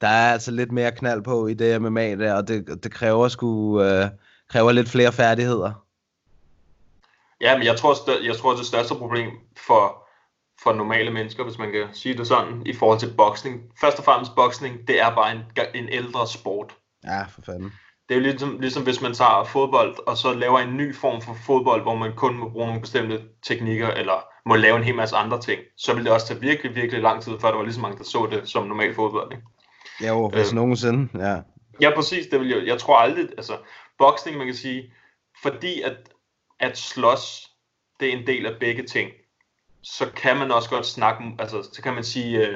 der er altså lidt mere knald på i det MMA der, og det, det kræver sgu, øh, kræver lidt flere færdigheder. Ja, men jeg tror, jeg tror, det største problem for, for normale mennesker, hvis man kan sige det sådan, i forhold til boksning. Først og fremmest boksning, det er bare en, en ældre sport. Ja, for fanden. Det er jo ligesom, ligesom hvis man tager fodbold, og så laver en ny form for fodbold, hvor man kun må bruge nogle bestemte teknikker, eller må lave en hel masse andre ting. Så vil det også tage virkelig, virkelig lang tid, før der var lige så mange, der så det som normal fodbold. Ikke? Jo, hvis Øh. nogensinde, ja. Ja, præcis. Det vil jeg, jeg tror aldrig, altså, boksning, man kan sige, fordi at, at slås, det er en del af begge ting. så kan man også godt snakke, altså så kan man sige uh,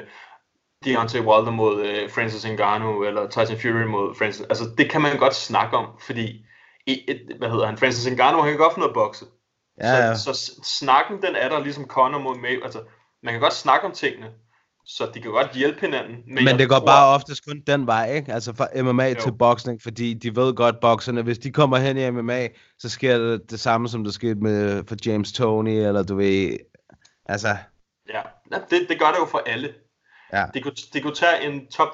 Deontay Wilder mod uh, Francis Ngannou, eller Tyson Fury mod Francis, altså det kan man godt snakke om, fordi, i, et, hvad hedder han, Francis Ngannou, han kan godt finde noget at bokse. Ja, ja. Så, så snakken, den er der ligesom Conor mod May, altså man kan godt snakke om tingene, så de kan godt hjælpe hinanden. Men, men det går tror, bare oftest kun den vej, ikke? Altså fra MMA Jo. til boksning, fordi de ved godt, bokserne, hvis de kommer hen i MMA, så sker det det samme, som der skete med for James Tony, eller du ved, altså, Ja, ja, det, det gør det jo for alle. Ja. Det, kunne, det kunne tage en top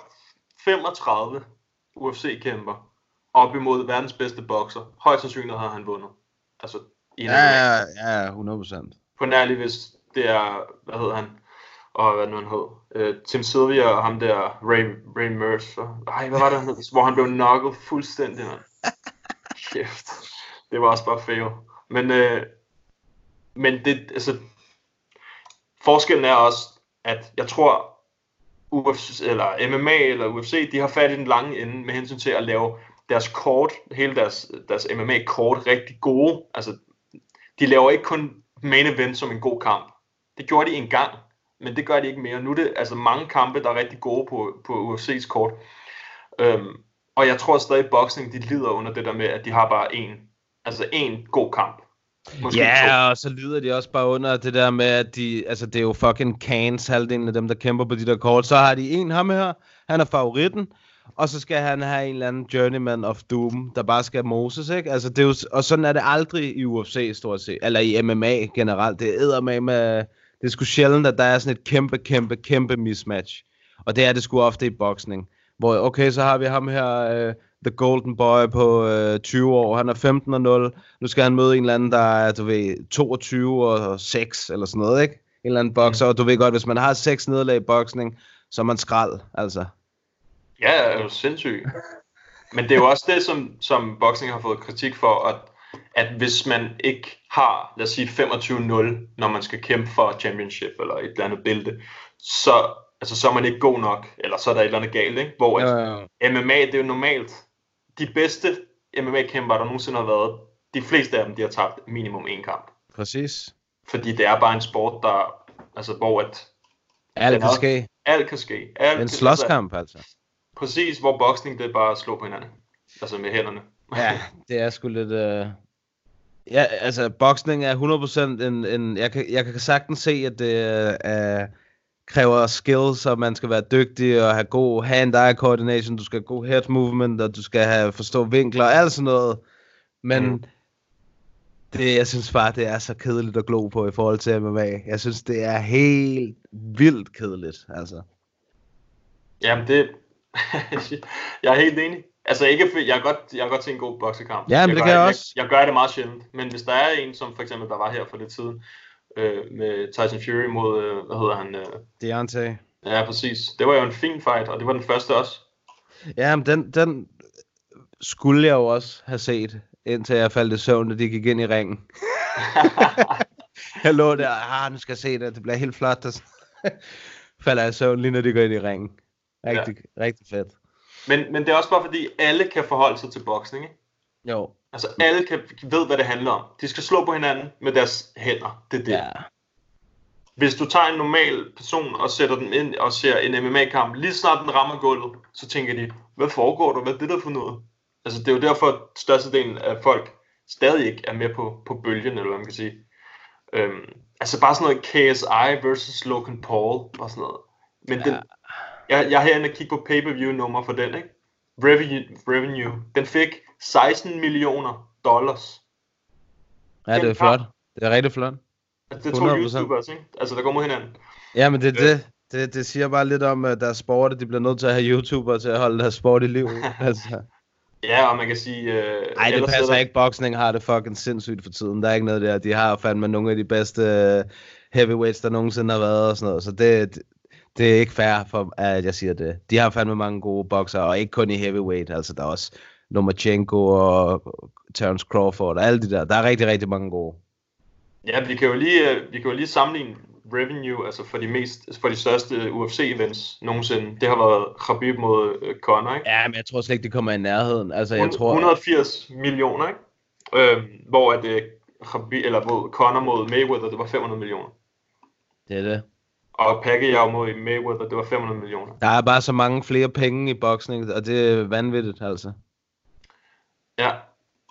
35 UFC-kæmper op imod verdens bedste bokser. Højst sandsynligt havde han vundet. Altså, en ja, ja, ja, 100%. På nærlig, hvis det er, hvad hedder han? Og hvad nu han hed? Uh, Tim Sylvia og ham der, Ray, Ray Mercer. Ej, hvad var det han hed? Hvor han blev knocket fuldstændig, mand. Kæft. Det var også bare fail. Men, øh, men det, altså, forskellen er også, at jeg tror, UFC, eller MMA eller UFC, de har fat i den lange ende med hensyn til at lave deres kort, hele deres, deres MMA-kort rigtig gode. Altså, de laver ikke kun main event som en god kamp. Det gjorde de engang, men det gør de ikke mere. Nu er det altså mange kampe, der er rigtig gode på, på UFC's kort. Øhm, og jeg tror stadig, at boxing de lider under det der med, at de har bare en, altså en god kamp. Måske to. Ja, og så lyder de også bare under det der med, at de, altså det er jo fucking Cans, halvdelen af dem, der kæmper på de der kort. Så har de en ham her, han er favoritten, og så skal han have en eller anden journeyman of doom, der bare skal moses, ikke? Altså det er jo, og sådan er det aldrig i UFC, stort set, eller i MMA generelt. Det er med med, det er sgu sjældent, at der er sådan et kæmpe, kæmpe, kæmpe mismatch. Og det er det sgu ofte i boksning. Hvor, okay, så har vi ham her, øh, The Golden Boy på øh, 20 år. Han er 15 og 0. Nu skal han møde en eller anden, der er, du ved, 22 og 6 eller sådan noget, ikke? En eller anden bokser. Og du ved godt, hvis man har seks nederlag i boksning, så er man skrald, altså. Ja, er jo sindssygt. Men det er jo også det, som, som boxing har fået kritik for, at, at hvis man ikke har, lad os sige 25-0, når man skal kæmpe for championship eller et eller andet bælte, så, altså, så er man ikke god nok, eller så er der et eller andet galt, ikke? Hvor at, Ja, ja. MMA, det er jo normalt, de bedste MMA-kæmper, der nogensinde har været, de fleste af dem, de har tabt minimum én kamp. Præcis. Fordi det er bare en sport, der, altså hvor at Alt kan er- ske. alt kan ske. Alt En slåskamp, altså. Præcis, hvor boksning, det er bare at slå på hinanden. Altså med hænderne. Ja, det er sgu lidt... Øh... Ja, altså, boksning er 100% en... en jeg, kan, jeg kan sagtens se, at det øh, kræver skills, og man skal være dygtig og have god hand-eye coordination, du skal have god head movement, og du skal have forstå vinkler og alt sådan noget. Men Mm. det, jeg synes bare, det er så kedeligt at glo på i forhold til MMA. Jeg synes, det er helt vildt kedeligt, altså. Jamen det... jeg er helt enig. Altså ikke, jeg er godt, jeg er godt til en god boksekamp. Ja, men det gør, kan jeg også. Jeg, jeg, gør det meget sjældent. Men hvis der er en, som for eksempel der var her for lidt siden, øh, med Tyson Fury mod, øh, hvad hedder han? Øh, Deontay. ja, præcis. Det var jo en fin fight, og det var den første også. Ja, men den, den skulle jeg jo også have set, indtil jeg faldt i søvn, da de gik ind i ringen. jeg lå der, ah, nu skal jeg se det, det bliver helt flot. Og falder jeg i søvn lige når de går ind i ringen. Rigtig, ja. rigtig fedt. Men, men det er også bare fordi, alle kan forholde sig til boksning, ikke? Jo. Altså alle kan, ved, hvad det handler om. De skal slå på hinanden med deres hænder. Det er det. Ja. Hvis du tager en normal person og sætter den ind og ser en MMA-kamp, lige snart den rammer gulvet, så tænker de, hvad foregår der? Hvad er det der for noget? Altså det er jo derfor, at størstedelen af folk stadig ikke er med på, på bølgen, eller hvad man kan sige. Øhm, altså bare sådan noget KSI versus Logan Paul og sådan noget. Men ja. den, jeg, jeg er herinde og kigge på pay-per-view nummer for den, ikke? Revenue, revenue. Den fik 16 millioner dollars. Ja, det er flot. Det er rigtig flot. Det er to 100%. YouTubers, ikke? Altså, der går mod hinanden. Ja, men det er det. Det, det siger bare lidt om, at der er sport, at de bliver nødt til at have YouTubere til at holde deres sport i liv. altså. Ja, og man kan sige... Øh, Ej, det er passer der- ikke. Boksning har det fucking sindssygt for tiden. Der er ikke noget der. De har fandme nogle af de bedste øh, heavyweights, der nogensinde har været og sådan noget. Så det, det, det er ikke fair, for, at jeg siger det. De har fandme mange gode bokser, og ikke kun i heavyweight. Altså, der er også Lomachenko og Terence Crawford og alle de der. Der er rigtig, rigtig mange gode. Ja, vi kan jo lige, øh, vi kan jo lige sammenligne revenue, altså for de mest, for de største UFC-events nogensinde. Det har været Khabib mod øh, Conor, ikke? Ja, men jeg tror slet ikke, de kommer i nærheden. Altså, jeg Hun- tror... 180 millioner, ikke? Øhm, hvor at øh, Khabib, eller mod Conor mod Mayweather, det var 500 millioner. Det er det. Og Pacquiao mod Mayweather, det var 500 millioner. Der er bare så mange flere penge i boksning, og det er vanvittigt, altså. Ja,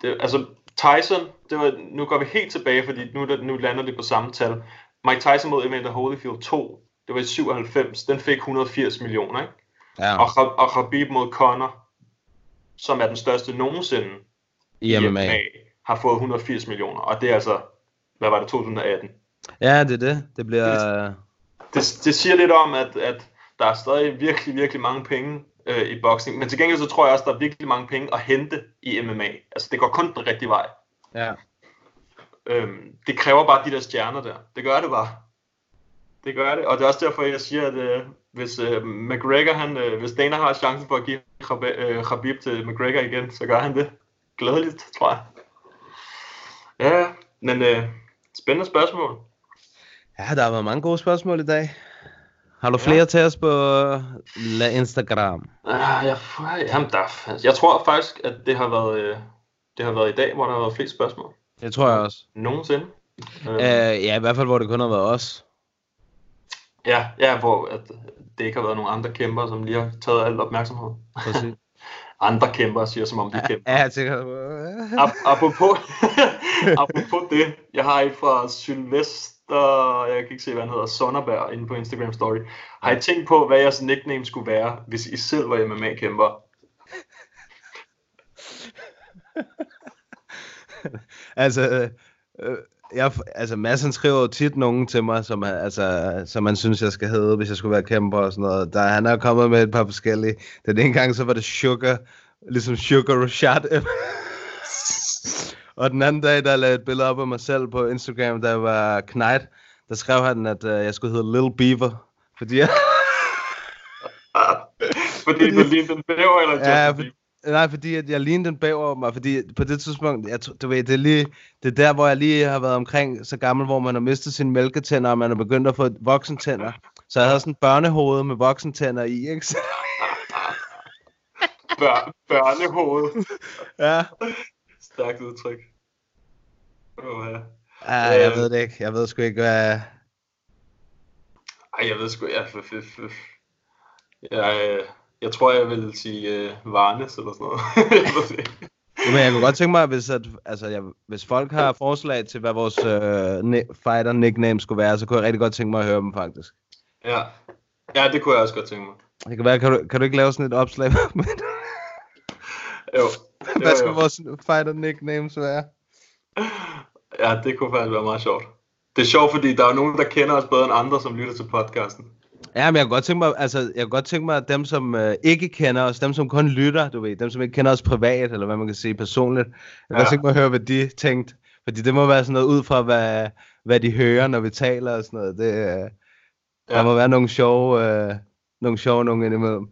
det, altså Tyson, det var, nu går vi helt tilbage, fordi nu, nu lander det på samme tal. Mike Tyson mod Evander Holyfield 2, det var i 97, den fik 180 millioner, ikke? Ja. Og, og Khabib mod Conor, som er den største nogensinde I MMA. har fået 180 millioner, og det er altså, hvad var det, 2018? Ja, det er det. Det bliver... Det, det siger lidt om, at, at der er stadig virkelig, virkelig mange penge øh, i boksning, men til gengæld så tror jeg også, der er virkelig mange penge at hente i MMA. Altså det går kun den rigtige vej. Ja. Øhm, det kræver bare de der stjerner der. Det gør det bare. Det gør det, og det er også derfor, jeg siger, at øh, hvis øh, McGregor, han, øh, hvis Dana har chancen for at give Khab- øh, Khabib til McGregor igen, så gør han det. Glædeligt, tror jeg. Ja, men øh, spændende spørgsmål. Ja, der har været mange gode spørgsmål i dag. Har du flere til os på La Instagram? Ah, jeg, jamen, der, jeg tror faktisk, at det har været, øh, det har været i dag, hvor der har været flest spørgsmål. Det tror jeg også. Nogensinde. Øh, ja, i hvert fald, hvor det kun har været os. Ja, ja, hvor at det ikke har været nogen andre kæmper, som lige har taget alt opmærksomhed. Præcis. andre kæmper siger, som om de kæmper. Ja, jeg tænker... Ap- apropos, apropos det, jeg har et fra Sylvester, jeg kan ikke se, hvad han hedder, Sonnerberg, inde på Instagram Story. Har I tænkt på, hvad jeres nickname skulle være, hvis I selv var MMA-kæmper? altså, øh, øh, jeg, altså Mads han skriver jo tit nogen til mig, som, han- altså, som man synes, jeg skal hedde, hvis jeg skulle være kæmper og sådan noget. Der, han er kommet med et par forskellige. Den ene gang, så var det Sugar, ligesom Sugar Rashad. og den anden dag, der jeg et billede op af mig selv på Instagram, der var Knight. Der skrev han, at uh, jeg skulle hedde Little Beaver. Fordi jeg... Fordi du lignede en bæver, eller Justin Ja, for, nej, fordi at jeg lignede en bæver mig, fordi på det tidspunkt, jeg, du ved, det er, lige, det er der, hvor jeg lige har været omkring så gammel, hvor man har mistet sine mælketænder, og man er begyndt at få voksentænder. Så jeg havde sådan en børnehoved med voksentænder i, ikke? Bør, børnehoved. ja. Stærkt udtryk. Oh, ja. ja, jeg ved det ikke. Jeg ved sgu ikke, hvad... Ej, jeg ved sgu, jeg, jeg, øh, jeg tror, jeg vil sige uh, Varnes eller sådan noget. Men jeg kunne godt tænke mig, hvis, at, altså, jeg, hvis folk har forslag til, hvad vores øh, ni- fighter nickname skulle være, så kunne jeg rigtig godt tænke mig at høre dem, faktisk. ja. ja, det kunne jeg også godt tænke mig. Det kan være, kan du, kan du ikke lave sådan et opslag? Hvad jo, skal jo. vores fighter nicknames være? Ja, det kunne faktisk være meget sjovt. Det er sjovt, fordi der er nogen, der kender os bedre end andre, som lytter til podcasten. Ja, men jeg kunne godt tænke mig, altså, jeg kunne godt tænke mig, at dem, som øh, ikke kender os, dem, som kun lytter, du ved, dem, som ikke kender os privat, eller hvad man kan sige personligt, jeg kunne Ja. godt tænke mig at høre, hvad de tænkte. Fordi det må være sådan noget ud fra, hvad, hvad de hører, når vi taler og sådan noget. Det, øh, ja. Der må være nogle sjove, øh, nogle sjove nogle indimellem.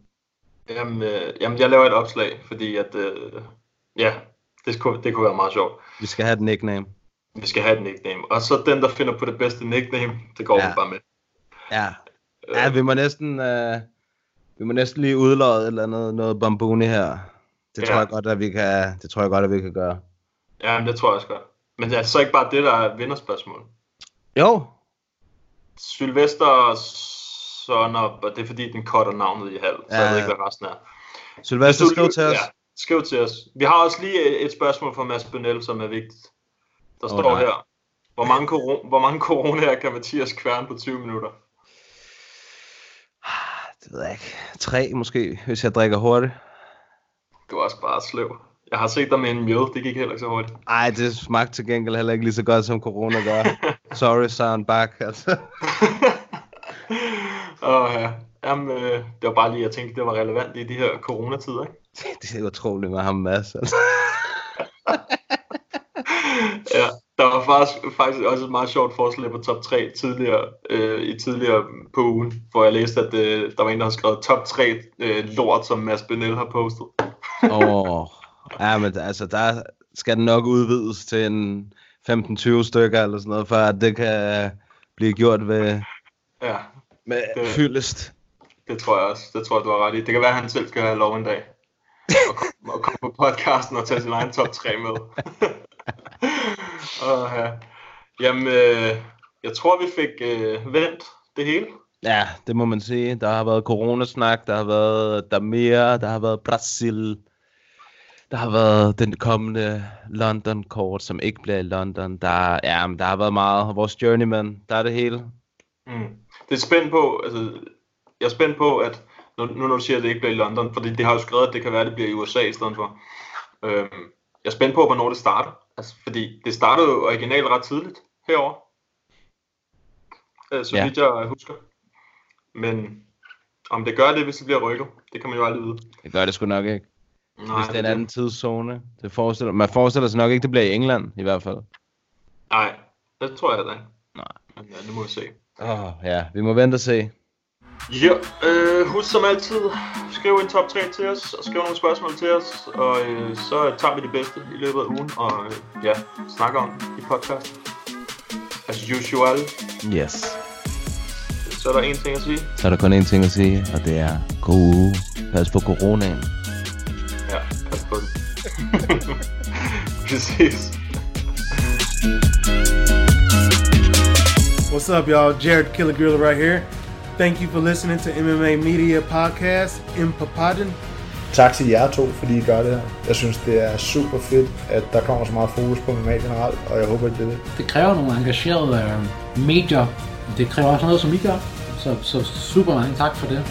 Jamen, øh, jamen, jeg laver et opslag, fordi at, øh, ja, det kunne, det kunne være meget sjovt. Vi skal have et nickname. Vi skal have et nickname. Og så den, der finder på det bedste nickname, det går Ja. vi bare med. Ja. Ja, vi må næsten, øh, vi må næsten lige udlåde et eller andet, noget bambuni her. Det tror Ja. jeg godt, at vi kan, det tror jeg godt, at vi kan gøre. Ja, men det tror jeg også godt. Men det er så ikke bare det, der er vinderspørgsmål. Jo. Sylvester Sonner, og det er fordi, den cutter navnet i halv, så Ja. jeg ved ikke, hvad resten er. Sylvester, skriv til os. Ja, skriv til os. Vi har også lige et spørgsmål fra Mads Benel, som er vigtigt. Der Åh, står nej. her. Hvor mange, koro- hvor mange coronaer kan Mathias kværne på 20 minutter? Det ved jeg ikke. Tre måske, hvis jeg drikker hurtigt. Du er også bare sløv. Jeg har set dig med en mjød, det gik heller ikke så hurtigt. Ej, det smagte til gengæld heller ikke lige så godt, som corona gør. Sorry, Søren Bak, altså. Og ja, jamen, øh, det var bare lige, jeg tænkte, det var relevant i de her coronatider, ikke? Det er utroligt med ham, Mads. Altså. Ja, der var faktisk, faktisk også et meget sjovt forslag på top 3 tidligere, øh, i tidligere på ugen, hvor jeg læste, at øh, der var en, der havde skrevet top 3 øh, lort, som Mads Benel har postet. Åh, oh. ja, men altså, der skal den nok udvides til en 15-20 stykker eller sådan noget, for at det kan blive gjort ved, Ja, med Det- fyldest. det tror jeg også. Det tror jeg, du har ret i. Det kan være, at han selv skal have lov en dag. Og komme, på podcasten og tage sin egen top 3 med. og, ja. Jamen, øh, jeg tror, vi fik øh, vendt det hele. Ja, det må man sige. Der har været coronasnak, der har været Damir, der har været Brasil. Der har været den kommende London-kort, som ikke bliver i London. Der, ja, men der har været meget. Vores journeyman, der er det hele. Mm. Det er spændt på, altså, jeg er spændt på, at nu, nu når du siger, at det ikke bliver i London, fordi det har jo skrevet, at det kan være, at det bliver i USA i stedet for. Øhm, jeg er spændt på, hvornår det starter. Altså, fordi det startede jo originalt ret tidligt herover. Øh, så Ja. vidt jeg husker. Men om det gør det, hvis det bliver rykket, det kan man jo aldrig vide. Det gør det sgu nok ikke. Nej, Hvis det er en anden tidszone. Det forestiller, man forestiller sig nok ikke, det bliver i England, i hvert fald. Nej, det tror jeg heller ikke. Nej. Men ja, det må vi se. Åh, oh, ja, vi må vente og se. Ja, øh, husk som altid, skriv en top 3 til os, og skriv nogle spørgsmål til os, og øh, så tager vi det bedste i løbet af ugen, og øh, ja, snakker om i podcast. As usual, Yes. så er der en ting at sige. Så er der kun én ting at sige, og det er god uge. Pas på coronaen. Ja, pas på det. vi ses. What's up, y'all? Jared Killer Gorilla right here. Thank you for listening to MMA Media Podcast in Papadon. Tak til jer to, fordi I gør det her. Jeg synes, det er super fedt, at der kommer så meget fokus på MMA generelt, og jeg håber, at det er det. Det kræver nogle engagerede øh, medier. Det kræver også noget, som I gør. Så, så super mange tak for det.